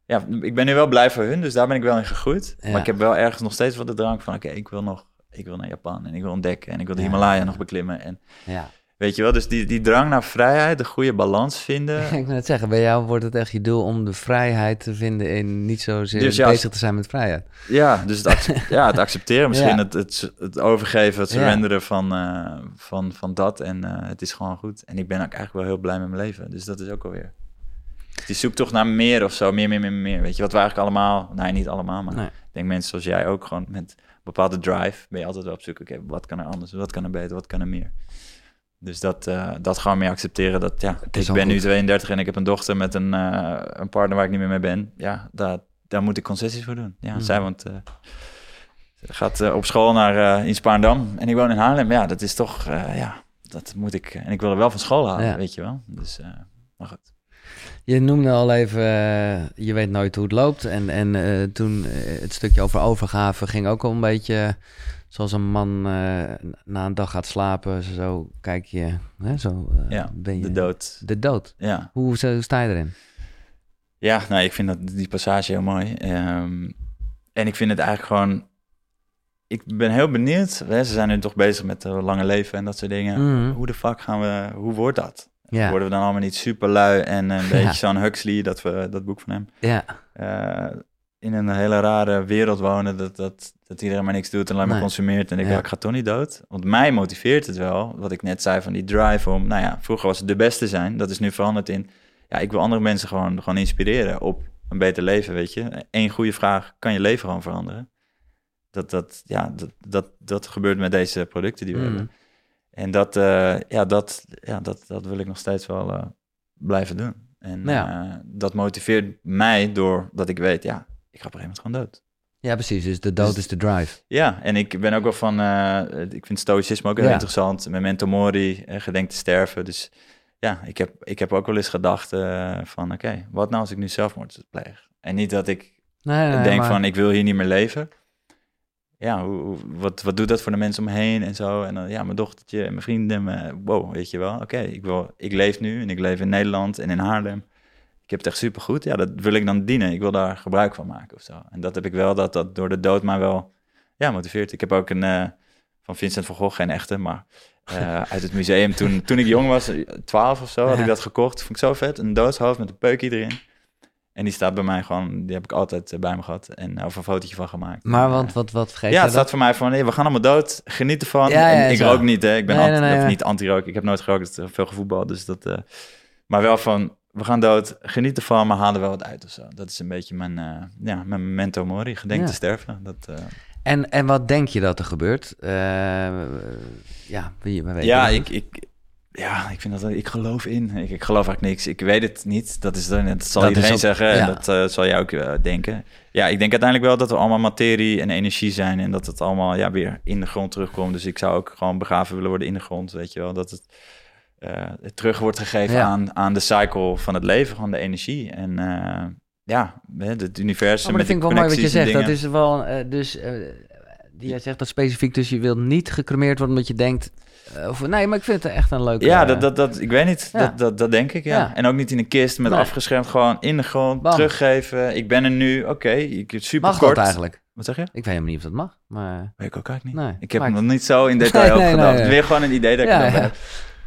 Ja, ik ben nu wel blij voor hun, dus daar ben ik wel in gegroeid. Ja. Maar ik heb wel ergens nog steeds wat de drang van... Oké, ik wil nog... Ik wil naar Japan en ik wil ontdekken. En ik wil de Ja. Himalaya nog beklimmen. En ja. weet je wel, dus die, die drang naar vrijheid, de goede balans vinden... <laughs> ik wil net zeggen, bij jou wordt het echt je doel om de vrijheid te vinden in niet zozeer Dus ja, bezig te zijn met vrijheid. Ja, dus het, accept- <laughs> ja, het accepteren, misschien het, het, het overgeven, het surrenderen van, eh, van, van dat. En eh, het is gewoon goed. En ik ben ook eigenlijk wel heel blij met mijn leven. Dus dat is ook alweer. Die zoektocht naar meer of zo, meer, meer, meer, meer. Weet je, wat we eigenlijk allemaal, nee, niet allemaal, maar Nee. ik denk mensen zoals jij ook gewoon met bepaalde drive ben je altijd wel op zoek. Oké, wat kan er anders? Wat kan er beter? Wat kan er meer? Dus dat, eh, dat gewoon meer accepteren. Dat, ja, ik ben nu goed. 32 en ik heb een dochter met een, eh, een partner waar ik niet meer mee ben. Ja, daar, daar moet ik concessies voor doen. Ja, Mhm. zij woont, eh, ze gaat eh, op school naar eh in Spaarndam en ik woon in Haarlem. Ja, dat is toch, eh, ja, dat moet ik. En ik wil er wel van school halen, Ja. weet je wel. Dus, eh maar goed. Je noemde al even, eh, je weet nooit hoe het loopt. En, en eh, toen eh, het stukje over overgave ging ook al een beetje zoals een man na een dag gaat slapen. Zo kijk je, hè, zo Ja, ben je De dood. De dood. Ja. Hoe, sta je erin? Ja, nou, ik vind dat, die passage heel mooi. Ehm, en ik vind het eigenlijk gewoon... Ik ben heel benieuwd. Hè, ze zijn nu toch bezig met uh, lange leven en dat soort dingen. Mhm. Hoe de fuck gaan we... Hoe wordt dat? Ja, Worden we dan allemaal niet super lui en een <laughs> beetje zo'n Huxley, dat, we, dat boek van hem, ja, eh, in een hele rare wereld wonen, dat, dat, dat iedereen maar niks doet en alleen maar Nee. consumeert. En ik, ik ga toch niet dood. Want mij motiveert het wel, wat ik net zei van die drive om, nou ja, vroeger was het de beste zijn, dat is nu veranderd in, ja, ik wil andere mensen gewoon, gewoon inspireren op een beter leven, weet je. Eén goede vraag, kan je leven gewoon veranderen? Dat, dat, ja, dat, dat, dat gebeurt met deze producten die we Mhm. hebben. En dat, eh, ja, dat, ja, dat, dat wil ik nog steeds wel eh, blijven doen. En Ja. eh, dat motiveert mij doordat ik weet, ja, ik ga op een gegeven moment gewoon dood. ja, precies. Dus de dood Dus- is de drive. Ja, en ik ben ook wel van, ik vind stoïcisme ook heel Ja. interessant. Memento mori, gedenk te sterven. Dus ja, ik heb, ik heb ook wel eens gedacht van, oké, wat nou als ik nu zelfmoord pleeg? En niet dat ik Nee, nee, denk maar- van, ik wil hier niet meer leven. Ja, hoe, wat, wat doet dat voor de mensen om me heen en zo? En dan, ja, mijn dochtertje en mijn vrienden, mijn, wow, weet je wel. Oké, ik wil, ik leef nu en ik leef in Nederland en in Haarlem. Ik heb het echt supergoed. Ja, dat wil ik dan dienen. Ik wil daar gebruik van maken of zo. En dat heb ik wel, dat dat door de dood mij wel ja, motiveert. Ik heb ook een, eh, van Vincent van Gogh, geen echte, maar eh, <laughs> uit het museum. Toen, toen ik jong was, 12 of zo, had ik dat gekocht. Vond ik zo vet. Een doodshoofd met een peukje erin. En die staat bij mij gewoon, die heb ik altijd eh, bij me gehad. En of een fotootje van gemaakt. Maar want eh, wat, wat vergeet ja, het staat voor mij van, hey, we gaan allemaal dood, geniet ervan. Ja, ja, en ik zo. rook niet, hè. Ik ben Nee, anti- nee, nee, niet anti-rook. Ik heb nooit gerookt, ik heb veel gevoetbald, dus dat... eh, maar wel van, we gaan dood, geniet ervan, maar haal er wel wat uit of zo. Dat is een beetje mijn, eh, ja, mijn memento mori, gedenk Ja. te sterven. Dat, En, en wat denk je dat er gebeurt? Ja, wie, we weten ja, ik, ik, ja, ik vind dat ik geloof in. Ik, ik geloof eigenlijk niks. Ik weet het niet. Dat is dan, dat zal Dat iedereen ook- zeggen. En ja. dat eh, zal jij ook eh, denken. Ja, ik denk uiteindelijk wel dat we allemaal materie en energie zijn en dat het allemaal ja, weer in de grond terugkomt. Dus ik zou ook gewoon begraven willen worden in de grond, weet je wel. Dat het eh, terug wordt gegeven Ja. aan, aan de cycle van het leven, van de energie. En ja, het universum. Oh, maar dat met vind ik wel mooi wat je zegt. Dat is wel, dus, die jij zegt dat specifiek, dus je wilt niet gecremeerd worden omdat je denkt, of, nee, maar ik vind het echt een leuke... Ja, eh, dat, dat, dat, ik weet niet. Ja. Dat, dat, dat denk ik, ja. Ja. En ook niet in een kist met Nee. afgeschermd, gewoon in de grond, Bam. teruggeven. Ik ben er nu, oké, ik het super mag kort. eigenlijk? Wat zeg je? Ik weet helemaal niet of dat mag, maar... Weet ik ook eigenlijk niet. Nee, ik heb hem nog niet zo in detail Nee, gedacht. Weer gewoon een idee dat ik Ja, heb.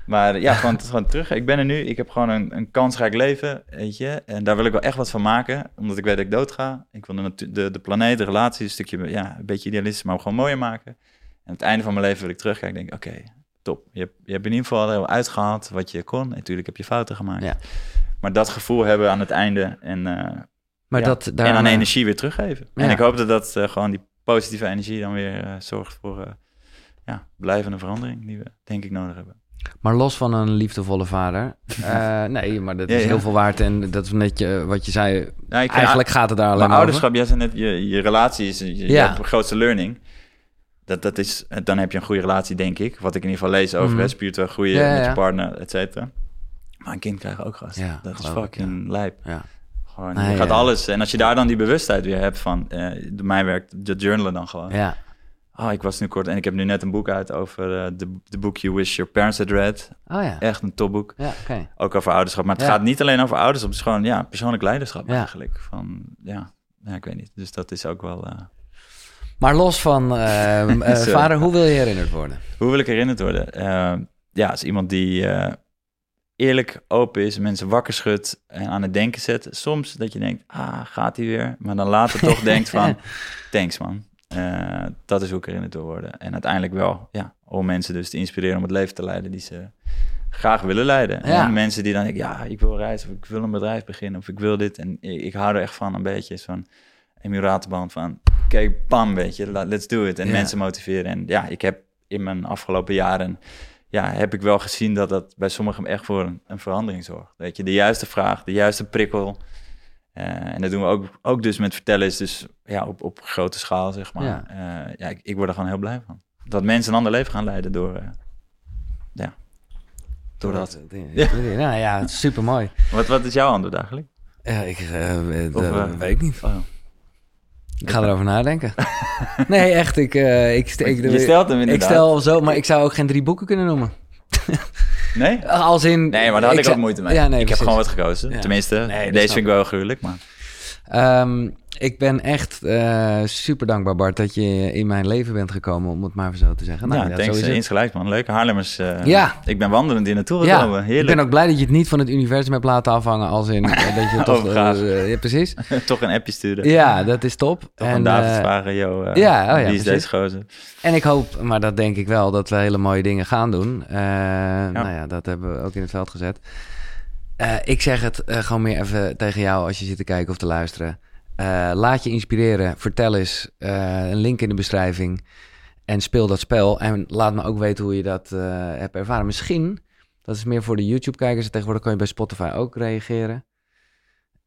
Maar ja, gewoon, gewoon terug. Ik ben er nu. Ik heb gewoon een, een kansrijk leven, weet je. En daar wil ik wel echt wat van maken. Omdat ik weet dat ik dood ga. Ik wil de, de, de planeet, de relatie, een stukje, ja, een beetje idealistisch, maar gewoon mooier maken. En aan het einde van mijn leven wil ik terugkijken en denk oké, top. Je hebt, je hebt in ieder geval uitgehaald wat je kon. En natuurlijk heb je fouten gemaakt. Ja. Maar dat gevoel hebben aan het einde en, eh, Maar ja, dat, daar, en aan energie weer teruggeven. En ik hoop dat dat eh, gewoon die positieve energie dan weer eh, zorgt voor ja, blijvende verandering die we denk ik nodig hebben. Maar los van een liefdevolle vader. <laughs> nee, maar dat is ja. heel veel waard. En dat is net je, wat je zei. Nou, Eigenlijk gaat het daar alleen Maar ouderschap, jij zei net, je, je relatie is je, Ja. grootste learning. Dat, dat is, dan heb je een goede relatie, denk ik. Wat ik in ieder geval lees over mm spiritueel groeien Ja, met ja. je partner, et cetera. Maar een kind krijgen ook gast. Ja, dat is geloof ik, fucking lijp. Ja. Gewoon, Nee, je gaat alles. En als je daar dan die bewustheid weer hebt van, eh door mij werkt de journalen dan gewoon. ja. Oh, ik was nu kort en ik heb nu net een boek uit over eh, de, de boek You Wish Your Parents Had Read. Oh ja. Echt een topboek. Ja. Ook over ouderschap. Maar het Ja. gaat niet alleen over ouderschap. Het is gewoon ja, persoonlijk leiderschap Ja. eigenlijk. Van, ja, ja, ik weet niet. Dus dat is ook wel... eh, Maar los van ehm, <laughs> eh, vader, hoe wil je herinnerd worden? Hoe wil ik herinnerd worden? Eh, ja, als iemand die eh, eerlijk, open is, mensen wakker schudt en aan het denken zet. Soms dat je denkt, ah, gaat hij weer? Maar dan later toch <laughs> denkt van, thanks man. Eh, dat is hoe ik herinnerd wil worden. En uiteindelijk wel, ja, om mensen dus te inspireren om het leven te leiden die ze graag willen leiden. Ja. En mensen die dan denken, ja, ik wil reizen, of ik wil een bedrijf beginnen, of ik wil dit. En ik, ik hou er echt van, een beetje zo'n emulatenband van, oké, bam, weet je, let's do it. En Ja. mensen motiveren. En ja, ik heb in mijn afgelopen jaren, ja, heb ik wel gezien dat dat bij sommigen echt voor een, een verandering zorgt. Weet je, de juiste vraag, de juiste prikkel. Eh, en dat doen we ook, ook dus met vertellen, is dus ja, op, op grote schaal, zeg maar. Ja. Ja, ja ik, ik word er gewoon heel blij van. Dat mensen een ander leven gaan leiden door, eh, ja, door dat. Ja. Nou ja, super mooi. Wat, wat is jouw antwoord eigenlijk? Ja, ik eh, eh, Of, eh, weet ik niet. Oh. Ik ga erover nadenken. <laughs> nee, echt. Ik, eh, ik, ik, Je stelt hem ik inderdaad. stel zo, maar ik zou ook geen drie boeken kunnen noemen. <laughs> Nee? Als in... Nee, maar daar had ik, ook moeite mee. Ja, nee, ik heb gewoon wat gekozen. Ja. Tenminste, Nee, deze vind ik wel gruwelijk, maar... Ehm, ik ben echt eh, super dankbaar, Bart, dat je in mijn leven bent gekomen, om het maar zo te zeggen. Nou, ja, ja, thanks. eh, het. insgelijks, man. Leuk. Haarlemmers. eh, Ja. Ik ben wandelend hier naartoe Ja, gekomen. ik Heerlijk. ben ook blij dat je het niet van het universum hebt laten afhangen, als in <laughs> eh, dat je toch... Oh, eh, ja, precies. <laughs> Toch een appje sturen. Ja, dat is top. Toch En, aan David vragen, ja, oh ja, wie is precies. deze gozer? En ik hoop, maar dat denk ik wel, dat we hele mooie dingen gaan doen. Eh, Nou ja, dat hebben we ook in het veld gezet. Ik zeg het gewoon meer even tegen jou als je zit te kijken of te luisteren. Eh, laat je inspireren. Vertel eens. eh, een link in de beschrijving. En speel dat spel. En laat me ook weten hoe je dat eh, hebt ervaren. Misschien, dat is meer voor de YouTube-kijkers. Tegenwoordig kan je bij Spotify ook reageren.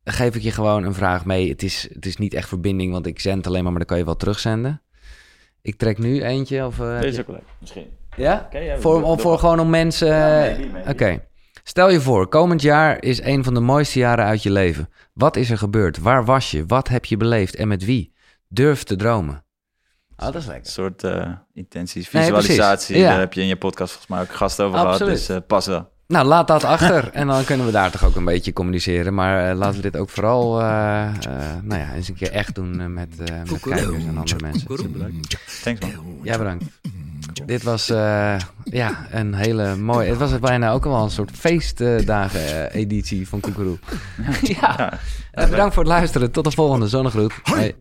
Dan geef ik je gewoon een vraag mee. Het is, het is niet echt verbinding, want ik zend alleen maar, maar dan kan je wel terugzenden. Ik trek nu eentje. Of, Deze ook leuk, misschien. ja? Voor, voor gewoon om mensen... Ja. Oké. Stel je voor, komend jaar is een van de mooiste jaren uit je leven. Wat is er gebeurd? Waar was je? Wat heb je beleefd? En met wie? Durf te dromen. Oh, dat is Een lekker. soort eh intenties, Nee, visualisatie. Ja. Daar heb je in je podcast volgens mij ook gast over Absoluut. gehad. Dus eh, pas wel. Nou, laat dat achter. En dan kunnen we daar toch ook een beetje communiceren. Maar eh, laten we dit ook vooral eh, eh, nou ja, eens een keer echt doen met, eh, met kijkers en andere mensen. Thanks man. Ja, bedankt. Dit was eh, ja, een hele mooie... Het was bijna ook wel een soort feestdagen-editie van Koekeroe. ja, Ja. Eh, bedankt voor het luisteren. Tot de volgende. Zonnegroet. Hoi.